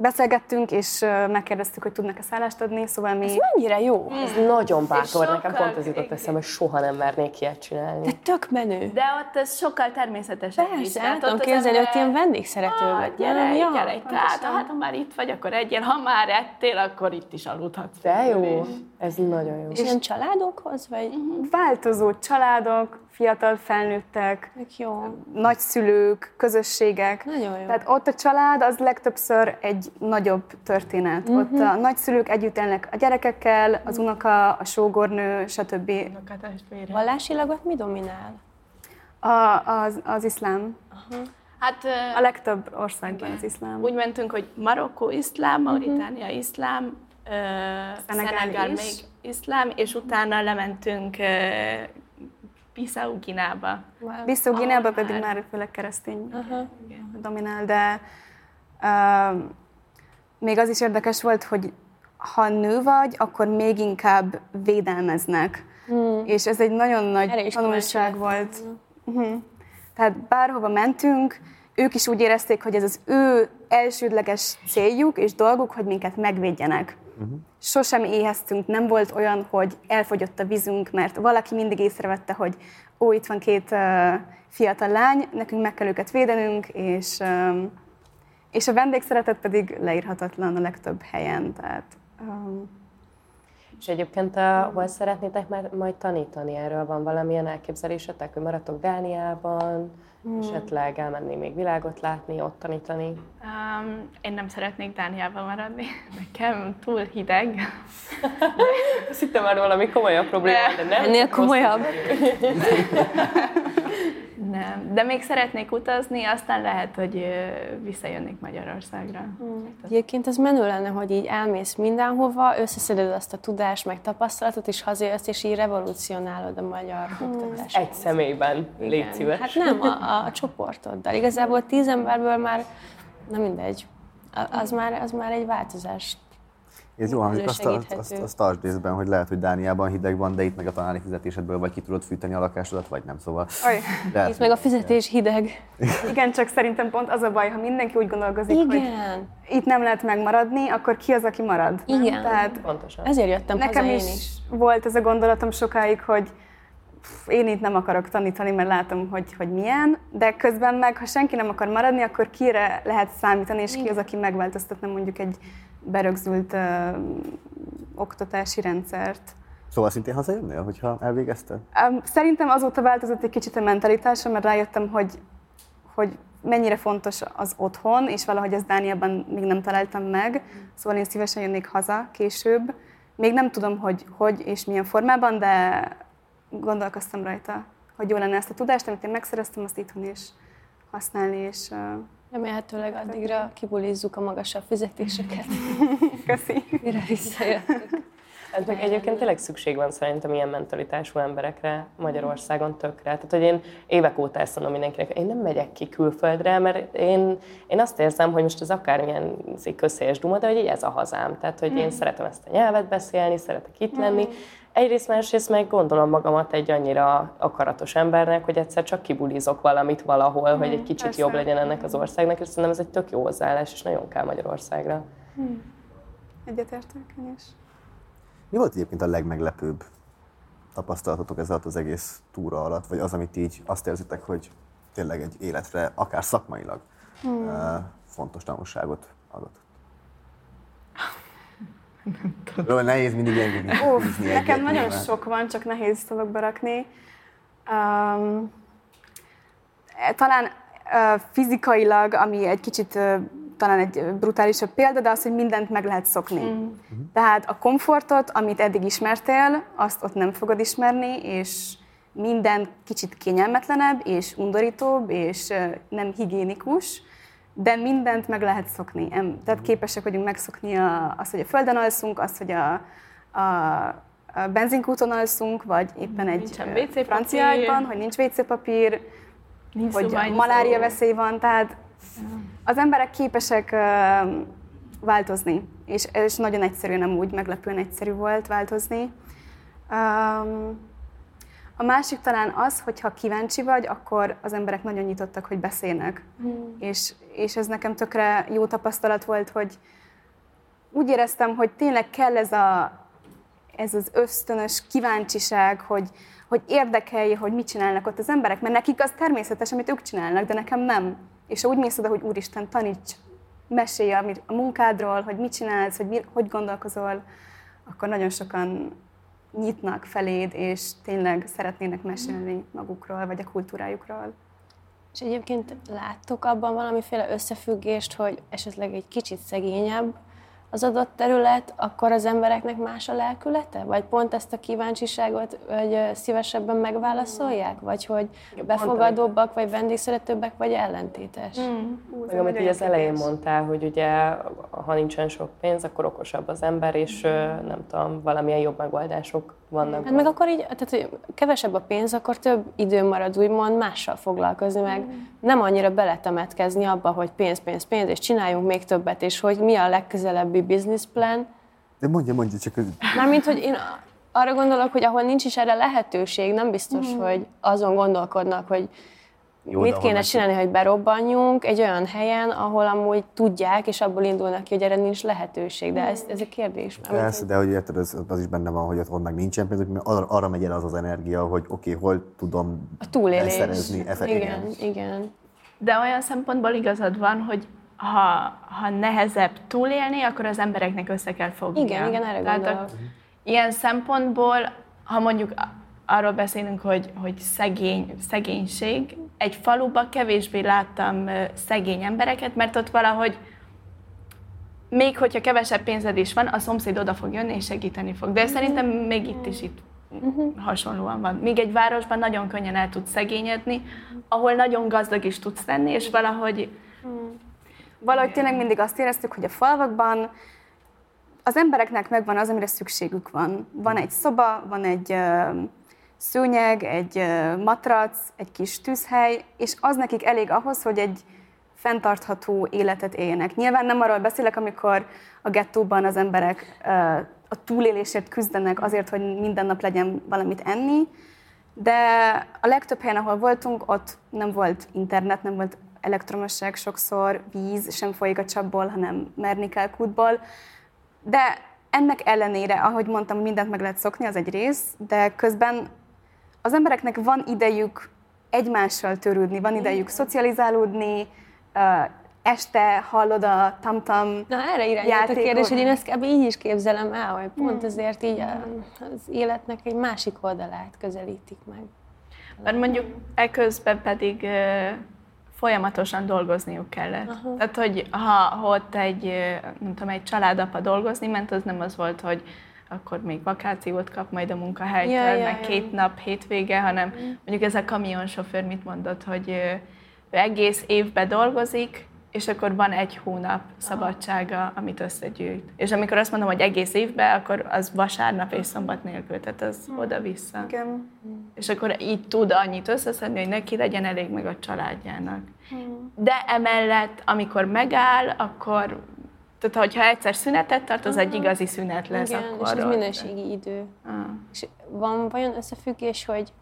beszélgettünk, és megkérdeztük, hogy tudnak-e szállást adni, szóval mi... Ez mennyire jó? Mm. Ez nagyon bátor, nekem pont ez jutott eszembe, hogy soha nem mernék ilyet csinálni. De tök menő. De ott ez sokkal természetesebb Persze, is. Tehát tudom képzelni, hogy ilyen vendégszerető ah, vagy. Gyere, ja, gyere, tehát hát, ha már itt vagy, akkor egyél, ha már ettél, akkor itt is aludhatsz. De jó, ez nagyon jó. És ilyen családokhoz, vagy? Változó családok, fiatal felnőttek, jó. nagyszülők, közösségek. Nagyon jó. Tehát ott a család az legtöbbször egy nagyobb történet. Mhm. Ott a nagyszülők együtt élnek a gyerekekkel, az unoka, a sógornő, stb. Vallásilag ott mi dominál? A, az, az iszlám. Hát, A legtöbb országban az iszlám. Úgy mentünk, hogy Marokkó iszlám, Mauritánia iszlám, ö, Szenegál Szenegál is. még iszlám, és utána lementünk Bissau Ginába. Bissau Gineában pedig már főleg keresztény dominál, de uh, még az is érdekes volt, hogy ha nő vagy, akkor még inkább védelmeznek. Hmm. És ez egy nagyon nagy tanulság volt. Uh-huh. Tehát bárhova mentünk, ők is úgy érezték, hogy ez az ő elsődleges céljuk és dolguk, hogy minket megvédjenek. Sosem éheztünk, nem volt olyan, hogy elfogyott a vízünk, mert valaki mindig észrevette, hogy ó, itt van két uh, fiatal lány, nekünk meg kell őket védenünk, és, um, és a vendégszeretet pedig leírhatatlan a legtöbb helyen. Tehát, um, És egyébként uh, hol szeretnétek már majd tanítani? Erről van valamilyen elképzelésetek, hogy maradtok Dániában, Hmm. esetleg elmenni még világot látni, ott tanítani? Um, én nem szeretnék Dániában maradni. Nekem túl hideg. Azt hittem már valami komolyabb probléma, de nem. Ennél komolyabb. Nem, de még szeretnék utazni, aztán lehet, hogy visszajönnék Magyarországra. Egyébként ez menő lenne, hogy így elmész mindenhova, összeszeded azt a tudást, meg tapasztalatot, és hazajössz, és így revolucionálod a magyar oktatást. Egy személyben, légy szíves. Hát nem, a, a, csoportoddal. Igazából tíz emberből már, na mindegy, az már, az már egy változás. Ez jó hangzik, azt, azt, azt, azt tartsd részben, hogy lehet, hogy Dániában hideg van, de itt meg a tanári fizetésedből vagy ki tudod fűteni a lakásodat, vagy nem, szóval. Lehet, Itt meg a fizetés hideg. igen, csak szerintem pont az a baj, ha mindenki úgy gondolkozik, hogy Igen. itt nem lehet megmaradni, akkor ki az, aki marad? Igen. Tehát Pontosan. Ezért jöttem Nekem haza is, én is. volt ez a gondolatom sokáig, hogy pff, én itt nem akarok tanítani, mert látom, hogy, hogy milyen, de közben meg, ha senki nem akar maradni, akkor kire lehet számítani, és ki az, aki megváltoztatna mondjuk egy berögzült uh, oktatási rendszert. Szóval szintén hazajönnél, hogyha elvégezted? Szerintem azóta változott egy kicsit a mentalitásom, mert rájöttem, hogy, hogy mennyire fontos az otthon, és valahogy ezt Dániában még nem találtam meg, szóval én szívesen jönnék haza később. Még nem tudom, hogy hogy és milyen formában, de gondolkoztam rajta, hogy jó lenne ezt a tudást, amit én megszereztem, azt itthon is használni, és Remélhetőleg addigra kibulizzuk a magasabb fizetéseket. Köszi. Mire visszajöttök. Hát meg egyébként tényleg szükség van szerintem ilyen mentalitású emberekre Magyarországon tökre. Tehát, hogy én évek óta ezt mondom mindenkinek, én nem megyek ki külföldre, mert én, én azt érzem, hogy most ez akármilyen közhelyes duma, de hogy így ez a hazám. Tehát, hogy én Mm. szeretem ezt a nyelvet beszélni, szeretek itt lenni. Egyrészt, másrészt meg gondolom magamat egy annyira akaratos embernek, hogy egyszer csak kibulizok valamit valahol, hogy egy kicsit persze. jobb legyen ennek az országnak, és szerintem ez egy tök jó hozzáállás, és nagyon kell Magyarországra. egyetértek én is. Mi volt egyébként a legmeglepőbb tapasztalatotok ez alatt az egész túra alatt, vagy az, amit így azt érzitek, hogy tényleg egy életre, akár szakmailag Hmm. fontos tanulságot adott? Jó, nehéz mindig Uff, húzni nekem egyet nagyon nyilván. sok van, csak nehéz szavakba rakni. Um, talán uh, fizikailag, ami egy kicsit uh, talán egy brutálisabb példa, de az, hogy mindent meg lehet szokni. Mm. Tehát a komfortot, amit eddig ismertél, azt ott nem fogod ismerni, és minden kicsit kényelmetlenebb, és undorítóbb, és nem higiénikus, de mindent meg lehet szokni. Tehát képesek vagyunk megszokni a, azt, hogy a földön alszunk, azt, hogy a, a, a benzinkúton alszunk, vagy éppen egy francia ágyban, hogy nincs WC papír, Nincs hogy malária veszély van, tehát az emberek képesek változni, és, és nagyon egyszerű, nem úgy meglepően egyszerű volt változni. A másik talán az, hogy ha kíváncsi vagy, akkor az emberek nagyon nyitottak, hogy beszélnek. Mm. És, és ez nekem tökre jó tapasztalat volt, hogy úgy éreztem, hogy tényleg kell ez, a, ez az ösztönös kíváncsiság, hogy, hogy érdekelje, hogy mit csinálnak ott az emberek, mert nekik az természetes, amit ők csinálnak, de nekem nem. És úgy mész oda, hogy úristen, taníts, mesélj a munkádról, hogy mit csinálsz, hogy mi, hogy gondolkozol, akkor nagyon sokan nyitnak feléd, és tényleg szeretnének mesélni magukról, vagy a kultúrájukról. És egyébként láttok abban valamiféle összefüggést, hogy esetleg egy kicsit szegényebb az adott terület, akkor az embereknek más a lelkülete? Vagy pont ezt a kíváncsiságot hogy szívesebben megválaszolják? Vagy hogy befogadóbbak, vagy vendégszeretőbbek, vagy ellentétes? Mm. Meg amit ugye az elején mondtál, hogy ugye ha nincsen sok pénz, akkor okosabb az ember, és nem tudom, valamilyen jobb megoldások vannak. Hát meg akkor így, tehát hogy kevesebb a pénz, akkor több idő marad úgymond mással foglalkozni, meg mm. nem annyira beletemetkezni abba, hogy pénz, pénz, pénz, és csináljunk még többet, és hogy mi a legközelebbi business plan. De mondja, mondja csak. Mármint, hogy én arra gondolok, hogy ahol nincs is erre lehetőség, nem biztos, mm. hogy azon gondolkodnak, hogy jó, Mit kéne csinálni, hogy berobbanjunk egy olyan helyen, ahol amúgy tudják, és abból indulnak ki, hogy erre nincs lehetőség. De ez, ez a kérdés. Persze, de hogy érted, az, az is benne van, hogy ott meg nincsen pénz, hogy arra, arra megy el az az energia, hogy oké, okay, hol tudom a túlélés. Szerezni, igen, igen, igen. De olyan szempontból igazad van, hogy ha, ha nehezebb túlélni, akkor az embereknek össze kell fogni. Igen, igen, erre Tehát a, ilyen szempontból, ha mondjuk arról beszélünk, hogy, hogy szegény, szegénység, egy faluba kevésbé láttam szegény embereket, mert ott valahogy még hogyha kevesebb pénzed is van, a szomszéd oda fog jönni és segíteni fog. De szerintem még itt is itt uh-huh. hasonlóan van. Míg egy városban nagyon könnyen el tudsz szegényedni, ahol nagyon gazdag is tudsz lenni, és valahogy... Uh-huh. Valahogy tényleg mindig azt éreztük, hogy a falvakban az embereknek megvan az, amire szükségük van. Van egy szoba, van egy szőnyeg, egy matrac, egy kis tűzhely, és az nekik elég ahhoz, hogy egy fenntartható életet éljenek. Nyilván nem arról beszélek, amikor a gettóban az emberek a túlélésért küzdenek azért, hogy minden nap legyen valamit enni, de a legtöbb helyen, ahol voltunk, ott nem volt internet, nem volt elektromosság sokszor, víz sem folyik a csapból, hanem merni kell kútból. De ennek ellenére, ahogy mondtam, mindent meg lehet szokni, az egy rész, de közben az embereknek van idejük egymással törődni, van idejük szocializálódni, este hallod a tamtam Na erre irányult a kérdés, hogy én ezt kb. így is képzelem el, hogy pont ezért így az életnek egy másik oldalát közelítik meg. Mert mondjuk eközben pedig folyamatosan dolgozniuk kellett. Aha. Tehát, hogy ha, ha ott egy, nem tudom, egy családapa dolgozni ment, az nem az volt, hogy akkor még vakációt kap majd a munkahelytől, ja, ja, meg két ja. nap hétvége, hanem mm. mondjuk ez a kamionsofőr mit mondott, hogy ő egész évben dolgozik, és akkor van egy hónap szabadsága, amit összegyűjt. És amikor azt mondom, hogy egész évben, akkor az vasárnap és szombat nélkül, tehát az hmm. oda-vissza. Igen. És akkor így tud annyit összeszedni, hogy neki legyen elég meg a családjának. Hmm. De emellett, amikor megáll, akkor tehát, hogyha egyszer szünetet tart, az egy igazi szünet lesz Igen, akkor. és ez minőségi idő. Ah. És van vajon összefüggés, hogy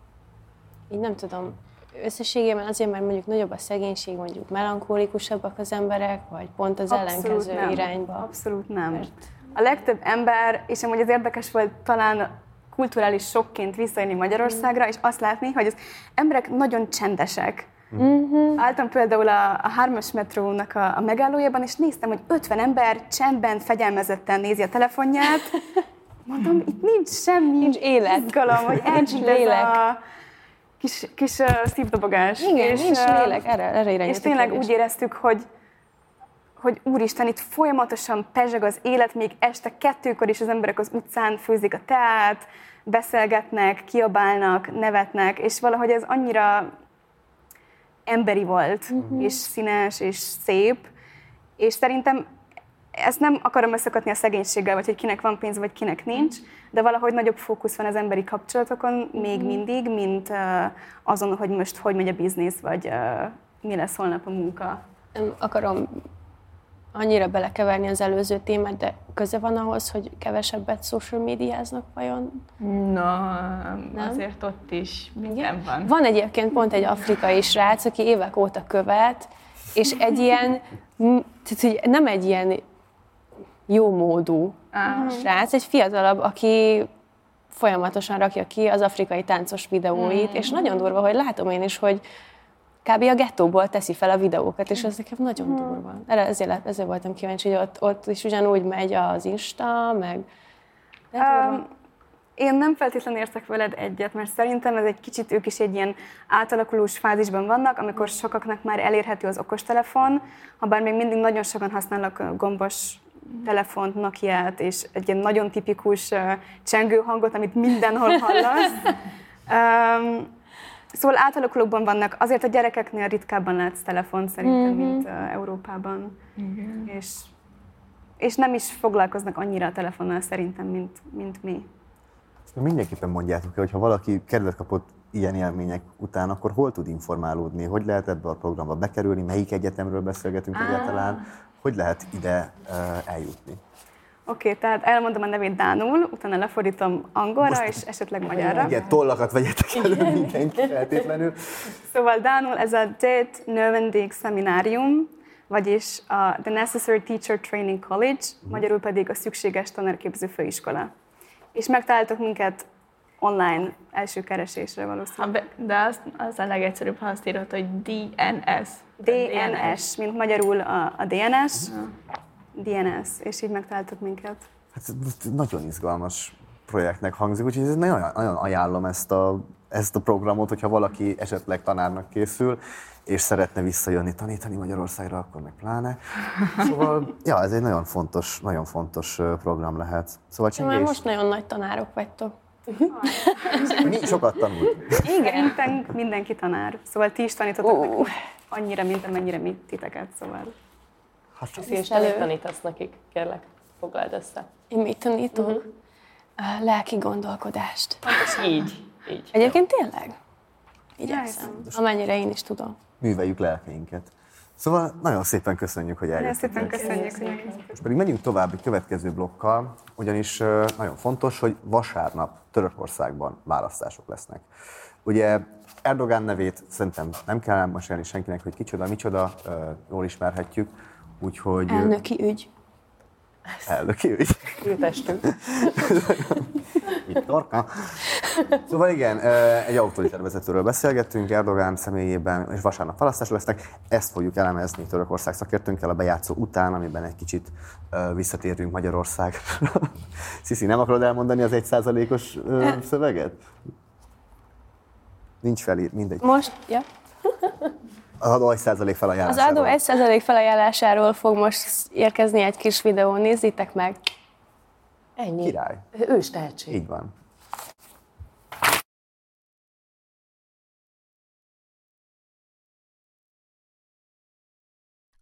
így nem tudom, összességében azért, mert mondjuk nagyobb a szegénység, mondjuk melankólikusabbak az emberek, vagy pont az Abszolút ellenkező nem. irányba? Abszolút nem. Mert... A legtöbb ember, és amúgy az érdekes volt talán kulturális sokként visszajönni Magyarországra, mm. és azt látni, hogy az emberek nagyon csendesek. Uh-huh. Álltam például a, a hármas metrónak a, a megállójában, és néztem, hogy 50 ember csendben, fegyelmezetten nézi a telefonját. Mondom, itt nincs semmi nincs élet. izgalom, hogy nincs lélek. a kis, kis uh, szívdobogás. Igen, és, nincs lélek, erre, erre És tényleg úgy éreztük, hogy hogy úristen, itt folyamatosan pezseg az élet, még este kettőkor is az emberek az utcán főzik a teát, beszélgetnek, kiabálnak, nevetnek, és valahogy ez annyira emberi volt, uh-huh. és színes, és szép, és szerintem ezt nem akarom összekötni a szegénységgel, vagy hogy kinek van pénz, vagy kinek nincs, de valahogy nagyobb fókusz van az emberi kapcsolatokon még uh-huh. mindig, mint azon, hogy most hogy megy a biznisz, vagy mi lesz holnap a munka. Nem akarom annyira belekeverni az előző témát, de köze van ahhoz, hogy kevesebbet social médiáznak vajon? Na, nem? azért ott is minden van. Van egyébként pont egy afrikai srác, aki évek óta követ, és egy ilyen, tehát hogy nem egy ilyen jó módú ah. srác, egy fiatalabb, aki folyamatosan rakja ki az afrikai táncos videóit, mm. és nagyon durva, hogy látom én is, hogy kb. a gettóból teszi fel a videókat, és ez nekem nagyon hmm. durva. Erre ezért, ezért voltam kíváncsi, hogy ott, ott is ugyanúgy megy az Insta, meg... Um, én nem feltétlenül értek veled egyet, mert szerintem ez egy kicsit ők is egy ilyen átalakulós fázisban vannak, amikor sokaknak már elérhető az okostelefon, ha bár még mindig nagyon sokan használnak gombos telefont, Nokia-t, és egy ilyen nagyon tipikus uh, csengő hangot, amit mindenhol hallasz. um, szóval átalakulókban vannak. Azért a gyerekeknél ritkábban látsz telefon szerintem, mm-hmm. mint uh, Európában. Mm-hmm. És, és nem is foglalkoznak annyira a telefonnal szerintem, mint, mint mi. Mindenképpen mondjátok el, hogy ha valaki kedvet kapott ilyen élmények után, akkor hol tud informálódni? Hogy lehet ebbe a programba bekerülni? Melyik egyetemről beszélgetünk ah. egyáltalán? Hogy lehet ide eljutni? Oké, okay, tehát elmondom a nevét Dánul, utána lefordítom angolra Most, és esetleg magyarra. Igen, tollakat vegyetek elő mindenki feltétlenül. Szóval Dánul ez a Det Növendig Szeminárium, vagyis a The Necessary Teacher Training College, magyarul pedig a Szükséges Tanárképző Főiskola és megtaláltok minket online első keresésre valószínűleg. De az, az a legegyszerűbb, ha azt írod, hogy DNS. DNS, mint magyarul a, a DNS. Uh-huh. DNS, és így megtaláltok minket. Hát nagyon izgalmas projektnek hangzik, úgyhogy nagyon, nagyon ajánlom ezt a, ezt a programot, hogyha valaki esetleg tanárnak készül, és szeretne visszajönni tanítani Magyarországra, akkor meg pláne. Szóval, ja, ez egy nagyon fontos, nagyon fontos program lehet. Szóval Csengés... Már most nagyon nagy tanárok vagytok. Mi sokat tanult. Igen, mindenki tanár. Szóval ti is tanítotok oh. nekünk annyira, mint amennyire mi titeket, szóval. Hát, és elő tanítasz nekik, kérlek, foglald össze. Én mit tanítok? Uh-huh. A lelki gondolkodást. Pontosan így. így. Egyébként tényleg? Igyekszem, amennyire én is tudom műveljük lelkeinket. Szóval nagyon szépen köszönjük, hogy eljöttetek. Nagyon szépen köszönjük. Hogy Most pedig megyünk tovább egy következő blokkal, ugyanis nagyon fontos, hogy vasárnap Törökországban választások lesznek. Ugye Erdogán nevét szerintem nem kell elmesélni senkinek, hogy kicsoda, micsoda, jól ismerhetjük, úgyhogy... Elnöki ügy. Elnöki ügy. Ültestünk. Viktorka. Szóval igen, egy autoriter vezetőről beszélgettünk Erdogán személyében, és vasárnap választások lesznek. Ezt fogjuk elemezni Törökország szakértőnkkel a bejátszó után, amiben egy kicsit visszatérünk Magyarországra. Sziszi, nem akarod elmondani az egy százalékos szöveget? Nincs felír, mindegy. Most, ja. Az adó 1% felajánlásáról. Az adó 1% felajánlásáról fog most érkezni egy kis videó, nézzétek meg. Ennyi. Király. Ős tehetség. Így van.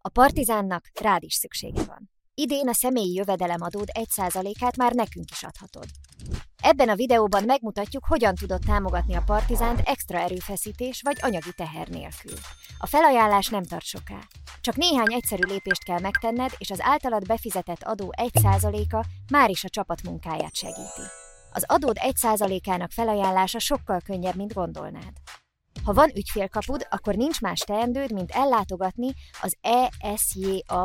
A partizánnak rád is szüksége van. Idén a személyi jövedelemadód 1%-át már nekünk is adhatod. Ebben a videóban megmutatjuk, hogyan tudod támogatni a Partizánt extra erőfeszítés vagy anyagi teher nélkül. A felajánlás nem tart soká. Csak néhány egyszerű lépést kell megtenned, és az általad befizetett adó 1%-a már is a csapat munkáját segíti. Az adód 1%-ának felajánlása sokkal könnyebb, mint gondolnád. Ha van ügyfélkapud, akkor nincs más teendőd, mint ellátogatni az esja.nav.gov.hu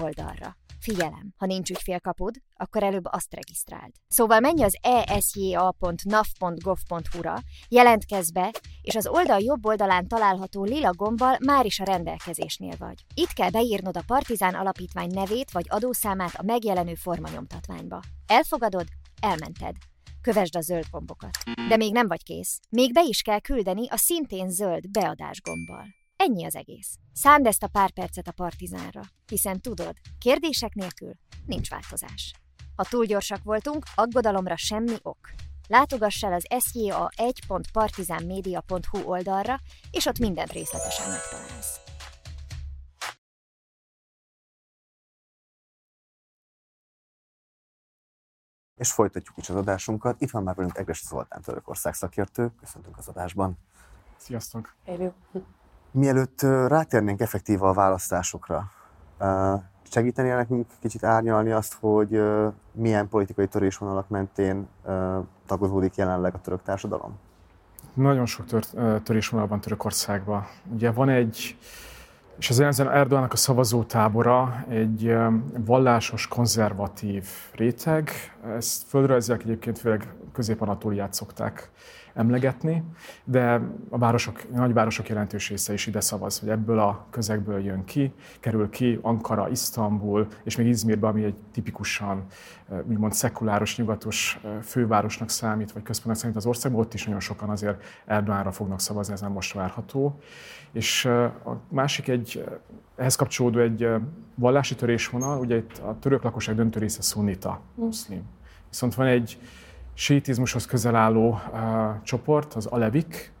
oldalra. Figyelem, ha nincs ügyfélkapud, akkor előbb azt regisztráld. Szóval menj az esja.nav.gov.hu-ra, jelentkezz be, és az oldal jobb oldalán található lila gombbal már is a rendelkezésnél vagy. Itt kell beírnod a Partizán Alapítvány nevét vagy adószámát a megjelenő formanyomtatványba. Elfogadod? Elmented. Kövesd a zöld gombokat. De még nem vagy kész. Még be is kell küldeni a szintén zöld beadás gombbal. Ennyi az egész. Szánd ezt a pár percet a partizánra, hiszen tudod, kérdések nélkül nincs változás. Ha túl gyorsak voltunk, aggodalomra semmi ok. Látogass el az sja1.partizánmedia.hu oldalra, és ott mindent részletesen megtalálsz. És folytatjuk is az adásunkat. Itt van már velünk Egres Zoltán Törökország szakértő. Köszöntünk az adásban. Sziasztok! Élő. Mielőtt rátérnénk effektíva a választásokra, segítenél nekünk kicsit árnyalni azt, hogy milyen politikai törésvonalak mentén tagozódik jelenleg a török társadalom? Nagyon sok tör, törésvonal van Törökországban. Ugye van egy, és az ezen Erdoğannak a szavazótábora egy vallásos, konzervatív réteg. Ezt földrajziak egyébként főleg Közép-Anatóliát szokták emlegetni, de a városok, a nagyvárosok jelentős része is ide szavaz, hogy ebből a közegből jön ki, kerül ki Ankara, Isztambul, és még Izmirbe, ami egy tipikusan úgymond szekuláros, nyugatos fővárosnak számít, vagy központnak számít az országban, ott is nagyon sokan azért Erdogánra fognak szavazni, ez nem most várható. És a másik egy, ehhez kapcsolódó egy vallási törésvonal, ugye itt a török lakosság döntő része szunnita, muszlim. Viszont van egy sétizmushoz közel álló uh, csoport, az alevik,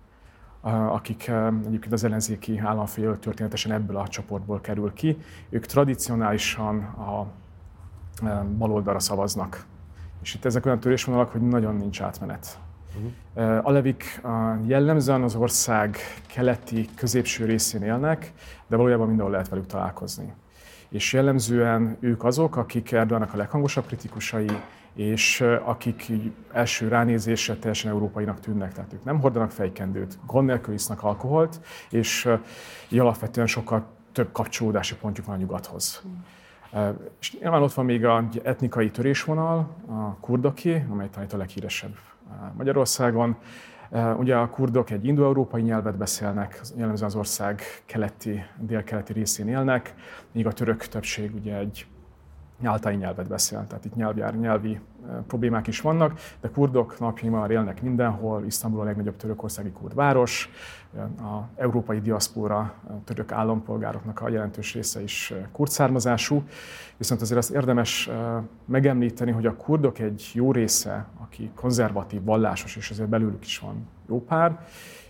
uh, akik uh, egyébként az ellenzéki államfél történetesen ebből a csoportból kerül ki. Ők tradicionálisan a uh, baloldalra szavaznak. És itt ezek olyan törésvonalak, hogy nagyon nincs átmenet. Uh-huh. Alevik jellemzően az ország keleti, középső részén élnek, de valójában mindenhol lehet velük találkozni. És jellemzően ők azok, akik Erdoganak a leghangosabb kritikusai, és akik így első ránézésre teljesen európainak tűnnek, tehát ők nem hordanak fejkendőt, gond nélkül isznak alkoholt, és így alapvetően sokkal több kapcsolódási pontjuk van a nyugathoz. És nyilván ott van még az etnikai törésvonal, a kurdoké, amely talán a leghíresebb Magyarországon. Ugye a kurdok egy indoeurópai nyelvet beszélnek, jellemzően az ország keleti, délkeleti részén élnek, míg a török többség ugye egy nyáltai nyelvet beszél, tehát itt nyelvjár, nyelvi problémák is vannak, de kurdok napjainkban élnek mindenhol, Isztambul a legnagyobb törökországi kurd város, a európai diaszpora a török állampolgároknak a jelentős része is kurd származású, viszont azért azt érdemes megemlíteni, hogy a kurdok egy jó része, aki konzervatív, vallásos, és azért belőlük is van jó pár,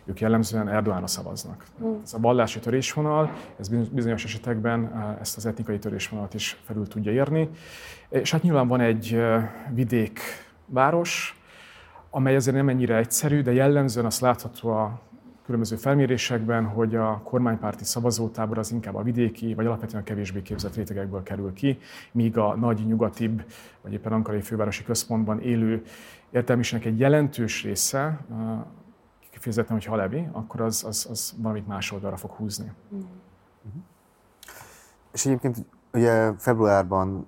ők jellemzően Erdoánra szavaznak. Mm. Ez a vallási törésvonal, ez bizonyos esetekben eh, ezt az etnikai törésvonalat is felül tudja érni. És hát nyilván van egy eh, vidékváros, amely azért nem ennyire egyszerű, de jellemzően azt látható a különböző felmérésekben, hogy a kormánypárti szavazótábor az inkább a vidéki, vagy alapvetően a kevésbé képzett rétegekből kerül ki, míg a nagy, nyugatibb, vagy éppen Ankarai fővárosi központban élő értelmiségnek egy jelentős része eh, kifejezetten, hogy halevi, akkor az, az, az valamit más oldalra fog húzni. Mm. És egyébként ugye februárban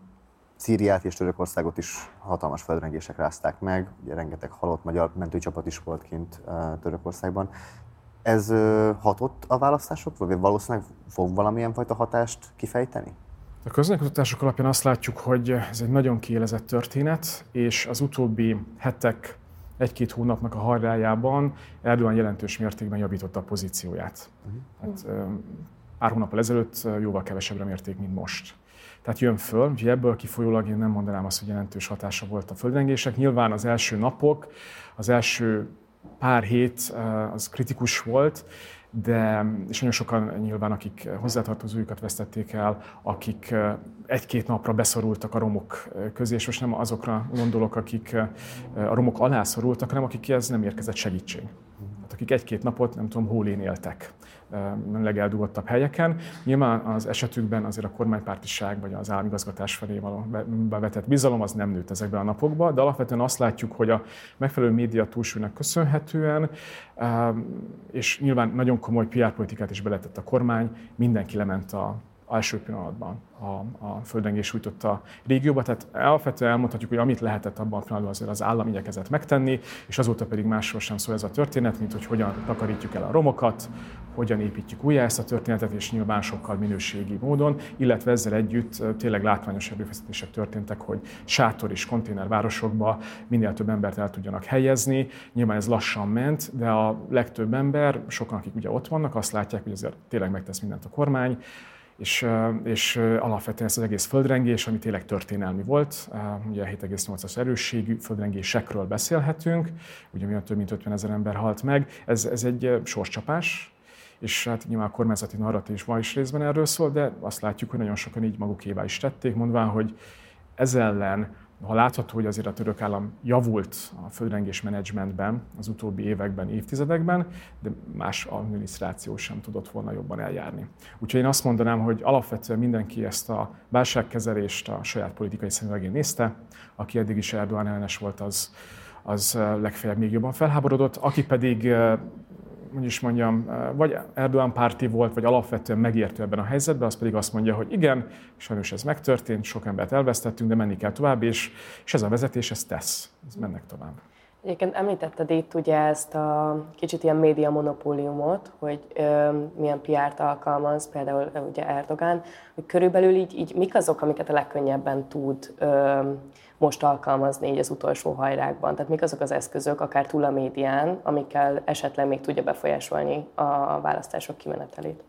Szíriát és Törökországot is hatalmas földrengések rázták meg, ugye rengeteg halott magyar mentőcsapat is volt kint Törökországban. Ez hatott a választások, vagy valószínűleg fog valamilyen fajta hatást kifejteni? A közönkutatások alapján azt látjuk, hogy ez egy nagyon kiélezett történet, és az utóbbi hetek egy-két hónapnak a hajrájában Erdogan jelentős mértékben javította a pozícióját. Hát, pár hónappal ezelőtt jóval kevesebbre mérték, mint most. Tehát jön föl, úgyhogy ebből kifolyólag én nem mondanám azt, hogy jelentős hatása volt a földrengések. Nyilván az első napok, az első pár hét az kritikus volt, de és nagyon sokan nyilván, akik hozzátartozójukat vesztették el, akik egy-két napra beszorultak a romok közé, és most nem azokra gondolok, akik a romok alá szorultak, hanem akikhez nem érkezett segítség. Akik egy-két napot, nem tudom, hólén éltek legeldugottabb helyeken. Nyilván az esetükben azért a kormánypártiság vagy az államigazgatás felé való bevetett bizalom az nem nőtt ezekben a napokban, de alapvetően azt látjuk, hogy a megfelelő média túlsúlynak köszönhetően, és nyilván nagyon komoly PR politikát is beletett a kormány, mindenki lement a első pillanatban a, a földrengés sújtotta régióba. Tehát alapvetően elmondhatjuk, hogy amit lehetett abban a pillanatban azért az állam igyekezett megtenni, és azóta pedig másról sem szól ez a történet, mint hogy hogyan takarítjuk el a romokat, hogyan építjük újjá ezt a történetet, és nyilván sokkal minőségi módon, illetve ezzel együtt tényleg látványos erőfeszítések történtek, hogy sátor és konténervárosokba minél több embert el tudjanak helyezni. Nyilván ez lassan ment, de a legtöbb ember, sokan, akik ugye ott vannak, azt látják, hogy azért tényleg megtesz mindent a kormány, és, és alapvetően ez az egész földrengés, ami tényleg történelmi volt, ugye 7,8-as erősségű földrengésekről beszélhetünk, ugye miatt több mint 50 ezer ember halt meg, ez, ez egy sorscsapás, és hát nyilván a kormányzati narratív van is részben erről szól, de azt látjuk, hogy nagyon sokan így magukévá is tették, mondván, hogy ez ellen ha látható, hogy azért a török állam javult a földrengés menedzsmentben az utóbbi években, évtizedekben, de más adminisztráció sem tudott volna jobban eljárni. Úgyhogy én azt mondanám, hogy alapvetően mindenki ezt a válságkezelést a saját politikai szemüvegén nézte, aki eddig is Erdogan ellenes volt, az, az legfeljebb még jobban felháborodott, aki pedig hogy is mondjam, vagy Erdogan párti volt, vagy alapvetően megértő ebben a helyzetben, az pedig azt mondja, hogy igen, sajnos ez megtörtént, sok embert elvesztettünk, de menni kell tovább, és, és ez a vezetés, ez tesz, ez mennek tovább. Egyébként említetted itt ugye ezt a kicsit ilyen média monopóliumot, hogy ö, milyen PR-t alkalmaz, például ö, ugye Erdogán, hogy körülbelül így, így mik azok, amiket a legkönnyebben tud ö, most alkalmazni így az utolsó hajrákban? Tehát mik azok az eszközök, akár túl a médián, amikkel esetleg még tudja befolyásolni a választások kimenetelét?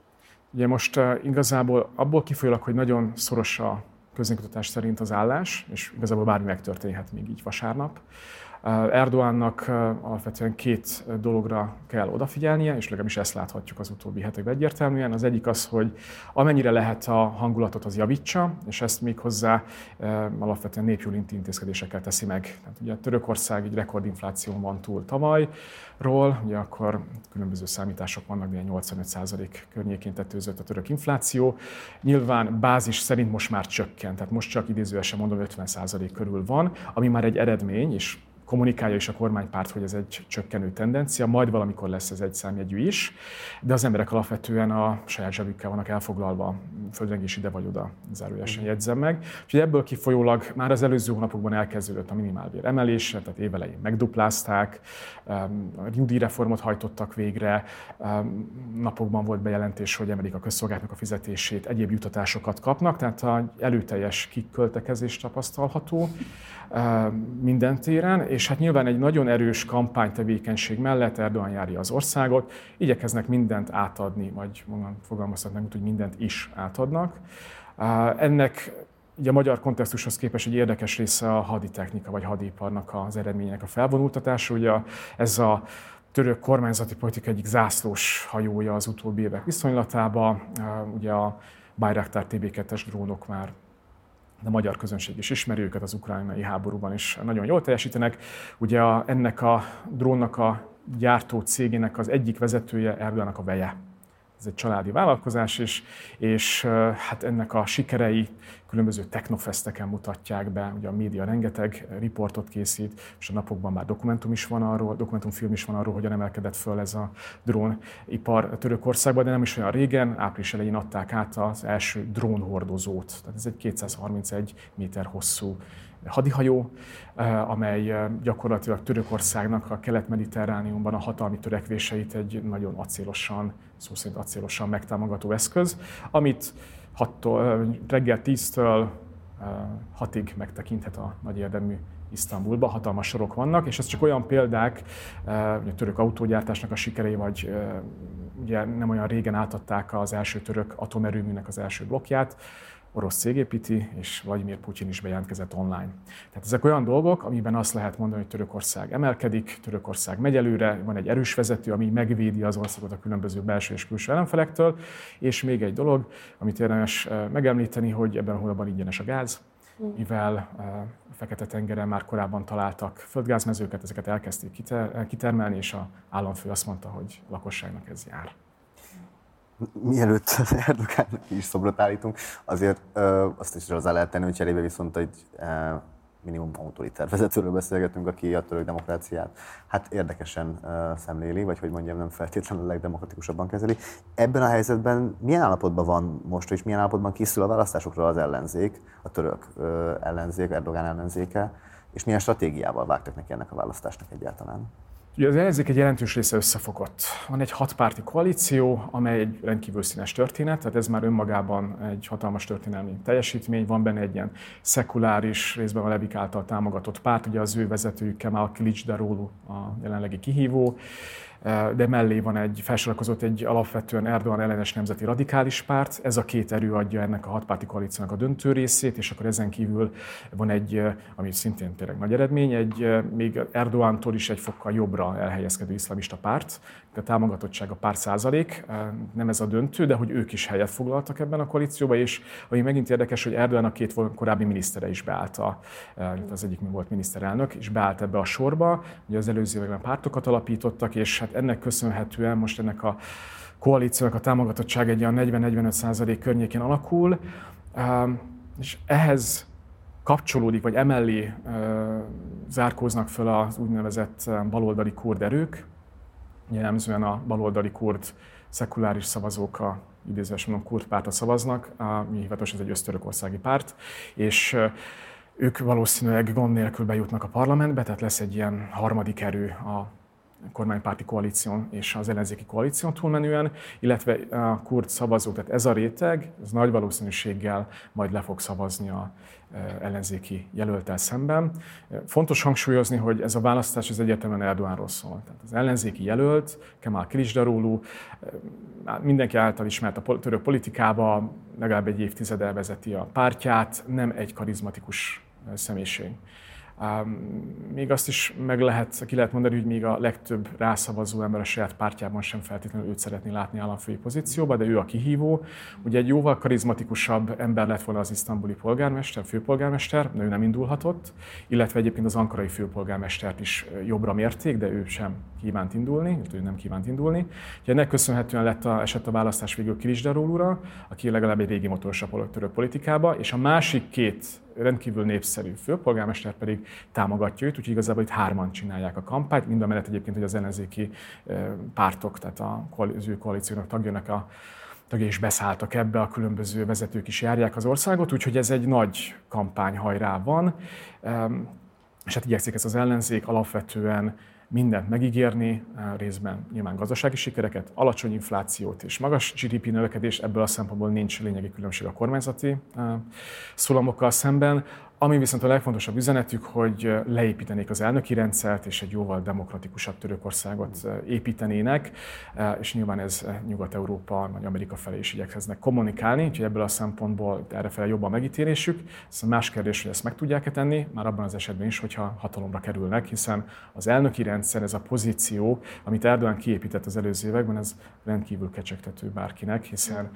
Ugye most uh, igazából abból kifolyólag, hogy nagyon szoros a közönkutatás szerint az állás, és igazából bármi megtörténhet még így vasárnap. Erdoánnak alapvetően két dologra kell odafigyelnie, és legalábbis ezt láthatjuk az utóbbi hetekben egyértelműen. Az egyik az, hogy amennyire lehet a hangulatot, az javítsa, és ezt még hozzá alapvetően népjólinti intézkedésekkel teszi meg. Tehát ugye Törökország egy rekordinfláción van túl tavalyról, ugye akkor különböző számítások vannak, de 85% környékén tetőzött a török infláció. Nyilván bázis szerint most már csökkent, tehát most csak idézőesen mondom 50% körül van, ami már egy eredmény, és kommunikálja is a kormánypárt, hogy ez egy csökkenő tendencia, majd valamikor lesz ez egy számjegyű is, de az emberek alapvetően a saját zsebükkel vannak elfoglalva, földrengés ide vagy oda, zárójelesen mm. jegyzem meg. Úgyhogy ebből kifolyólag már az előző hónapokban elkezdődött a minimálbér emelése, tehát évelején megduplázták, a nyugdíjreformot hajtottak végre, napokban volt bejelentés, hogy emelik a közszolgálatnak a fizetését, egyéb jutatásokat kapnak, tehát a előteljes kiköltekezés tapasztalható minden téren, és hát nyilván egy nagyon erős kampánytevékenység mellett Erdogan járja az országot, igyekeznek mindent átadni, vagy fogalmazhatnak, hogy mindent is átadnak. Ennek Ugye a magyar kontextushoz képest egy érdekes része a haditechnika vagy hadiparnak az eredmények a felvonultatása. Ugye ez a török kormányzati politika egyik zászlós hajója az utóbbi évek viszonylatában. Ugye a Bayraktar TB2-es drónok már de a magyar közönség is ismeri őket az ukrajnai háborúban is nagyon jól teljesítenek. Ugye a, ennek a drónnak a gyártó cégének az egyik vezetője Erdoganak a veje ez egy családi vállalkozás is, és hát ennek a sikerei különböző technofesteken mutatják be, ugye a média rengeteg riportot készít, és a napokban már dokumentum is van arról, dokumentumfilm is van arról, hogyan emelkedett föl ez a drónipar Törökországban, de nem is olyan régen, április elején adták át az első drónhordozót. Tehát ez egy 231 méter hosszú hadihajó, eh, amely eh, gyakorlatilag Törökországnak a kelet-mediterrániumban a hatalmi törekvéseit egy nagyon acélosan, szó szerint acélosan megtámogató eszköz, amit hattól, eh, reggel 10-től 6-ig megtekinthet a nagy érdemű Isztambulba, hatalmas sorok vannak, és ez csak olyan példák, a török autógyártásnak a sikerei, vagy ugye nem olyan régen átadták az első török atomerőműnek az első blokkját, orosz cég építi, és Vladimir Putyin is bejelentkezett online. Tehát ezek olyan dolgok, amiben azt lehet mondani, hogy Törökország emelkedik, Törökország megy előre, van egy erős vezető, ami megvédi az országot a különböző belső és külső ellenfelektől, és még egy dolog, amit érdemes eh, megemlíteni, hogy ebben a hónapban ingyenes a gáz, mm. mivel eh, a Fekete-tengeren már korábban találtak földgázmezőket, ezeket elkezdték kitermelni, és a államfő azt mondta, hogy a lakosságnak ez jár mielőtt Erdogánnak is szobrot állítunk, azért ö, azt is hozzá lehet tenni, hogy cserébe viszont egy ö, minimum autoriter vezetőről beszélgetünk, aki a török demokráciát hát érdekesen ö, szemléli, vagy hogy mondjam, nem feltétlenül a legdemokratikusabban kezeli. Ebben a helyzetben milyen állapotban van most, és milyen állapotban készül a választásokra az ellenzék, a török ö, ellenzék, Erdogán ellenzéke, és milyen stratégiával vágtak neki ennek a választásnak egyáltalán? Ugye az ellenzék egy jelentős része összefogott. Van egy hatpárti koalíció, amely egy rendkívül színes történet, tehát ez már önmagában egy hatalmas történelmi teljesítmény. Van benne egy ilyen szekuláris, részben a Levik által támogatott párt, ugye az ő vezetőjük Kemal Kılıçdaroğlu a jelenlegi kihívó, de mellé van egy, felsorakozott egy alapvetően Erdogan ellenes nemzeti radikális párt. Ez a két erő adja ennek a hatpárti koalíciónak a döntő részét, és akkor ezen kívül van egy, ami szintén tényleg nagy eredmény, egy még Erdogantól is egy fokkal jobbra elhelyezkedő iszlamista párt, a támogatottsága pár százalék, nem ez a döntő, de hogy ők is helyet foglaltak ebben a koalícióban, és ami megint érdekes, hogy Erdogan a két korábbi minisztere is beállt, a, az egyik még volt miniszterelnök, és beállt ebbe a sorba, ugye az előző években pártokat alapítottak, és hát ennek köszönhetően most ennek a koalíciónak a támogatottság egy olyan 40-45 százalék környékén alakul, és ehhez kapcsolódik, vagy emellé zárkóznak föl az úgynevezett baloldali kurd erők, jellemzően a baloldali kurd szekuláris szavazók a idézős mondom kurd pártra szavaznak, mi hivatalos ez egy ösztörökországi párt, és ők valószínűleg gond nélkül bejutnak a parlamentbe, tehát lesz egy ilyen harmadik erő a kormánypárti koalíción és az ellenzéki koalíción túlmenően, illetve a kurd szavazók, tehát ez a réteg, ez nagy valószínűséggel majd le fog szavazni a e, ellenzéki jelöltel szemben. Fontos hangsúlyozni, hogy ez a választás az egyértelműen Erdoğanról szól. Tehát az ellenzéki jelölt, Kemal Kılıçdaroğlu, e, mindenki által ismert a török politikába, legalább egy évtizede vezeti a pártját, nem egy karizmatikus személyiség. Még azt is meg lehet, ki lehet mondani, hogy még a legtöbb rászavazó ember a saját pártjában sem feltétlenül őt szeretné látni államfői pozícióba, de ő a kihívó. Ugye egy jóval karizmatikusabb ember lett volna az isztambuli polgármester, főpolgármester, de ő nem indulhatott, illetve egyébként az ankarai főpolgármestert is jobbra mérték, de ő sem kívánt indulni, ő nem kívánt indulni. Ugye ennek köszönhetően lett a, esett a választás végül Kirisdarul aki legalább egy régi motoros a török politikába, és a másik két rendkívül népszerű főpolgármester pedig támogatja őt, úgyhogy igazából itt hárman csinálják a kampányt, mind a mellett egyébként, hogy az ellenzéki pártok, tehát az ő koalíciónak tagjának a tagjai is beszálltak ebbe, a különböző vezetők is járják az országot, úgyhogy ez egy nagy kampány hajrá van. És hát igyekszik ez az ellenzék alapvetően mindent megígérni, részben nyilván gazdasági sikereket, alacsony inflációt és magas GDP növekedést, ebből a szempontból nincs lényegi különbség a kormányzati szólamokkal szemben. Ami viszont a legfontosabb üzenetük, hogy leépítenék az elnöki rendszert, és egy jóval demokratikusabb Törökországot építenének, és nyilván ez Nyugat-Európa vagy Amerika felé is igyekeznek kommunikálni, úgyhogy ebből a szempontból erre jobban megítélésük. Ez a más kérdés, hogy ezt meg tudják-e tenni, már abban az esetben is, hogyha hatalomra kerülnek, hiszen az elnöki rendszer, ez a pozíció, amit Erdogan kiépített az előző években, ez rendkívül kecsegtető bárkinek, hiszen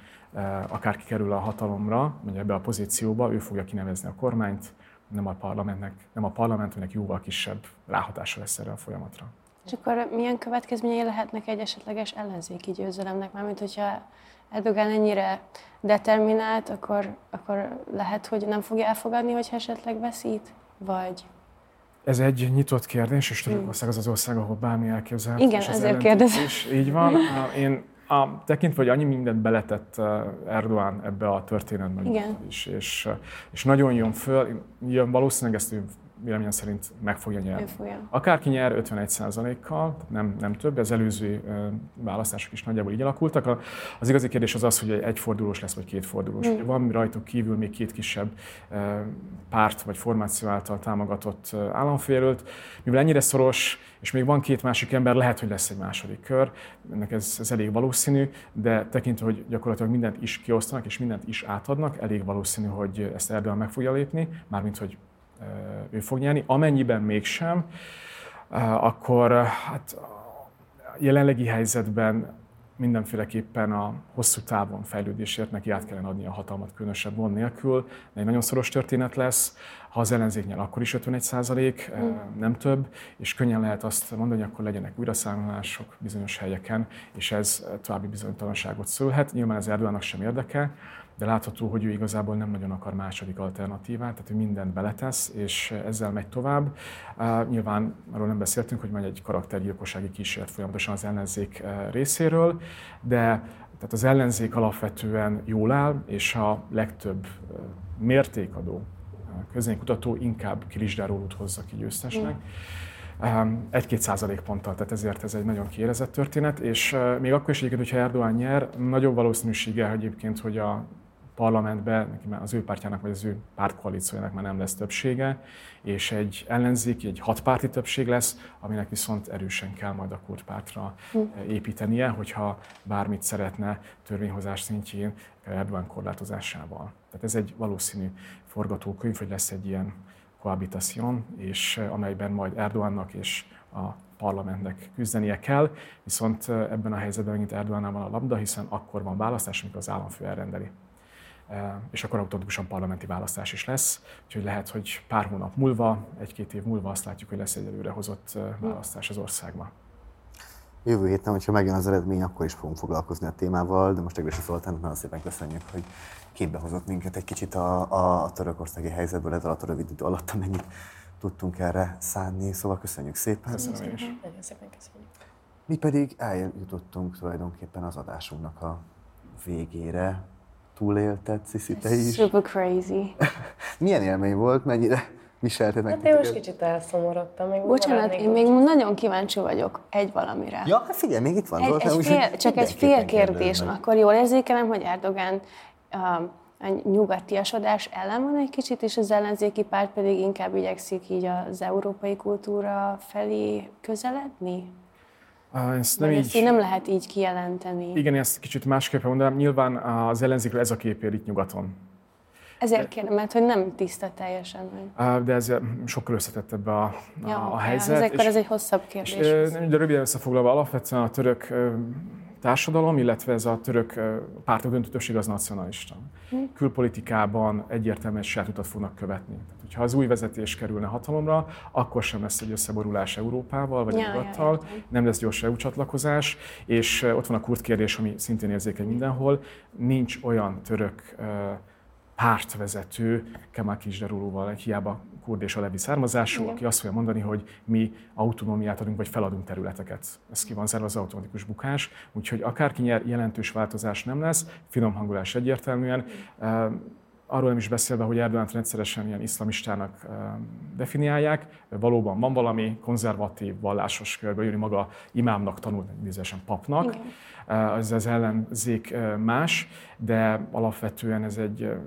akárki kerül a hatalomra, vagy ebbe a pozícióba, ő fogja kinevezni a kormányt, nem a parlamentnek, nem a parlamentnek jóval kisebb ráhatása lesz erre a folyamatra. És akkor milyen következményei lehetnek egy esetleges ellenzéki győzelemnek? Mármint, hogyha Erdogan ennyire determinált, akkor, akkor lehet, hogy nem fogja elfogadni, hogyha esetleg veszít? Vagy ez egy nyitott kérdés, és Törökország az az ország, ahol bármi elképzelhető. Igen, ezért kérdezem. Így van. Én a, tekintve, hogy annyi mindent beletett uh, Erdogan ebbe a történetbe is, és, uh, és nagyon jön föl, jön valószínűleg ezt ő véleményem szerint meg fogja nyerni. Fogja. Akárki nyer 51 kal nem, nem több, az előző választások is nagyjából így alakultak. Az igazi kérdés az az, hogy egy fordulós lesz, vagy két fordulós. Mm. Van rajtuk kívül még két kisebb párt vagy formáció által támogatott államfélőt. Mivel ennyire szoros, és még van két másik ember, lehet, hogy lesz egy második kör, ennek ez, ez elég valószínű, de tekintve, hogy gyakorlatilag mindent is kiosztanak, és mindent is átadnak, elég valószínű, hogy ezt Erdogan meg fogja lépni, mármint, hogy ő fog nyerni. Amennyiben mégsem, akkor hát a jelenlegi helyzetben mindenféleképpen a hosszú távon fejlődésért neki át kellene adni a hatalmat különösebb gond nélkül. Egy nagyon szoros történet lesz, ha az ellenzéknél akkor is 51 százalék, mm. nem több, és könnyen lehet azt mondani, hogy akkor legyenek újraszámolások bizonyos helyeken, és ez további bizonytalanságot szülhet. Nyilván ez Erdogannak sem érdeke, de látható, hogy ő igazából nem nagyon akar második alternatívát, tehát ő mindent beletesz, és ezzel megy tovább. Nyilván arról nem beszéltünk, hogy megy egy karaktergyilkossági kísérlet folyamatosan az ellenzék részéről, de tehát az ellenzék alapvetően jól áll, és a legtöbb mértékadó közénykutató inkább Kilisdárólút hozza ki győztesnek. Mm. Egy-két százalék ponttal, tehát ezért ez egy nagyon kiérezett történet, és még akkor is egyébként, hogyha Erdogan nyer, nagyobb valószínűsége egyébként, hogy a már az ő pártjának vagy az ő pártkoalíciójának már nem lesz többsége, és egy ellenzéki, egy hatpárti többség lesz, aminek viszont erősen kell majd a kurd pártra hm. építenie, hogyha bármit szeretne törvényhozás szintjén Erdogan korlátozásával. Tehát ez egy valószínű forgatókönyv, hogy lesz egy ilyen kohabitáción, és amelyben majd Erdogannak és a parlamentnek küzdenie kell, viszont ebben a helyzetben megint Erdogannál van a labda, hiszen akkor van választás, amikor az államfő elrendeli és akkor automatikusan parlamenti választás is lesz. Úgyhogy lehet, hogy pár hónap múlva, egy-két év múlva azt látjuk, hogy lesz egy előrehozott választás az országban. Jövő héten, hogyha megjön az eredmény, akkor is fogunk foglalkozni a témával, de most Egresi Szoltán nagyon szépen köszönjük, hogy képbe hozott minket egy kicsit a, a, a törökországi helyzetből ez alatt a rövid idő alatt, amennyit tudtunk erre szánni. Szóval köszönjük szépen. Köszönöm én is. Nagyon szépen köszönjük. Mi pedig eljutottunk tulajdonképpen az adásunknak a végére túlélted, Cici, te is. Super crazy. Milyen élmény volt, mennyire viselted meg Hát én most kicsit elszomorodtam. Még Bocsánat, én még nagyon kíváncsi vagyok egy valamire. Ja, hát figyelj, még itt van. Egy, egy fél, csak egy fél kérdés. Akkor jól érzékelem, hogy Erdogán a, a nyugatiasodás ellen van egy kicsit, és az ellenzéki párt pedig inkább igyekszik így az európai kultúra felé közeledni? Ezt nem így... ezt így nem lehet így kijelenteni. Igen, ezt kicsit másképpen mondanám. Nyilván az ellenzékről ez a kép itt nyugaton. Ezért kérdem, mert hogy nem tiszta teljesen. Hogy... De ez sokkal összetettebb a, a, Ja, a helyzet. Ez, akkor ez egy hosszabb kérdés. És, de röviden összefoglalva, alapvetően a török társadalom, illetve ez a török pártok döntő többség az nacionalista. Hm. Külpolitikában egyértelműen saját utat fognak követni. Tehát, hogyha az új vezetés kerülne hatalomra, akkor sem lesz egy összeborulás Európával vagy Ja, a ja, nyugattal, értem. nem lesz gyors EU csatlakozás, és ott van a kurd kérdés, ami szintén érzékeny mindenhol. Nincs olyan török ö, pártvezető, Kemal Kicdarulóval, hiába kurd és alevi származású, Igen. aki azt fogja mondani, hogy mi autonómiát adunk, vagy feladunk területeket. Ez ki van zárva az automatikus bukás, úgyhogy akárki nyer, jelentős változás nem lesz, finom hangulás egyértelműen. Arról nem is beszélve, hogy Erdogánt rendszeresen ilyen iszlamistának definiálják. Valóban van valami konzervatív, vallásos körből jönni maga imámnak tanult, idézősen papnak. Igen. Uh, Ez az ellenzék uh, más, de alapvetően ez egy uh,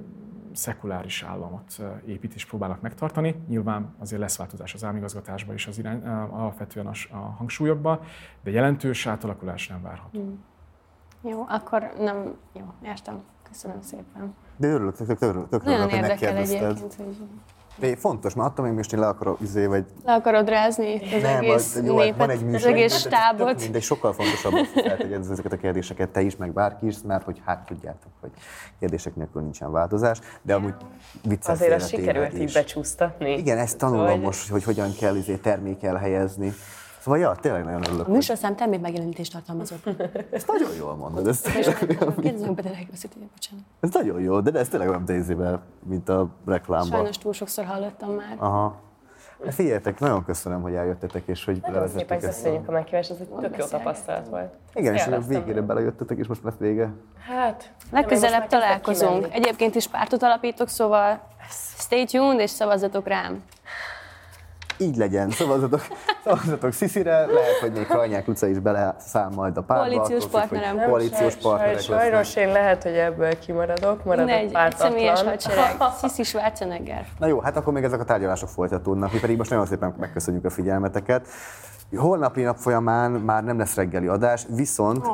szekuláris államot épít és próbálnak megtartani. Nyilván azért lesz változás az államigazgatásban és az irány, alapvetően a, hangsúlyokban, de jelentős átalakulás nem várható. Hm. Jó, akkor nem... Jó, értem. Köszönöm szépen. De örülök, tök, tök, tök, tök Nagyon érdekel egyébként, hogy De fontos, mert attól még most én le akarok izé, vagy le akarod rázni az egész az- jó, népet, van egy az műsor, egész de tök stábot. Mindegy, sokkal fontosabb, hogy feltegyed ezeket a kérdéseket te is, meg bárki is, mert hogy hát tudjátok, hogy kérdések nélkül nincsen változás, de amúgy viccel Azért azt sikerült így is. becsúsztatni. Igen, ezt tanulom Szóval- most, hogy hogyan kell izé termékel helyezni. Szóval ja, tényleg nagyon örülök. A műsorszám termék megjelenítést tartalmazott. Ezt nagyon jól mondod. Ez, Kérdezzünk be, de bocsánat. ez nagyon jó, de ez tényleg olyan tézével, mint a reklámban. Sajnos túl sokszor hallottam már. Aha. Hát Figyeljetek, nagyon köszönöm, hogy eljöttetek, és hogy Nagyon szépen levezettük ezt. köszönjük a meghívást, ez egy tök jó tapasztalat volt. Igen, és a végére belejöttetek, és most lesz vége. Hát, Legközelebb találkozunk. Egyébként is pártot alapítok, szóval stay tuned és szavazzatok rám. Így legyen, szavazatok, szavazatok Sziszire, lehet, hogy még Krajnyák Luca is beleszáll majd a párba. Koalíciós függ, hogy partnerem. Koalíciós partnerek saj- Sajnos én lehet, hogy ebből kimaradok, maradok Mindegy, egy pártatlan. személyes hadsereg. Sisi Schwarzenegger. Na jó, hát akkor még ezek a tárgyalások folytatódnak, mi pedig most nagyon szépen megköszönjük a figyelmeteket. Holnapi nap folyamán már nem lesz reggeli adás, viszont,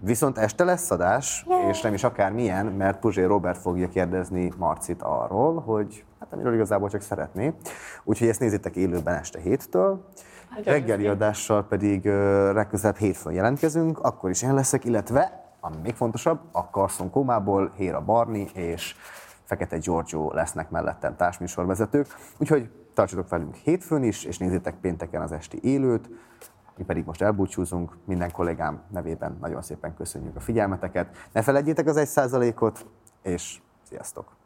viszont este lesz adás, és nem is akár milyen, mert Puzsé Robert fogja kérdezni Marcit arról, hogy hát amiről igazából csak szeretné. Úgyhogy ezt nézzétek élőben este héttől. Reggeli adással pedig legközelebb hétfőn jelentkezünk, akkor is én leszek, illetve, ami még fontosabb, a Carson Komából Héra Barni és Fekete Giorgio lesznek mellettem társműsorvezetők. Úgyhogy tartsatok velünk hétfőn is, és nézzétek pénteken az esti élőt. Mi pedig most elbúcsúzunk. Minden kollégám nevében nagyon szépen köszönjük a figyelmeteket. Ne felejtjétek az egy százalékot, és sziasztok!